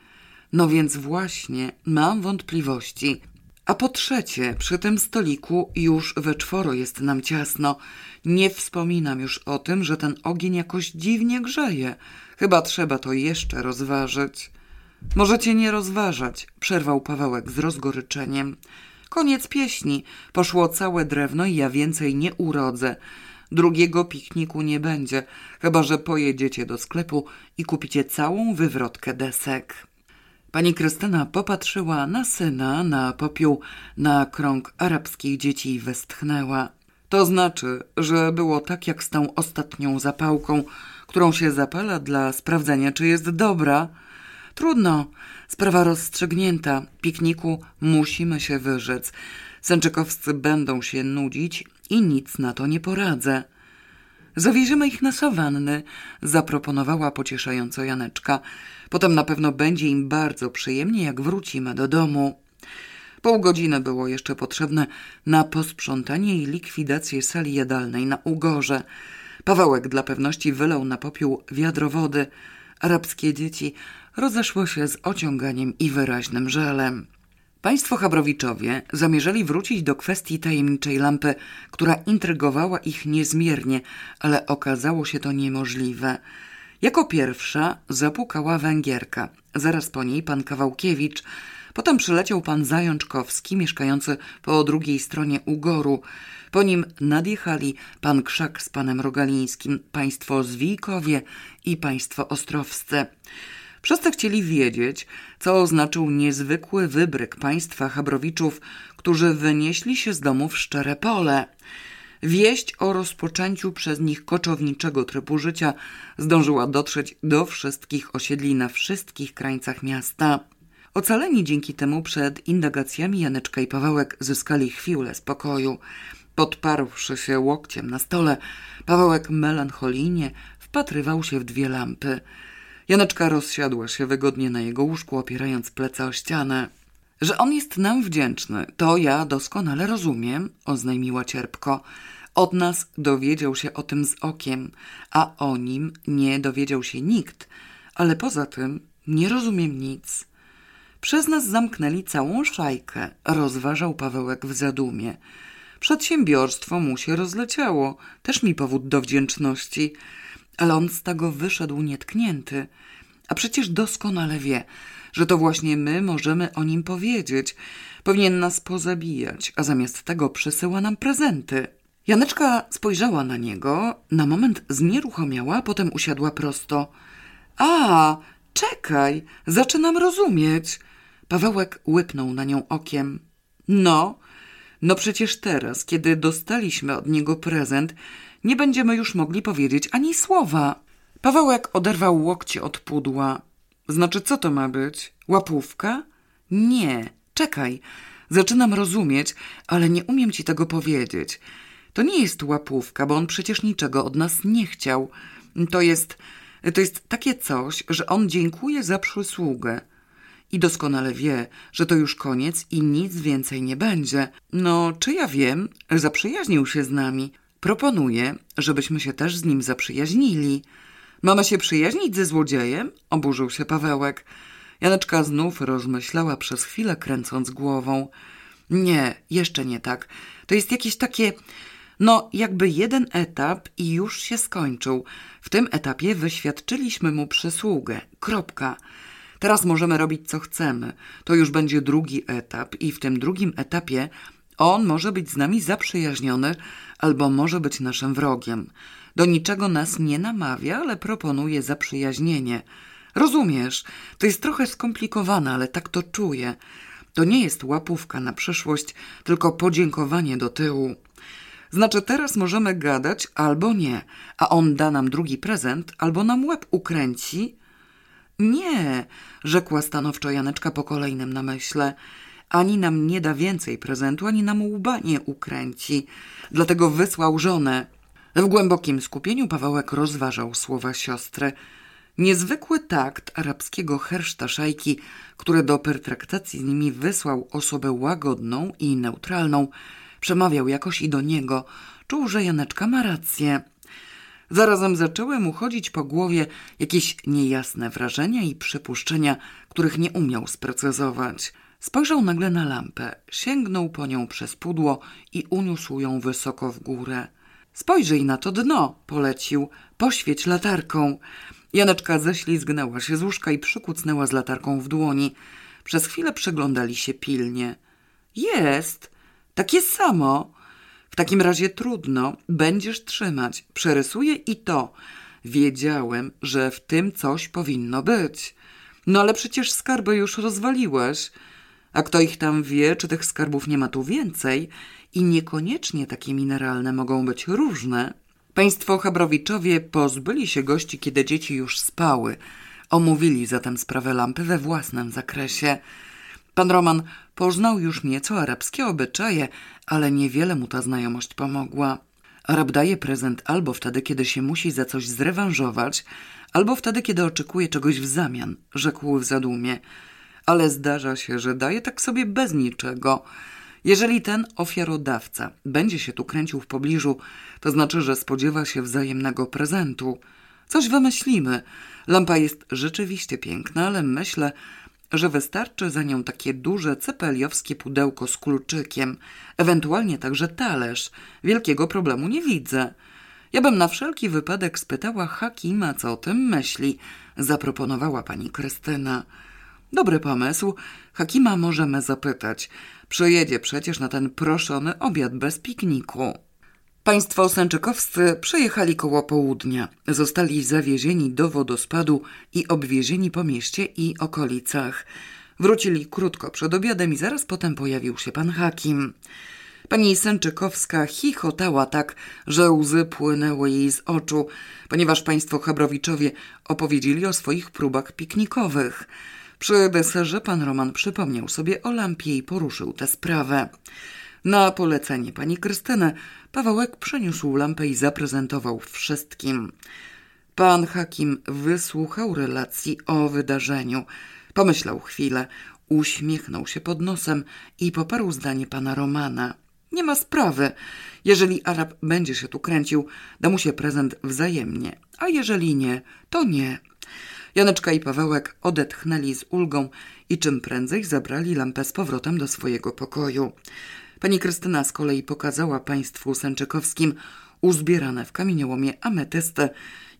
[SPEAKER 1] No więc właśnie, mam wątpliwości. A po trzecie, przy tym stoliku już we czworo jest nam ciasno. Nie wspominam już o tym, że ten ogień jakoś dziwnie grzeje. Chyba trzeba to jeszcze rozważyć. Możecie nie rozważać, przerwał Pawełek z rozgoryczeniem. Koniec pieśni. Poszło całe drewno i ja więcej nie urodzę. Drugiego pikniku nie będzie, chyba że pojedziecie do sklepu i kupicie całą wywrotkę desek. Pani Krystyna popatrzyła na syna, na popiół, na krąg arabskich dzieci i westchnęła. To znaczy, że było tak jak z tą ostatnią zapałką, którą się zapala dla sprawdzenia, czy jest dobra. Trudno, sprawa rozstrzygnięta. Pikniku musimy się wyrzec. Sęczykowscy będą się nudzić i nic na to nie poradzę. Zawieziemy ich na sawanny, zaproponowała pocieszająco Janeczka. Potem na pewno będzie im bardzo przyjemnie, jak wrócimy do domu. Pół godziny było jeszcze potrzebne na posprzątanie i likwidację sali jadalnej na Ugorze. Pawełek dla pewności wylał na popiół wiadro wody. Arabskie dzieci rozeszło się z ociąganiem i wyraźnym żelem. Państwo Chabrowiczowie zamierzali wrócić do kwestii tajemniczej lampy, która intrygowała ich niezmiernie, ale okazało się to niemożliwe. Jako pierwsza zapukała Węgierka, zaraz po niej pan Kawałkiewicz, potem przyleciał pan Zajączkowski, mieszkający po drugiej stronie Ugoru. Po nim nadjechali pan Krzak z panem Rogalińskim, państwo Zwijkowie i państwo Ostrowscy. Wszyscy chcieli wiedzieć, co oznaczył niezwykły wybryk państwa Habrowiczów, którzy wynieśli się z domu w szczere pole. Wieść o rozpoczęciu przez nich koczowniczego trybu życia zdążyła dotrzeć do wszystkich osiedli na wszystkich krańcach miasta. Ocaleni dzięki temu przed indagacjami Janeczka i Pawełek zyskali chwilę spokoju. Podparłszy się łokciem na stole, Pawełek melancholijnie wpatrywał się w dwie lampy – Janeczka rozsiadła się wygodnie na jego łóżku, opierając pleca o ścianę. Że on jest nam wdzięczny, to ja doskonale rozumiem, oznajmiła cierpko. Od nas dowiedział się o tym z okiem, a o nim nie dowiedział się nikt, ale poza tym nie rozumiem nic. Przez nas zamknęli całą szajkę, rozważał Pawełek w zadumie. Przedsiębiorstwo mu się rozleciało, też mi powód do wdzięczności ale on z tego wyszedł nietknięty. A przecież doskonale wie, że to właśnie my możemy o nim powiedzieć. Powinien nas pozabijać, a zamiast tego przysyła nam prezenty. Janeczka spojrzała na niego, na moment znieruchomiała, potem usiadła prosto. A, czekaj, zaczynam rozumieć. Pawełek łypnął na nią okiem. No, no przecież teraz, kiedy dostaliśmy od niego prezent, nie będziemy już mogli powiedzieć ani słowa. Pawełek oderwał łokcie od pudła. Znaczy, co to ma być? Łapówka? Nie, czekaj. Zaczynam rozumieć, ale nie umiem ci tego powiedzieć. To nie jest łapówka, bo on przecież niczego od nas nie chciał. To jest, to jest takie coś, że on dziękuje za przysługę. I doskonale wie, że to już koniec i nic więcej nie będzie. No, czy ja wiem, zaprzyjaźnił się z nami. Proponuje, żebyśmy się też z nim zaprzyjaźnili. Mamy się przyjaźnić ze złodziejem? Oburzył się Pawełek. Janeczka znów rozmyślała przez chwilę, kręcąc głową. Nie, jeszcze nie tak. To jest jakieś takie, no jakby jeden etap i już się skończył. W tym etapie wyświadczyliśmy mu przysługę. Kropka. Teraz możemy robić co chcemy. To już będzie drugi etap i w tym drugim etapie on może być z nami zaprzyjaźniony albo może być naszym wrogiem. Do niczego nas nie namawia, ale proponuje zaprzyjaźnienie. Rozumiesz, to jest trochę skomplikowane, ale tak to czuję. To nie jest łapówka na przyszłość, tylko podziękowanie do tyłu. Znaczy teraz możemy gadać albo nie, a on da nam drugi prezent albo nam łeb ukręci. Nie, rzekła stanowczo Janeczka po kolejnym namyśle. Ani nam nie da więcej prezentu, ani nam łba nie ukręci. Dlatego wysłał żonę. W głębokim skupieniu Pawełek rozważał słowa siostry. Niezwykły takt arabskiego herszta szajki, który do pertraktacji z nimi wysłał osobę łagodną i neutralną, przemawiał jakoś i do niego. Czuł, że Janeczka ma rację. Zarazem zaczęły mu chodzić po głowie jakieś niejasne wrażenia i przypuszczenia, których nie umiał sprecyzować. Spojrzał nagle na lampę, sięgnął po nią przez pudło i uniósł ją wysoko w górę. Spojrzyj na to dno, polecił, poświeć latarką. Janeczka ześlizgnęła się z łóżka i przykucnęła z latarką w dłoni. Przez chwilę przyglądali się pilnie. Jest, takie samo. W takim razie trudno, będziesz trzymać. Przerysuję i to. Wiedziałem, że w tym coś powinno być. No ale przecież skarby już rozwaliłeś. A kto ich tam wie, czy tych skarbów nie ma tu więcej? I niekoniecznie takie mineralne mogą być różne. Państwo Chabrowiczowie pozbyli się gości, kiedy dzieci już spały. Omówili zatem sprawę lampy we własnym zakresie. Pan Roman poznał już nieco arabskie obyczaje, ale niewiele mu ta znajomość pomogła. Arab daje prezent albo wtedy, kiedy się musi za coś zrewanżować, albo wtedy, kiedy oczekuje czegoś w zamian, rzekł w zadumie. Ale zdarza się, że daje tak sobie bez niczego. Jeżeli ten ofiarodawca będzie się tu kręcił w pobliżu, to znaczy, że spodziewa się wzajemnego prezentu. Coś wymyślimy. Lampa jest rzeczywiście piękna, ale myślę, że wystarczy za nią takie duże cepeliowskie pudełko z kluczykiem, ewentualnie także talerz. Wielkiego problemu nie widzę. Ja bym na wszelki wypadek spytała Hakima, co o tym myśli, zaproponowała pani Krystyna. Dobry pomysł. Hakima możemy zapytać. Przyjedzie przecież na ten proszony obiad bez pikniku. Państwo sęczykowscy przejechali koło południa. Zostali zawiezieni do wodospadu i obwiezieni po mieście i okolicach. Wrócili krótko przed obiadem i zaraz potem pojawił się pan Hakim. Pani Sęczykowska chichotała tak, że łzy płynęły jej z oczu, ponieważ państwo Chabrowiczowie opowiedzieli o swoich próbach piknikowych. Przy deserze pan Roman przypomniał sobie o lampie i poruszył tę sprawę. Na polecenie pani Krystyny Pawełek przeniósł lampę i zaprezentował wszystkim. Pan Hakim wysłuchał relacji o wydarzeniu. Pomyślał chwilę, uśmiechnął się pod nosem i poparł zdanie pana Romana. Nie ma sprawy. Jeżeli Arab będzie się tu kręcił, da mu się prezent wzajemnie, a jeżeli nie, to nie. Janeczka i Pawełek odetchnęli z ulgą i czym prędzej zabrali lampę z powrotem do swojego pokoju. Pani Krystyna z kolei pokazała państwu sęczykowskim uzbierane w kamieniołomie ametysty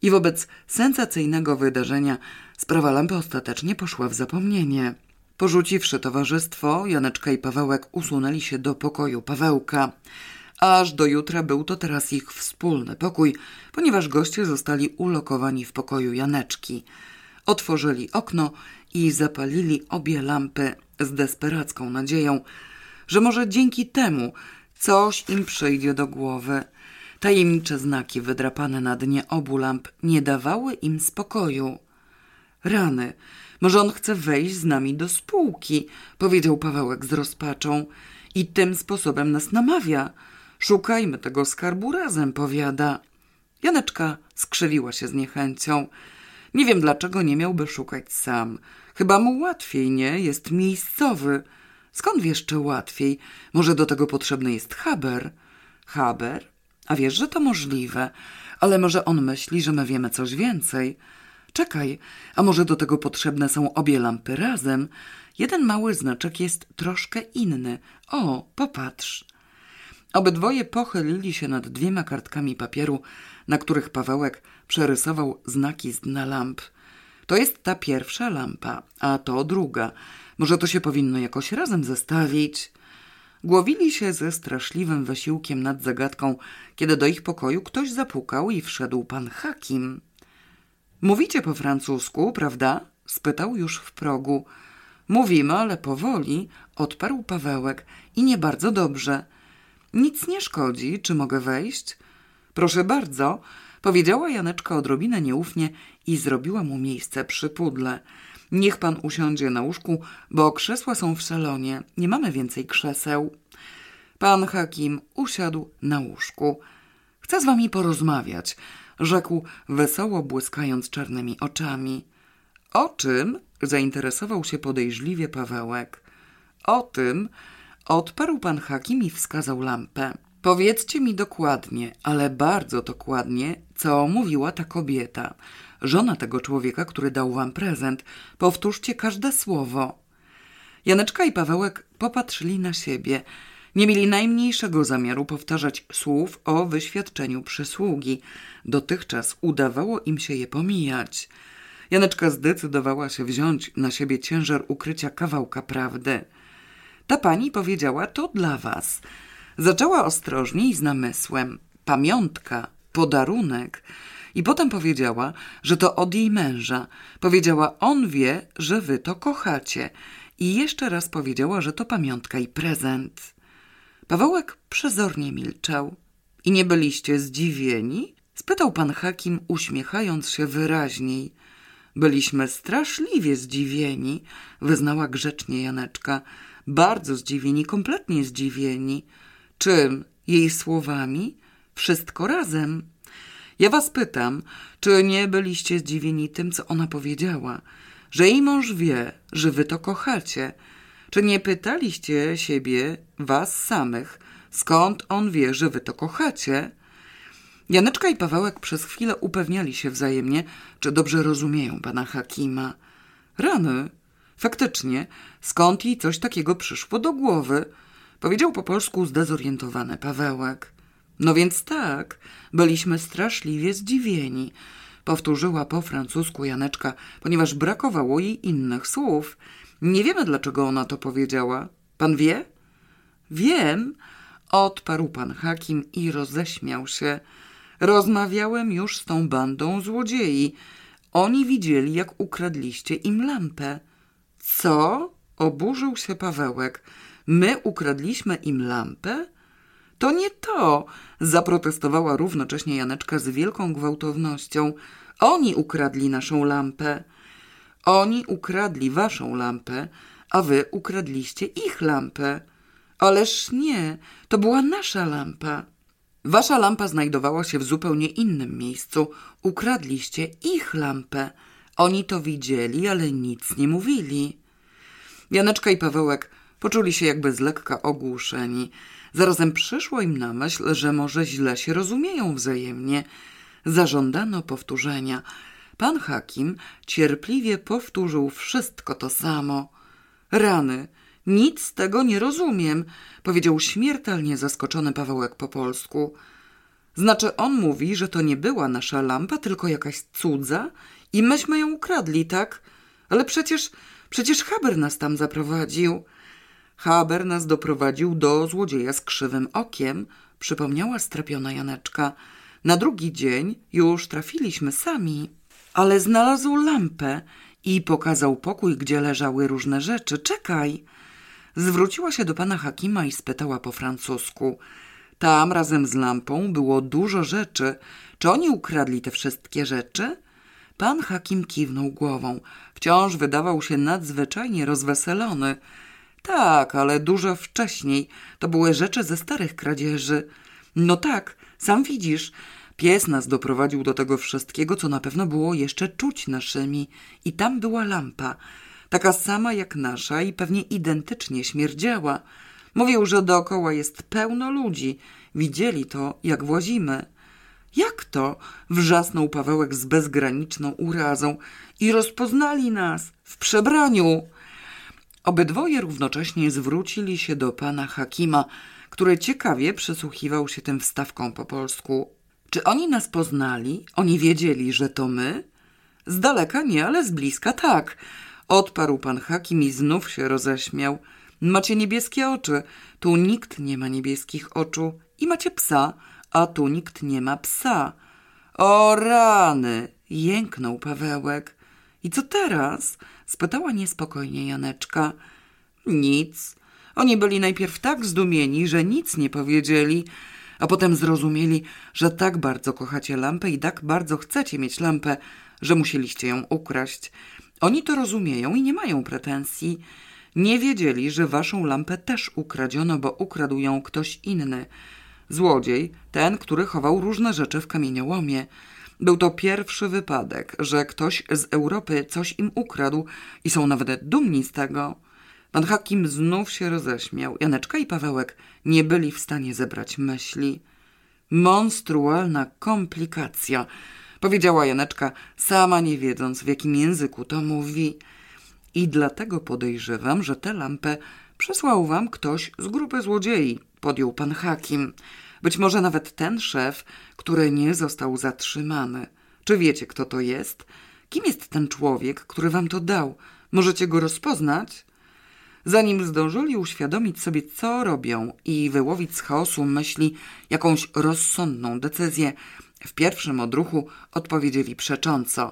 [SPEAKER 1] i wobec sensacyjnego wydarzenia sprawa lampy ostatecznie poszła w zapomnienie. Porzuciwszy towarzystwo, Janeczka i Pawełek usunęli się do pokoju Pawełka. Aż do jutra był to teraz ich wspólny pokój, ponieważ goście zostali ulokowani w pokoju Janeczki. Otworzyli okno i zapalili obie lampy z desperacką nadzieją, że może dzięki temu coś im przyjdzie do głowy. Tajemnicze znaki wydrapane na dnie obu lamp nie dawały im spokoju. Rany, może on chce wejść z nami do spółki, powiedział Pawełek z rozpaczą. I tym sposobem nas namawia. Szukajmy tego skarbu razem, powiada. Janeczka skrzywiła się z niechęcią. Nie wiem, dlaczego nie miałby szukać sam. Chyba mu łatwiej, nie? Jest miejscowy. Skąd wiesz, czy łatwiej? Może do tego potrzebny jest Haber? Haber? A wiesz, że to możliwe, ale może on myśli, że my wiemy coś więcej. Czekaj, a może do tego potrzebne są obie lampy razem? Jeden mały znaczek jest troszkę inny. O, popatrz. Obydwoje pochylili się nad dwiema kartkami papieru, na których Pawełek przerysował znaki z dna lamp. To jest ta pierwsza lampa, a to druga. Może to się powinno jakoś razem zestawić. Głowili się ze straszliwym wysiłkiem nad zagadką, kiedy do ich pokoju ktoś zapukał i wszedł pan Hakim. Mówicie po francusku, prawda? spytał już w progu. Mówimy, ale powoli, odparł Pawełek i nie bardzo dobrze. Nic nie szkodzi, czy mogę wejść? Proszę bardzo, powiedziała Janeczka odrobinę nieufnie i zrobiła mu miejsce przy pudle. Niech pan usiądzie na łóżku, bo krzesła są w salonie. Nie mamy więcej krzeseł. Pan Hakim usiadł na łóżku. Chcę z wami porozmawiać, rzekł wesoło błyskając czarnymi oczami. O czym? zainteresował się podejrzliwie Pawełek. O tym, odparł pan Hakim i wskazał lampę. Powiedzcie mi dokładnie, ale bardzo dokładnie, co mówiła ta kobieta, żona tego człowieka, który dał wam prezent. Powtórzcie każde słowo. Janeczka i Pawełek popatrzyli na siebie. Nie mieli najmniejszego zamiaru powtarzać słów o wyświadczeniu przysługi. Dotychczas udawało im się je pomijać. Janeczka zdecydowała się wziąć na siebie ciężar ukrycia kawałka prawdy. Ta pani powiedziała to dla was. Zaczęła ostrożnie i z namysłem. Pamiątka, podarunek. I potem powiedziała, że to od jej męża. Powiedziała, on wie, że wy to kochacie. I jeszcze raz powiedziała, że to pamiątka i prezent. Pawełek przezornie milczał. I nie byliście zdziwieni? Spytał pan Hakim, uśmiechając się wyraźniej. Byliśmy straszliwie zdziwieni, wyznała grzecznie Janeczka. Bardzo zdziwieni, kompletnie zdziwieni. Czym? Jej słowami? Wszystko razem. Ja was pytam, czy nie byliście zdziwieni tym, co ona powiedziała? Że jej mąż wie, że wy to kochacie. Czy nie pytaliście siebie, was samych, skąd on wie, że wy to kochacie? Janeczka i Pawełek przez chwilę upewniali się wzajemnie, czy dobrze rozumieją pana Hakima. Rany. Faktycznie, skąd jej coś takiego przyszło do głowy? Powiedział po polsku zdezorientowany Pawełek. No więc tak, byliśmy straszliwie zdziwieni. Powtórzyła po francusku Janeczka, ponieważ brakowało jej innych słów. Nie wiemy, dlaczego ona to powiedziała. Pan wie? Wiem, odparł pan Hakim i roześmiał się. Rozmawiałem już z tą bandą złodziei. Oni widzieli, jak ukradliście im lampę. Co? Oburzył się Pawełek. My ukradliśmy im lampę? To nie to, zaprotestowała równocześnie Janeczka z wielką gwałtownością. Oni ukradli naszą lampę. Oni ukradli waszą lampę, a wy ukradliście ich lampę. Ależ nie, to była nasza lampa. Wasza lampa znajdowała się w zupełnie innym miejscu. Ukradliście ich lampę. Oni to widzieli, ale nic nie mówili. Janeczka i Pawełek poczuli się jakby z lekka ogłuszeni. Zarazem przyszło im na myśl, że może źle się rozumieją wzajemnie. Zażądano powtórzenia. Pan Hakim cierpliwie powtórzył wszystko to samo. Rany, nic z tego nie rozumiem, powiedział śmiertelnie zaskoczony Pawełek po polsku. Znaczy on mówi, że to nie była nasza lampa, tylko jakaś cudza i myśmy ją ukradli, tak? Ale przecież, przecież Haber nas tam zaprowadził. Haber nas doprowadził do złodzieja z krzywym okiem, przypomniała strapiona Janeczka. Na drugi dzień już trafiliśmy sami. Ale znalazł lampę i pokazał pokój, gdzie leżały różne rzeczy. Czekaj! Zwróciła się do pana Hakima i spytała po francusku. Tam razem z lampą było dużo rzeczy. Czy oni ukradli te wszystkie rzeczy? Pan Hakim kiwnął głową. Wciąż wydawał się nadzwyczajnie rozweselony. Tak, ale dużo wcześniej. To były rzeczy ze starych kradzieży. No tak, sam widzisz. Pies nas doprowadził do tego wszystkiego, co na pewno było jeszcze czuć naszymi. I tam była lampa taka sama jak nasza i pewnie identycznie śmierdziała. Mówił, że dookoła jest pełno ludzi. Widzieli to, jak włazimy. Jak to? Wrzasnął Pawełek z bezgraniczną urazą. I rozpoznali nas w przebraniu. Obydwoje równocześnie zwrócili się do pana Hakima, który ciekawie przysłuchiwał się tym wstawkom po polsku. Czy oni nas poznali? Oni wiedzieli, że to my? Z daleka nie, ale z bliska tak. Odparł pan Hakim i znów się roześmiał. Macie niebieskie oczy. Tu nikt nie ma niebieskich oczu. I macie psa, a tu nikt nie ma psa. O rany! Jęknął Pawełek. I co teraz? Spytała niespokojnie Janeczka. Nic. Oni byli najpierw tak zdumieni, że nic nie powiedzieli, a potem zrozumieli, że tak bardzo kochacie lampę i tak bardzo chcecie mieć lampę, że musieliście ją ukraść. Oni to rozumieją i nie mają pretensji. Nie wiedzieli, że waszą lampę też ukradziono, bo ukradł ją ktoś inny. Złodziej, ten, który chował różne rzeczy w kamieniołomie. Był to pierwszy wypadek, że ktoś z Europy coś im ukradł i są nawet dumni z tego. Pan Hakim znów się roześmiał. Janeczka i Pawełek nie byli w stanie zebrać myśli. Monstrualna komplikacja, powiedziała Janeczka, sama nie wiedząc, w jakim języku to mówi. I dlatego podejrzewam, że tę lampę przesłał wam ktoś z grupy złodziei, podjął pan Hakim. Być może nawet ten szef, który nie został zatrzymany. Czy wiecie, kto to jest? Kim jest ten człowiek, który wam to dał? Możecie go rozpoznać? Zanim zdążyli uświadomić sobie, co robią i wyłowić z chaosu myśli jakąś rozsądną decyzję, w pierwszym odruchu odpowiedzieli przecząco.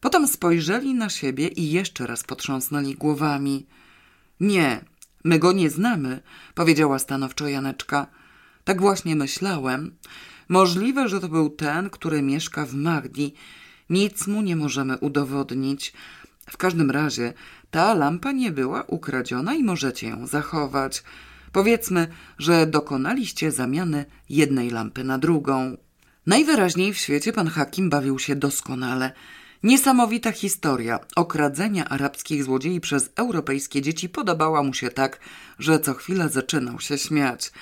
[SPEAKER 1] Potem spojrzeli na siebie i jeszcze raz potrząsnęli głowami. Nie, my go nie znamy, powiedziała stanowczo Janeczka. Tak właśnie myślałem. Możliwe, że to był ten, który mieszka w Magdi. Nic mu nie możemy udowodnić. W każdym razie ta lampa nie była ukradziona i możecie ją zachować. Powiedzmy, że dokonaliście zamiany jednej lampy na drugą. Najwyraźniej w świecie pan Hakim bawił się doskonale. Niesamowita historia okradzenia arabskich złodziei przez europejskie dzieci podobała mu się tak, że co chwilę zaczynał się śmiać.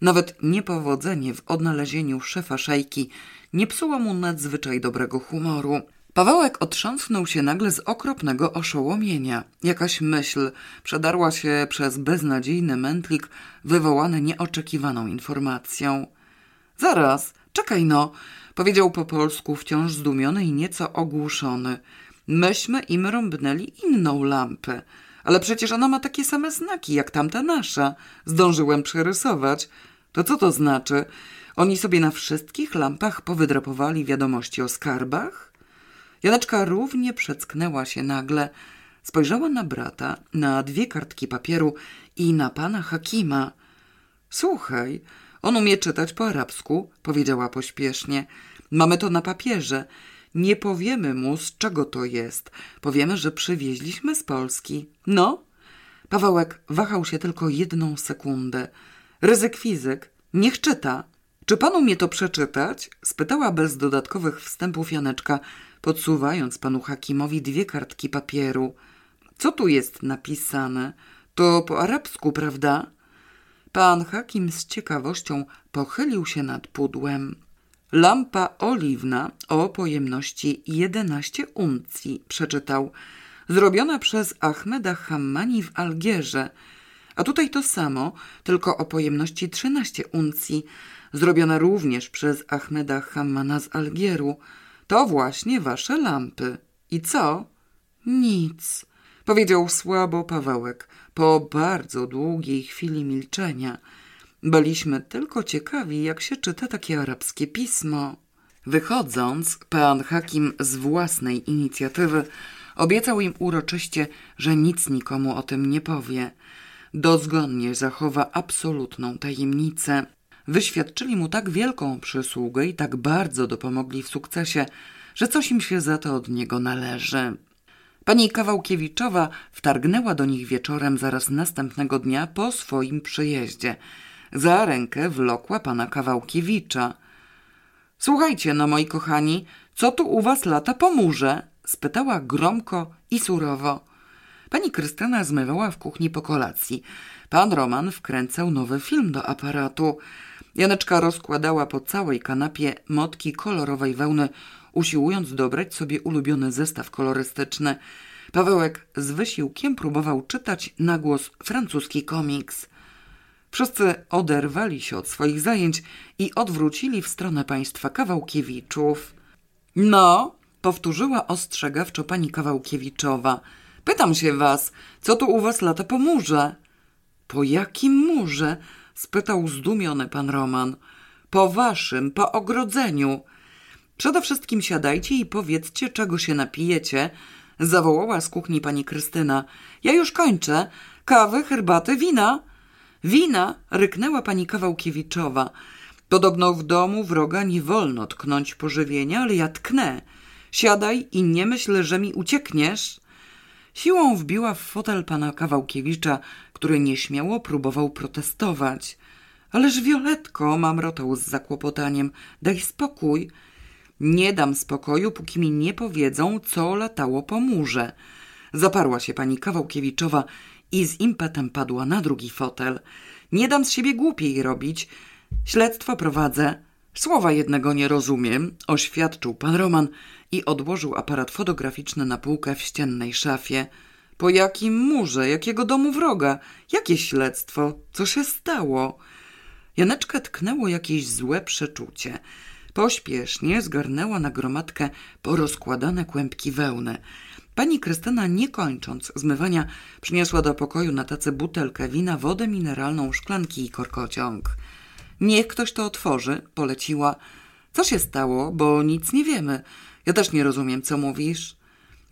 [SPEAKER 1] Nawet niepowodzenie w odnalezieniu szefa szejki nie psuło mu nadzwyczaj dobrego humoru. Pawełek otrząsnął się nagle z okropnego oszołomienia. Jakaś myśl przedarła się przez beznadziejny mętlik wywołany nieoczekiwaną informacją. Zaraz, czekaj no, powiedział po polsku wciąż zdumiony i nieco ogłuszony. Myśmy im rąbnęli inną lampę. Ale przecież ona ma takie same znaki jak tamta nasza. Zdążyłem przerysować. To co to znaczy? Oni sobie na wszystkich lampach powydrapowali wiadomości o skarbach? Janeczka równie przecknęła się nagle. Spojrzała na brata, na dwie kartki papieru i na pana Hakima. Słuchaj, on umie czytać po arabsku, powiedziała pośpiesznie. Mamy to na papierze. Nie powiemy mu, z czego to jest. Powiemy, że przywieźliśmy z Polski. No? Pawełek wahał się tylko jedną sekundę. Ryzyk fizyk. Niech czyta. Czy pan umie to przeczytać? spytała bez dodatkowych wstępów Janeczka, podsuwając panu Hakimowi dwie kartki papieru. Co tu jest napisane? To po arabsku, prawda? Pan Hakim z ciekawością pochylił się nad pudłem. Lampa oliwna o pojemności 11 uncji, przeczytał, zrobiona przez Ahmeda Hammani w Algierze. A tutaj to samo, tylko o pojemności 13 uncji, zrobiona również przez Ahmeda Hammana z Algieru. To właśnie wasze lampy. I co? Nic, powiedział słabo Pawełek po bardzo długiej chwili milczenia. Byliśmy tylko ciekawi, jak się czyta takie arabskie pismo. Wychodząc, pan Hakim z własnej inicjatywy obiecał im uroczyście, że nic nikomu o tym nie powie. Dozgonnie zachowa absolutną tajemnicę. Wyświadczyli mu tak wielką przysługę i tak bardzo dopomogli w sukcesie, że coś im się za to od niego należy. Pani Kawałkiewiczowa wtargnęła do nich wieczorem zaraz następnego dnia po swoim przyjeździe. Za rękę wlokła pana Kawałkiewicza. Słuchajcie, no moi kochani, co tu u was lata po murze? spytała gromko i surowo. Pani Krystyna zmywała w kuchni po kolacji. Pan Roman wkręcał nowy film do aparatu. Janeczka rozkładała po całej kanapie motki kolorowej wełny, usiłując dobrać sobie ulubiony zestaw kolorystyczny. Pawełek z wysiłkiem próbował czytać na głos francuski komiks. Wszyscy oderwali się od swoich zajęć i odwrócili w stronę państwa Kawałkiewiczów. No, powtórzyła ostrzegawczo pani Kawałkiewiczowa. Pytam się was, co tu u was lata po murze? Po jakim murze? spytał zdumiony pan Roman. Po waszym, po ogrodzeniu. Przede wszystkim siadajcie i powiedzcie, czego się napijecie, zawołała z kuchni pani Krystyna. Ja już kończę. Kawy, herbaty, wina. Wina, ryknęła pani Kawałkiewiczowa. Podobno w domu wroga nie wolno tknąć pożywienia, ale ja tknę. Siadaj i nie myśl, że mi uciekniesz. Siłą wbiła w fotel pana Kawałkiewicza, który nieśmiało próbował protestować. Ależ Wioletko, mamrotał z zakłopotaniem, daj spokój. Nie dam spokoju, póki mi nie powiedzą, co latało po murze. Zaparła się pani Kawałkiewiczowa i z impetem padła na drugi fotel. Nie dam z siebie głupiej robić. Śledztwo prowadzę. Słowa jednego nie rozumiem, oświadczył pan Roman i odłożył aparat fotograficzny na półkę w ściennej szafie. Po jakim murze? Jakiego domu wroga? Jakie śledztwo? Co się stało? Janeczkę tknęło jakieś złe przeczucie. Pośpiesznie zgarnęła na gromadkę porozkładane kłębki wełny. Pani Krystyna, nie kończąc zmywania, przyniosła do pokoju na tace butelkę wina, wodę mineralną, szklanki i korkociąg. Niech ktoś to otworzy, poleciła. Co się stało, bo nic nie wiemy. Ja też nie rozumiem, co mówisz.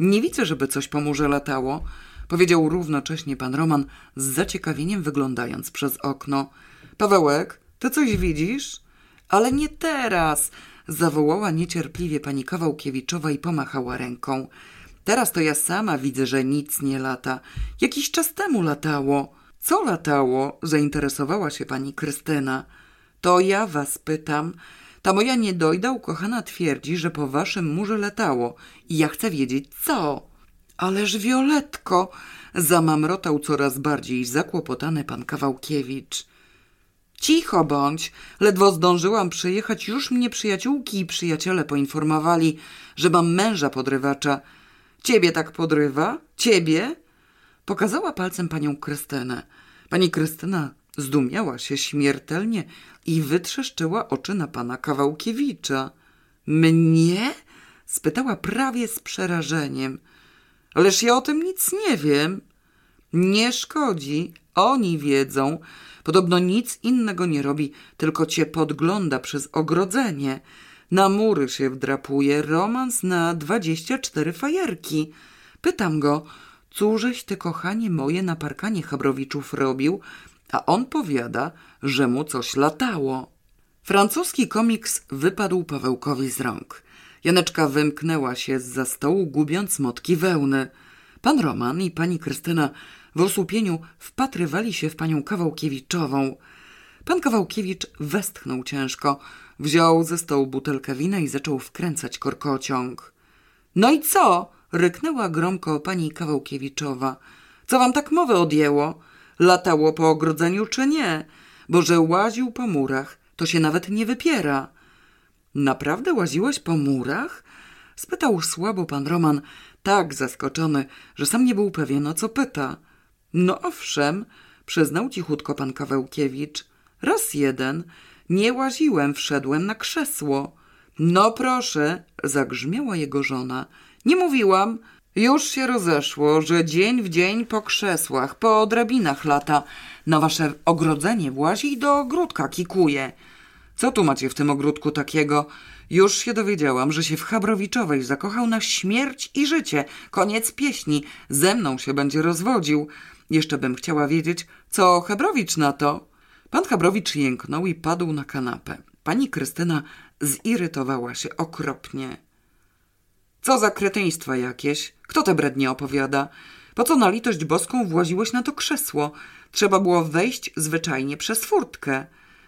[SPEAKER 1] Nie widzę, żeby coś po murze latało, powiedział równocześnie pan Roman, z zaciekawieniem wyglądając przez okno. Pawełek, ty coś widzisz? Ale nie teraz, zawołała niecierpliwie pani Kawałkiewiczowa i pomachała ręką. Teraz to ja sama widzę, że nic nie lata. Jakiś czas temu latało. Co latało? zainteresowała się pani Krystyna. To ja was pytam. Ta moja niedojda ukochana twierdzi, że po waszym murze latało i ja chcę wiedzieć co. Ależ Wioletko, zamamrotał coraz bardziej zakłopotany pan Kawałkiewicz. Cicho bądź, ledwo zdążyłam przyjechać, już mnie przyjaciółki i przyjaciele poinformowali, że mam męża podrywacza. Ciebie tak podrywa? Ciebie? Pokazała palcem panią Krystynę. Pani Krystyna zdumiała się śmiertelnie i wytrzeszczyła oczy na pana Kawałkiewicza. Mnie? spytała prawie z przerażeniem. Ależ ja o tym nic nie wiem. Nie szkodzi, oni wiedzą. Podobno nic innego nie robi, tylko cię podgląda przez ogrodzenie. Na mury się wdrapuje, romans na dwadzieścia cztery fajerki. Pytam go, cóżeś ty, kochanie moje, na parkanie Chabrowiczów robił? A on powiada, że mu coś latało. Francuski komiks wypadł Pawełkowi z rąk. Janeczka wymknęła się z za stołu, gubiąc motki wełny. Pan Roman i pani Krystyna w osłupieniu wpatrywali się w panią Kawałkiewiczową. Pan Kawałkiewicz westchnął ciężko, wziął ze stołu butelkę wina i zaczął wkręcać korkociąg. No i co? ryknęła gromko pani Kawałkiewiczowa. Co wam tak mowę odjęło? Latało po ogrodzeniu czy nie? Bo że łaził po murach, to się nawet nie wypiera. Naprawdę łaziłeś po murach? spytał słabo pan Roman, tak zaskoczony, że sam nie był pewien, o co pyta. No owszem, przyznał cichutko pan Kawełkiewicz. Raz jeden. Nie łaziłem, wszedłem na krzesło. No proszę, zagrzmiała jego żona. Nie mówiłam. Już się rozeszło, że dzień w dzień po krzesłach, po drabinach lata. Na wasze ogrodzenie włazi i do ogródka kikuje. Co tu macie w tym ogródku takiego? Już się dowiedziałam, że się w Chabrowiczowej zakochał na śmierć i życie. Koniec pieśni. Ze mną się będzie rozwodził. Jeszcze bym chciała wiedzieć, co Chabrowicz na to. Pan Chabrowicz jęknął i padł na kanapę. Pani Krystyna zirytowała się okropnie. Co za kretyństwa jakieś? Kto te brednie opowiada? Po co na litość boską właziłeś na to krzesło? Trzeba było wejść zwyczajnie przez furtkę.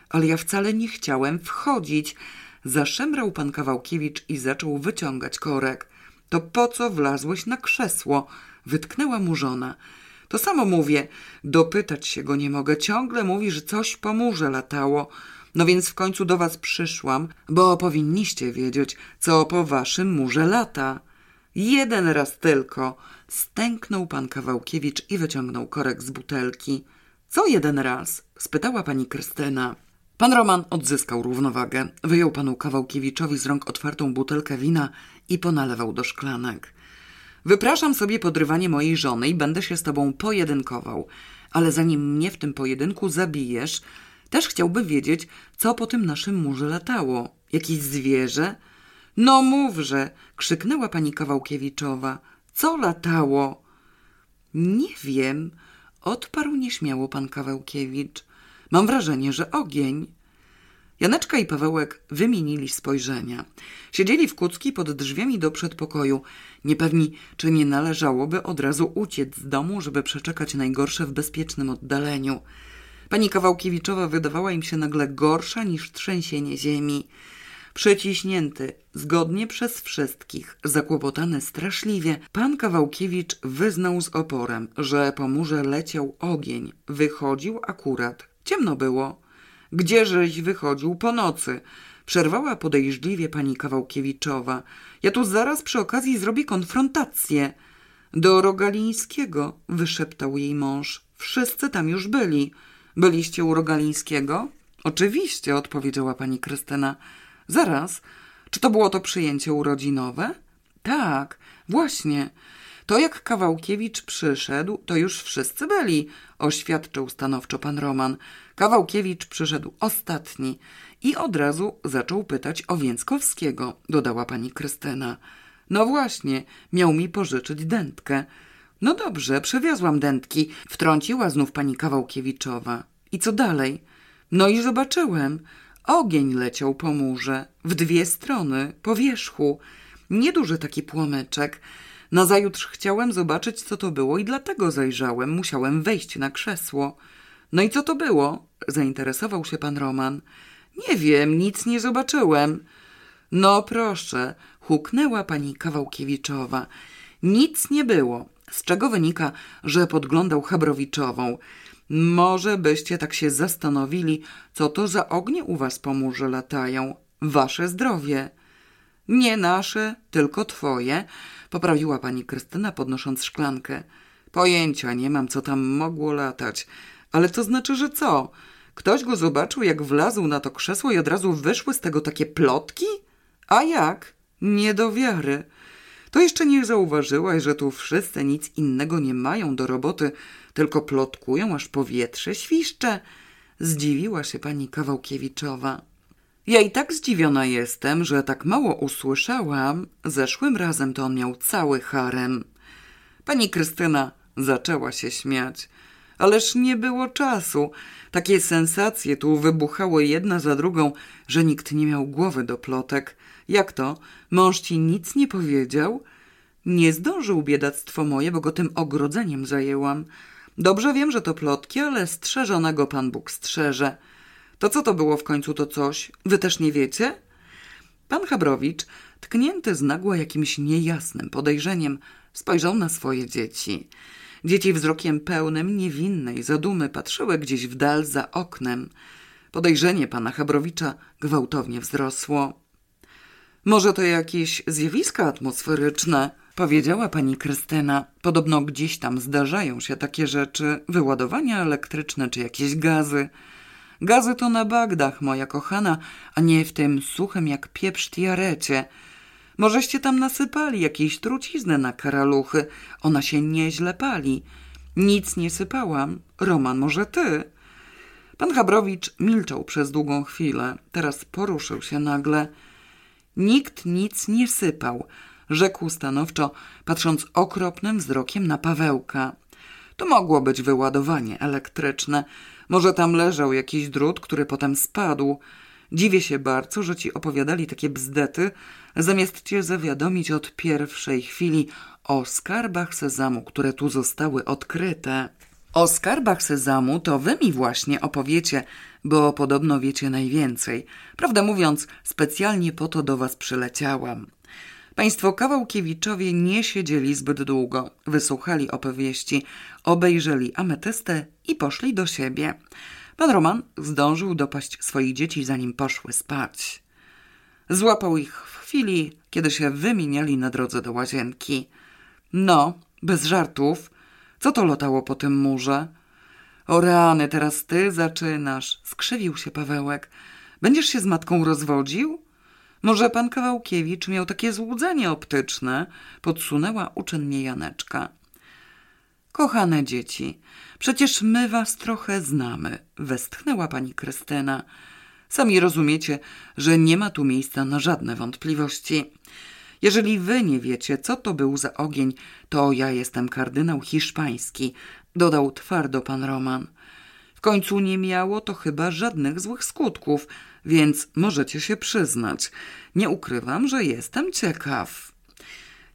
[SPEAKER 1] Ale ja wcale nie chciałem wchodzić. Zaszemrał pan Kawałkiewicz i zaczął wyciągać korek. To po co wlazłeś na krzesło? wytknęła mu żona. To samo mówię, dopytać się go nie mogę. Ciągle mówi, że coś po murze latało. No więc w końcu do was przyszłam, bo powinniście wiedzieć, co po waszym murze lata. Jeden raz tylko. Stęknął pan Kawałkiewicz i wyciągnął korek z butelki. Co jeden raz? spytała pani Krystyna. Pan Roman odzyskał równowagę. Wyjął panu Kawałkiewiczowi z rąk otwartą butelkę wina i ponalewał do szklanek. Wypraszam sobie podrywanie mojej żony i będę się z tobą pojedynkował. Ale zanim mnie w tym pojedynku zabijesz, też chciałby wiedzieć, co po tym naszym murze latało. Jakieś zwierzę? No mówże, krzyknęła pani Kawałkiewiczowa. Co latało? Nie wiem, odparł nieśmiało pan Kawałkiewicz. Mam wrażenie, że ogień. Janeczka i Pawełek wymienili spojrzenia. Siedzieli w kucki pod drzwiami do przedpokoju, niepewni, czy nie należałoby od razu uciec z domu, żeby przeczekać najgorsze w bezpiecznym oddaleniu. Pani Kawałkiewiczowa wydawała im się nagle gorsza niż trzęsienie ziemi. Przeciśnięty, zgodnie przez wszystkich, zakłopotany straszliwie, pan Kawałkiewicz wyznał z oporem, że po murze leciał ogień. Wychodził akurat. Ciemno było. Gdzieżeś wychodził po nocy? Przerwała podejrzliwie pani Kawałkiewiczowa. Ja tu zaraz przy okazji zrobię konfrontację. Do Rogalińskiego, wyszeptał jej mąż. Wszyscy tam już byli. Byliście u Rogalińskiego? Oczywiście, odpowiedziała pani Krystyna. Zaraz, czy to było to przyjęcie urodzinowe? Tak, właśnie. To jak Kawałkiewicz przyszedł, to już wszyscy byli, oświadczył stanowczo pan Roman. Kawałkiewicz przyszedł ostatni i od razu zaczął pytać o Więckowskiego, dodała pani Krystyna. No właśnie, miał mi pożyczyć dętkę. No dobrze, przywiozłam dętki, wtrąciła znów pani Kawałkiewiczowa. I co dalej? No i zobaczyłem. Ogień leciał po murze, w dwie strony, po wierzchu. Nieduży taki płomyczek. Nazajutrz chciałem zobaczyć, co to było i dlatego zajrzałem. Musiałem wejść na krzesło. No i co to było? Zainteresował się pan Roman. Nie wiem, nic nie zobaczyłem. No proszę, huknęła pani Kawałkiewiczowa. Nic nie było, z czego wynika, że podglądał Chabrowiczową. Może byście tak się zastanowili, co to za ognie u was po murze latają. Wasze zdrowie. Nie nasze, tylko twoje, poprawiła pani Krystyna, podnosząc szklankę. Pojęcia nie mam, co tam mogło latać. Ale to znaczy, że co? Ktoś go zobaczył, jak wlazł na to krzesło i od razu wyszły z tego takie plotki? A jak? Nie do wiary. To jeszcze nie zauważyłaś, że tu wszyscy nic innego nie mają do roboty, tylko plotkują, aż powietrze świszcze. Zdziwiła się pani Kawałkiewiczowa. Ja i tak zdziwiona jestem, że tak mało usłyszałam. Zeszłym razem to on miał cały harem. Pani Krystyna zaczęła się śmiać. Ależ nie było czasu. Takie sensacje tu wybuchały jedna za drugą, że nikt nie miał głowy do plotek. Jak to? Mąż ci nic nie powiedział? Nie zdążył biedactwo moje, bo go tym ogrodzeniem zajęłam. Dobrze wiem, że to plotki, ale strzeżonego Pan Bóg strzeże. To co to było w końcu to coś? Wy też nie wiecie? Pan Chabrowicz, tknięty z nagła jakimś niejasnym podejrzeniem, spojrzał na swoje dzieci. Dzieci wzrokiem pełnym niewinnej zadumy patrzyły gdzieś w dal za oknem. Podejrzenie pana Chabrowicza gwałtownie wzrosło. Może to jakieś zjawiska atmosferyczne, powiedziała pani Krystyna. Podobno gdzieś tam zdarzają się takie rzeczy, wyładowania elektryczne czy jakieś gazy. Gazy to na Bagdach, moja kochana, a nie w tym suchym jak pieprz tiarecie. Możeście tam nasypali jakiejś trucizny na karaluchy. Ona się nieźle pali. Nic nie sypałam. Roman, może ty? Pan Chabrowicz milczał przez długą chwilę. Teraz poruszył się nagle. Nikt nic nie sypał, rzekł stanowczo, patrząc okropnym wzrokiem na Pawełka. To mogło być wyładowanie elektryczne. Może tam leżał jakiś drut, który potem spadł. Dziwię się bardzo, że ci opowiadali takie bzdety, zamiast cię zawiadomić od pierwszej chwili o skarbach sezamu, które tu zostały odkryte. O skarbach sezamu to wy mi właśnie opowiecie, bo podobno wiecie najwięcej. Prawdę mówiąc, specjalnie po to do was przyleciałam. Państwo Kawałkiewiczowie nie siedzieli zbyt długo. Wysłuchali opowieści, obejrzeli ametystę i poszli do siebie. Pan Roman zdążył dopaść swoich dzieci, zanim poszły spać. Złapał ich w chwili, kiedy się wymieniali na drodze do łazienki. No, bez żartów, co to lotało po tym murze? O rany, teraz ty zaczynasz, skrzywił się Pawełek. Będziesz się z matką rozwodził? Może pan Kawałkiewicz miał takie złudzenie optyczne? Podsunęła uczennie Janeczka. Kochane dzieci, przecież my was trochę znamy, westchnęła pani Krystyna. Sami rozumiecie, że nie ma tu miejsca na żadne wątpliwości. Jeżeli wy nie wiecie, co to był za ogień, to ja jestem kardynał hiszpański, dodał twardo pan Roman. W końcu nie miało to chyba żadnych złych skutków, więc możecie się przyznać. Nie ukrywam, że jestem ciekaw.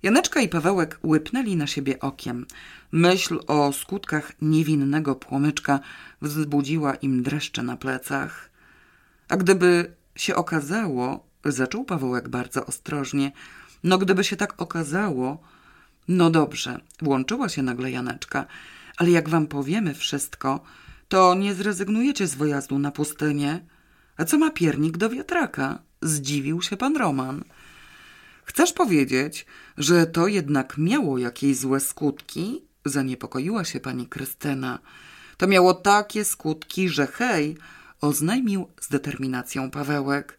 [SPEAKER 1] Janeczka i Pawełek łypnęli na siebie okiem. Myśl o skutkach niewinnego płomyczka wzbudziła im dreszcze na plecach. A gdyby się okazało, zaczął Pawełek bardzo ostrożnie, no gdyby się tak okazało, no dobrze, włączyła się nagle Janeczka, ale jak wam powiemy wszystko, to nie zrezygnujecie z wyjazdu na pustynię. A co ma piernik do wiatraka? Zdziwił się pan Roman. Chcesz powiedzieć, że to jednak miało jakieś złe skutki? Zaniepokoiła się pani Krystyna. To miało takie skutki, że hej, oznajmił z determinacją Pawełek.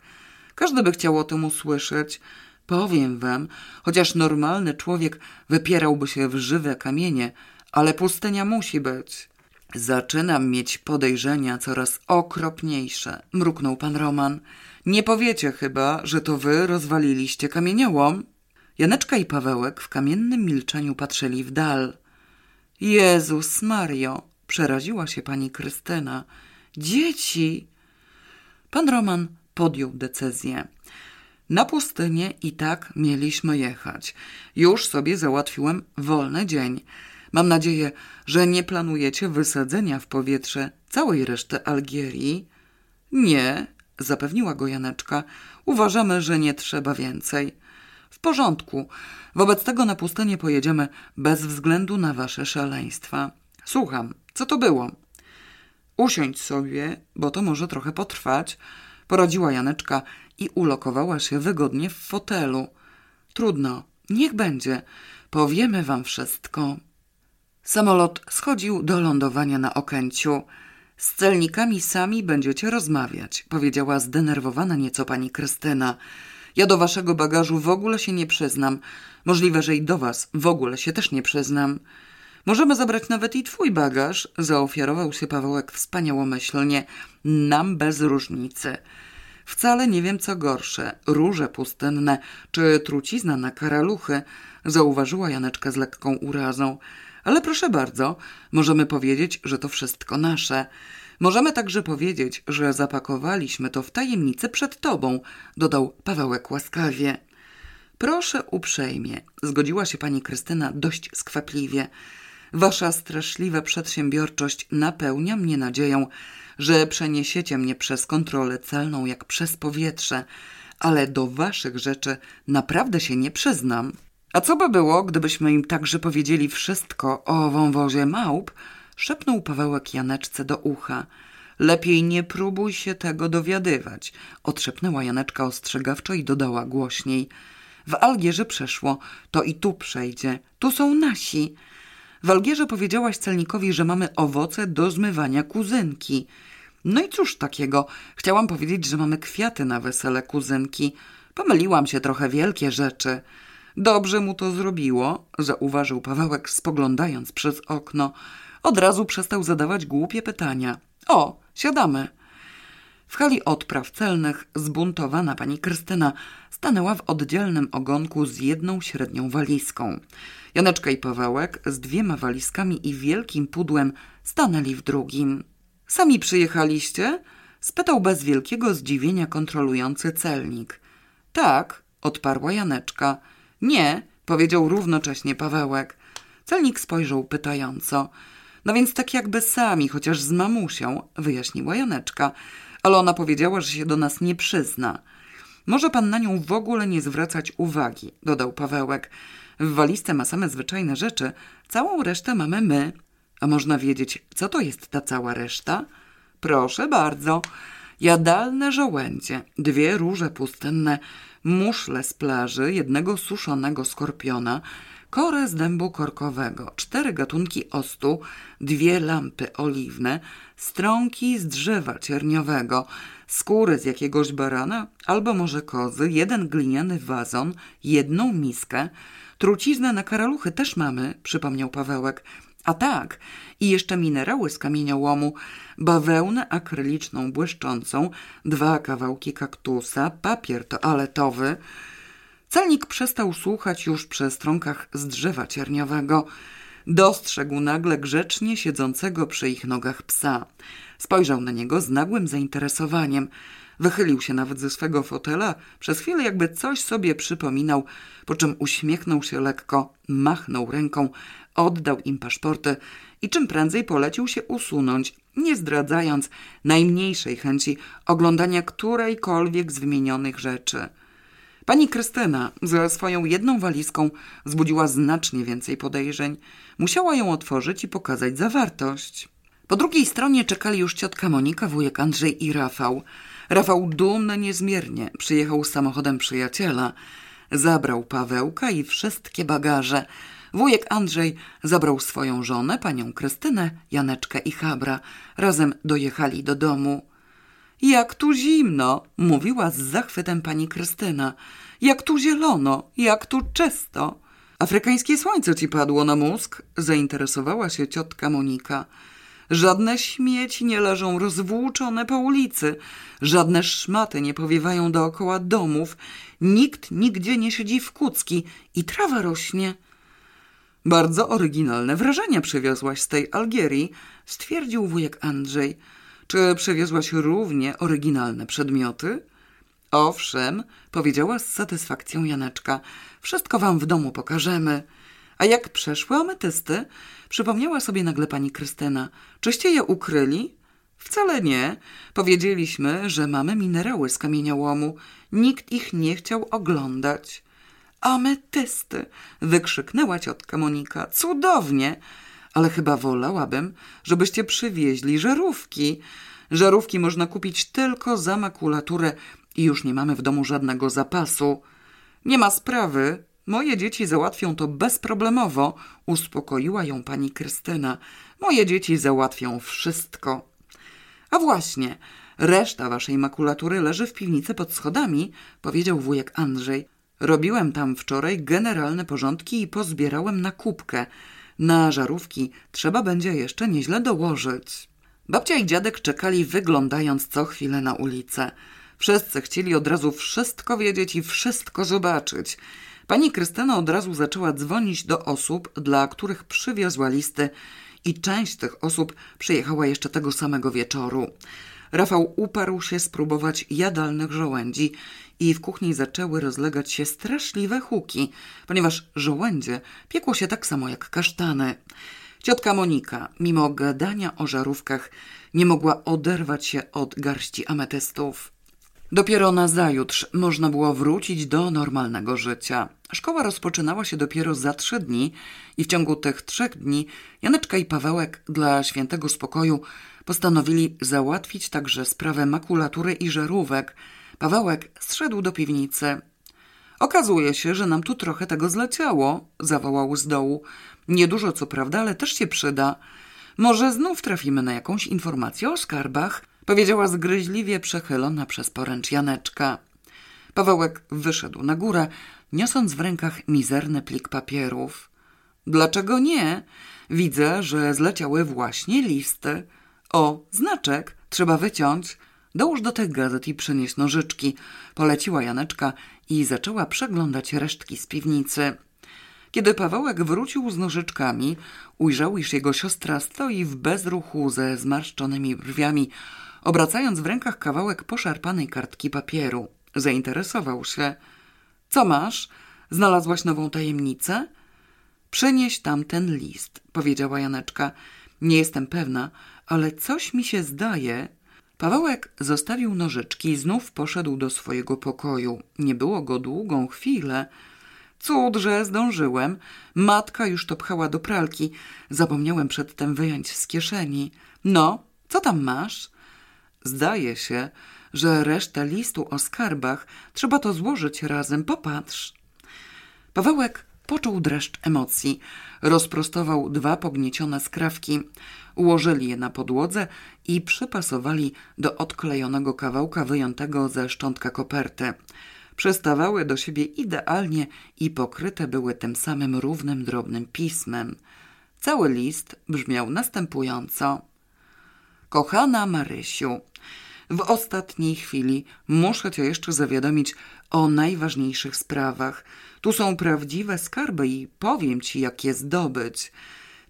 [SPEAKER 1] Każdy by chciał o tym usłyszeć. Powiem wam, chociaż normalny człowiek wypierałby się w żywe kamienie, ale pustynia musi być. Zaczynam mieć podejrzenia coraz okropniejsze, mruknął pan Roman. Nie powiecie chyba, że to wy rozwaliliście kamieniołom? Janeczka i Pawełek w kamiennym milczeniu patrzyli w dal. Jezus Mario, przeraziła się pani Krystyna. Dzieci! Pan Roman podjął decyzję. Na pustynię i tak mieliśmy jechać. Już sobie załatwiłem wolny dzień. Mam nadzieję, że nie planujecie wysadzenia w powietrze całej reszty Algierii. Nie, zapewniła go Janeczka. Uważamy, że nie trzeba więcej. W porządku. Wobec tego na pustynię pojedziemy bez względu na wasze szaleństwa. Słucham, co to było? Usiądź sobie, bo to może trochę potrwać, poradziła Janeczka i ulokowała się wygodnie w fotelu. Trudno, niech będzie. Powiemy wam wszystko. Samolot schodził do lądowania na Okęciu. Z celnikami sami będziecie rozmawiać, powiedziała zdenerwowana nieco pani Krystyna. Ja do waszego bagażu w ogóle się nie przyznam. Możliwe, że i do was w ogóle się też nie przyznam. Możemy zabrać nawet i twój bagaż, zaofiarował się Pawełek wspaniałomyślnie. Nam bez różnicy. Wcale nie wiem, co gorsze, róże pustynne czy trucizna na karaluchy, zauważyła Janeczka z lekką urazą. Ale proszę bardzo, możemy powiedzieć, że to wszystko nasze. Możemy także powiedzieć, że zapakowaliśmy to w tajemnicy przed tobą, dodał Pawełek łaskawie. Proszę uprzejmie, zgodziła się pani Krystyna dość skwapliwie. Wasza straszliwa przedsiębiorczość napełnia mnie nadzieją, że przeniesiecie mnie przez kontrolę celną jak przez powietrze, ale do waszych rzeczy naprawdę się nie przyznam. A co by było, gdybyśmy im także powiedzieli wszystko o wąwozie małp? Szepnął Pawełek Janeczce do ucha. Lepiej nie próbuj się tego dowiadywać. Otrzepnęła Janeczka ostrzegawczo i dodała głośniej. W Algierze przeszło, to i tu przejdzie. Tu są nasi. W Algierze powiedziałaś celnikowi, że mamy owoce do zmywania kuzynki. No i cóż takiego? Chciałam powiedzieć, że mamy kwiaty na wesele kuzynki. Pomyliłam się trochę wielkie rzeczy. Dobrze mu to zrobiło, zauważył Pawełek, spoglądając przez okno. Od razu przestał zadawać głupie pytania. O, siadamy. W hali odpraw celnych zbuntowana pani Krystyna stanęła w oddzielnym ogonku z jedną średnią walizką. Janeczka i Pawełek z dwiema walizkami i wielkim pudłem stanęli w drugim. Sami przyjechaliście? spytał bez wielkiego zdziwienia kontrolujący celnik. Tak, odparła Janeczka. Nie, powiedział równocześnie Pawełek. Celnik spojrzał pytająco. No więc tak jakby sami, chociaż z mamusią, wyjaśniła Janeczka, ale ona powiedziała, że się do nas nie przyzna. Może pan na nią w ogóle nie zwracać uwagi, dodał Pawełek. W walizce ma same zwyczajne rzeczy, całą resztę mamy my. A można wiedzieć, co to jest ta cała reszta? Proszę bardzo. Jadalne żołędzie, dwie róże pustynne, muszle z plaży, jednego suszonego skorpiona, korę z dębu korkowego, cztery gatunki ostu, dwie lampy oliwne, strąki z drzewa cierniowego, skóry z jakiegoś barana albo może kozy, jeden gliniany wazon, jedną miskę, truciznę na karaluchy też mamy, przypomniał Pawełek, a tak, i jeszcze minerały z kamieniołomu, bawełnę akryliczną błyszczącą, dwa kawałki kaktusa, papier toaletowy. Celnik przestał słuchać już przy stronkach z drzewa cierniowego. Dostrzegł nagle grzecznie siedzącego przy ich nogach psa. Spojrzał na niego z nagłym zainteresowaniem. Wychylił się nawet ze swego fotela, przez chwilę jakby coś sobie przypominał, po czym uśmiechnął się lekko, machnął ręką, oddał im paszporty i czym prędzej polecił się usunąć, nie zdradzając najmniejszej chęci oglądania którejkolwiek z wymienionych rzeczy. Pani Krystyna ze swoją jedną walizką wzbudziła znacznie więcej podejrzeń. Musiała ją otworzyć i pokazać zawartość. Po drugiej stronie czekali już ciotka Monika, wujek Andrzej i Rafał. Rafał dumny niezmiernie przyjechał samochodem przyjaciela. Zabrał Pawełka i wszystkie bagaże. Wujek Andrzej zabrał swoją żonę, panią Krystynę, Janeczkę i Habra. Razem dojechali do domu. Jak tu zimno, mówiła z zachwytem pani Krystyna. Jak tu zielono, jak tu czysto. Afrykańskie słońce ci padło na mózg? Zainteresowała się ciotka Monika. Żadne śmieci nie leżą rozwłóczone po ulicy, żadne szmaty nie powiewają dookoła domów, nikt nigdzie nie siedzi w kucki i trawa rośnie. Bardzo oryginalne wrażenia przywiozłaś z tej Algierii, stwierdził wujek Andrzej. Czy przywiozłaś równie oryginalne przedmioty? Owszem, powiedziała z satysfakcją Janeczka. Wszystko wam w domu pokażemy. A jak przeszły ametysty? Przypomniała sobie nagle pani Krystyna. Czyście je ukryli? Wcale nie. Powiedzieliśmy, że mamy minerały z kamieniołomu. Nikt ich nie chciał oglądać. Ametysty! wykrzyknęła ciotka Monika. Cudownie! Ale chyba wolałabym, żebyście przywieźli żarówki. Żarówki można kupić tylko za makulaturę i już nie mamy w domu żadnego zapasu. Nie ma sprawy, Moje dzieci załatwią to bezproblemowo, uspokoiła ją pani Krystyna. Moje dzieci załatwią wszystko. A właśnie, reszta waszej makulatury leży w piwnicy pod schodami, powiedział wujek Andrzej. Robiłem tam wczoraj generalne porządki i pozbierałem na kubkę. Na żarówki trzeba będzie jeszcze nieźle dołożyć. Babcia i dziadek czekali wyglądając co chwilę na ulicę. Wszyscy chcieli od razu wszystko wiedzieć i wszystko zobaczyć. Pani Krystyna od razu zaczęła dzwonić do osób, dla których przywiozła listy i część tych osób przyjechała jeszcze tego samego wieczoru. Rafał uparł się spróbować jadalnych żołędzi i w kuchni zaczęły rozlegać się straszliwe huki, ponieważ żołędzie piekło się tak samo jak kasztany. Ciotka Monika, mimo gadania o żarówkach, nie mogła oderwać się od garści ametystów. Dopiero na zajutrz można było wrócić do normalnego życia. Szkoła rozpoczynała się dopiero za trzy dni i w ciągu tych trzech dni Janeczka i Pawełek dla świętego spokoju postanowili załatwić także sprawę makulatury i żarówek. Pawełek zszedł do piwnicy. Okazuje się, że nam tu trochę tego zleciało, zawołał z dołu. Niedużo co prawda, ale też się przyda. Może znów trafimy na jakąś informację o skarbach? Powiedziała zgryźliwie przechylona przez poręcz Janeczka. Pawełek wyszedł na górę, niosąc w rękach mizerny plik papierów. Dlaczego nie? Widzę, że zleciały właśnie listy. O, znaczek, trzeba wyciąć. Dołóż do tych gazet i przynieś nożyczki. Poleciła Janeczka i zaczęła przeglądać resztki z piwnicy. Kiedy Pawełek wrócił z nożyczkami, ujrzał, iż jego siostra stoi w bezruchu ze zmarszczonymi brwiami, obracając w rękach kawałek poszarpanej kartki papieru. Zainteresował się. Co masz? Znalazłaś nową tajemnicę? Przynieś tam ten list, powiedziała Janeczka. Nie jestem pewna, ale coś mi się zdaje. Pawełek zostawił nożyczki i znów poszedł do swojego pokoju. Nie było go długą chwilę. Cud, że zdążyłem. Matka już to pchała do pralki. Zapomniałem przedtem wyjąć z kieszeni. No, co tam masz? Zdaje się, że resztę listu o skarbach trzeba to złożyć razem. Popatrz. Pawełek poczuł dreszcz emocji. Rozprostował dwa pogniecione skrawki. Ułożyli je na podłodze i przypasowali do odklejonego kawałka wyjętego ze szczątka koperty. Przystawały do siebie idealnie i pokryte były tym samym równym, drobnym pismem. Cały list brzmiał następująco. Kochana Marysiu, w ostatniej chwili muszę cię jeszcze zawiadomić o najważniejszych sprawach. Tu są prawdziwe skarby i powiem ci, jak je zdobyć.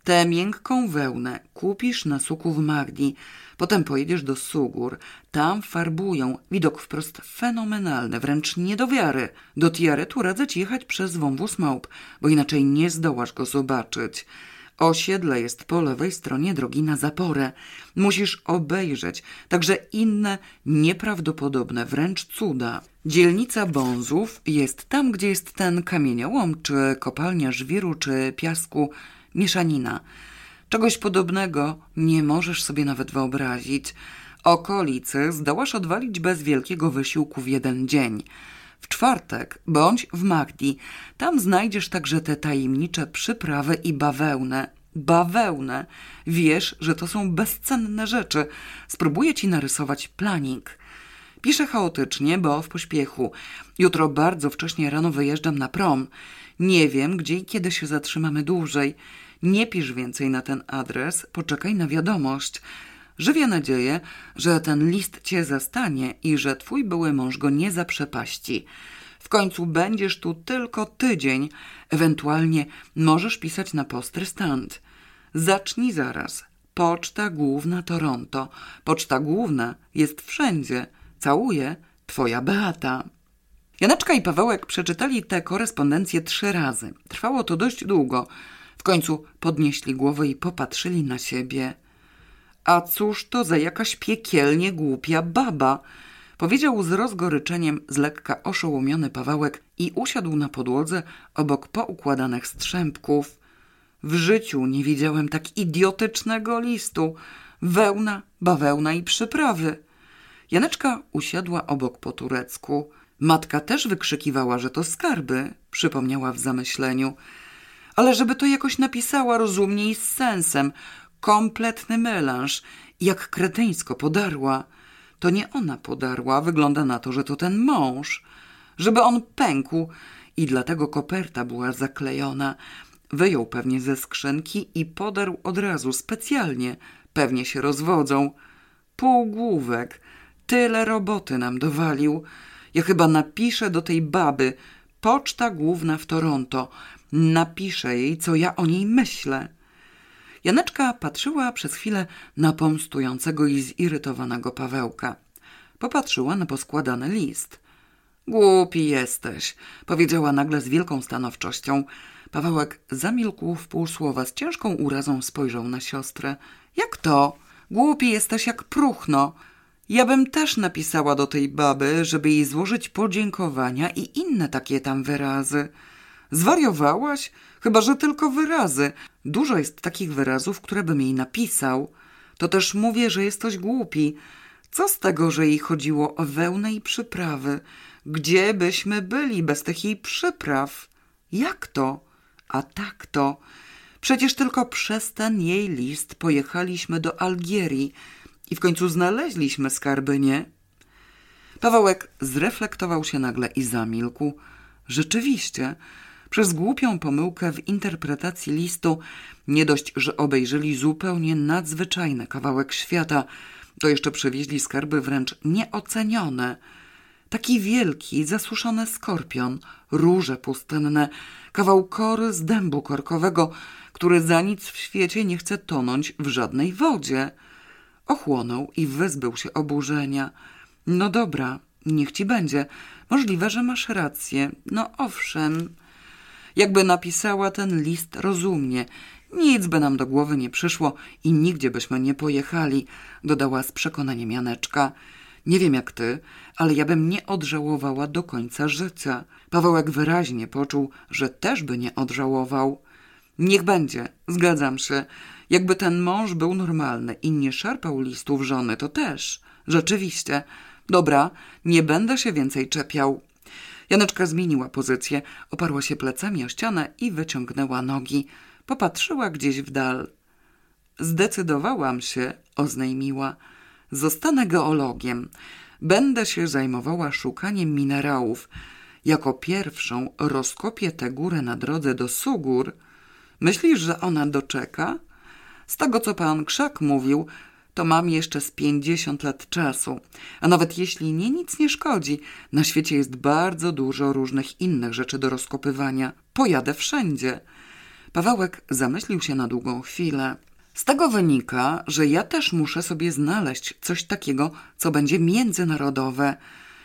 [SPEAKER 1] Tę miękką wełnę kupisz na suku w Magdi, potem pojedziesz do Sugur, tam farbują, widok wprost fenomenalny, wręcz nie do wiary. Do Tiaretu radzę ci jechać przez wąwóz małp, bo inaczej nie zdołasz go zobaczyć. Osiedle jest po lewej stronie drogi na zaporę. Musisz obejrzeć także inne nieprawdopodobne wręcz cuda. Dzielnica Bązów jest tam, gdzie jest ten kamieniołom, czy kopalnia żwiru, czy piasku, mieszanina. Czegoś podobnego nie możesz sobie nawet wyobrazić. Okolicy zdołasz odwalić bez wielkiego wysiłku w jeden dzień. W czwartek bądź w Magdi. Tam znajdziesz także te tajemnicze przyprawy i bawełnę. Bawełnę. Wiesz, że to są bezcenne rzeczy. Spróbuję ci narysować planik. Piszę chaotycznie, bo w pośpiechu. Jutro bardzo wcześnie rano wyjeżdżam na prom. Nie wiem, gdzie i kiedy się zatrzymamy dłużej. Nie pisz więcej na ten adres, poczekaj na wiadomość. Żywię nadzieję, że ten list cię zastanie i że twój były mąż go nie zaprzepaści. W końcu będziesz tu tylko tydzień, ewentualnie możesz pisać na postrystant. Zacznij zaraz. Poczta Główna Toronto. Poczta Główna jest wszędzie. Całuję, twoja Beata. Janeczka i Pawełek przeczytali tę korespondencję trzy razy. Trwało to dość długo. W końcu podnieśli głowę i popatrzyli na siebie. A cóż to za jakaś piekielnie głupia baba? Powiedział z rozgoryczeniem z lekka oszołomiony Pawełek i usiadł na podłodze obok poukładanych strzępków. W życiu nie widziałem tak idiotycznego listu. Wełna, bawełna i przyprawy. Janeczka usiadła obok po turecku. Matka też wykrzykiwała, że to skarby, przypomniała w zamyśleniu. Ale żeby to jakoś napisała rozumnie i z sensem. Kompletny melanż. Jak kretyńsko podarła. To nie ona podarła, wygląda na to, że to ten mąż. Żeby on pękł i dlatego koperta była zaklejona. Wyjął pewnie ze skrzynki i podarł od razu, specjalnie. Pewnie się rozwodzą. Półgłówek. Tyle roboty nam dowalił. Ja chyba napiszę do tej baby. Poczta główna w Toronto. Napiszę jej, co ja o niej myślę. Janeczka patrzyła przez chwilę na pomstującego i zirytowanego Pawełka. Popatrzyła na poskładany list. Głupi jesteś, powiedziała nagle z wielką stanowczością. Pawełek zamilkł w pół słowa, z ciężką urazą spojrzał na siostrę. Jak to? Głupi jesteś jak próchno. Ja bym też napisała do tej baby, żeby jej złożyć podziękowania i inne takie tam wyrazy. Zwariowałaś? Chyba, że tylko wyrazy. Dużo jest takich wyrazów, które bym jej napisał. To też mówię, że jesteś głupi. Co z tego, że jej chodziło o wełnę i przyprawy? Gdzie byśmy byli bez tych jej przypraw? Jak to? A tak to. Przecież tylko przez ten jej list pojechaliśmy do Algierii i w końcu znaleźliśmy skarby, nie? Pawełek zreflektował się nagle i zamilkł. Rzeczywiście, przez głupią pomyłkę w interpretacji listu nie dość, że obejrzeli zupełnie nadzwyczajny kawałek świata, to jeszcze przywieźli skarby wręcz nieocenione. Taki wielki, zasuszony skorpion, róże pustynne, kawał kory z dębu korkowego, który za nic w świecie nie chce tonąć w żadnej wodzie. Ochłonął i wyzbył się oburzenia. No dobra, niech ci będzie. Możliwe, że masz rację. No owszem. Jakby napisała ten list rozumnie, Nic by nam do głowy nie przyszło i nigdzie byśmy nie pojechali, dodała z przekonaniem Janeczka. Nie wiem jak ty, ale ja bym nie odżałowała do końca życia. Pawełek wyraźnie poczuł, że też by nie odżałował. Niech będzie, zgadzam się. Jakby ten mąż był normalny i nie szarpał listów żony, to też. Rzeczywiście. Dobra, nie będę się więcej czepiał. Janeczka zmieniła pozycję, oparła się plecami o ścianę i wyciągnęła nogi. Popatrzyła gdzieś w dal. Zdecydowałam się, oznajmiła. Zostanę geologiem. Będę się zajmowała szukaniem minerałów. Jako pierwszą rozkopię tę górę na drodze do Sugur. Myślisz, że ona doczeka? Z tego, co pan Krzak mówił, to mam jeszcze z pięćdziesiąt lat czasu. A nawet jeśli nie, nic nie szkodzi. Na świecie jest bardzo dużo różnych innych rzeczy do rozkopywania. Pojadę wszędzie. Pawełek zamyślił się na długą chwilę. Z tego wynika, że ja też muszę sobie znaleźć coś takiego, co będzie międzynarodowe.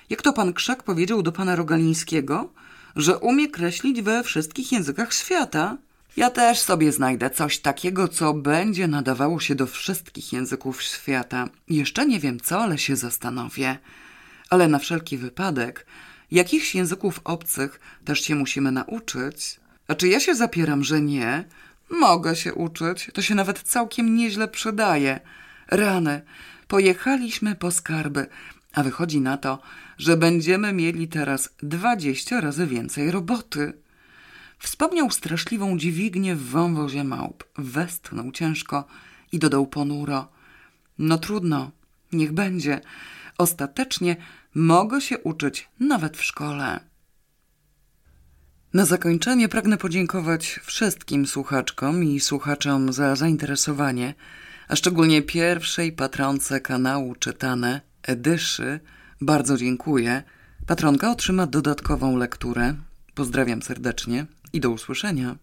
[SPEAKER 1] Jak to pan Krzak powiedział do pana Rogalińskiego, że umie kreślić we wszystkich językach świata. Ja też sobie znajdę coś takiego, co będzie nadawało się do wszystkich języków świata. Jeszcze nie wiem co, ale się zastanowię. Ale na wszelki wypadek, jakichś języków obcych też się musimy nauczyć. A czy ja się zapieram, że nie? Mogę się uczyć, to się nawet całkiem nieźle przydaje. Rany, pojechaliśmy po skarby, a wychodzi na to, że będziemy mieli teraz dwadzieścia razy więcej roboty. Wspomniał straszliwą dźwignię w wąwozie małp. Westchnął ciężko i dodał ponuro. No trudno, niech będzie. Ostatecznie mogę się uczyć nawet w szkole. Na zakończenie pragnę podziękować wszystkim słuchaczkom i słuchaczom za zainteresowanie, a szczególnie pierwszej patronce kanału Czytane, Edyszy. Bardzo dziękuję. Patronka otrzyma dodatkową lekturę. Pozdrawiam serdecznie i do usłyszenia.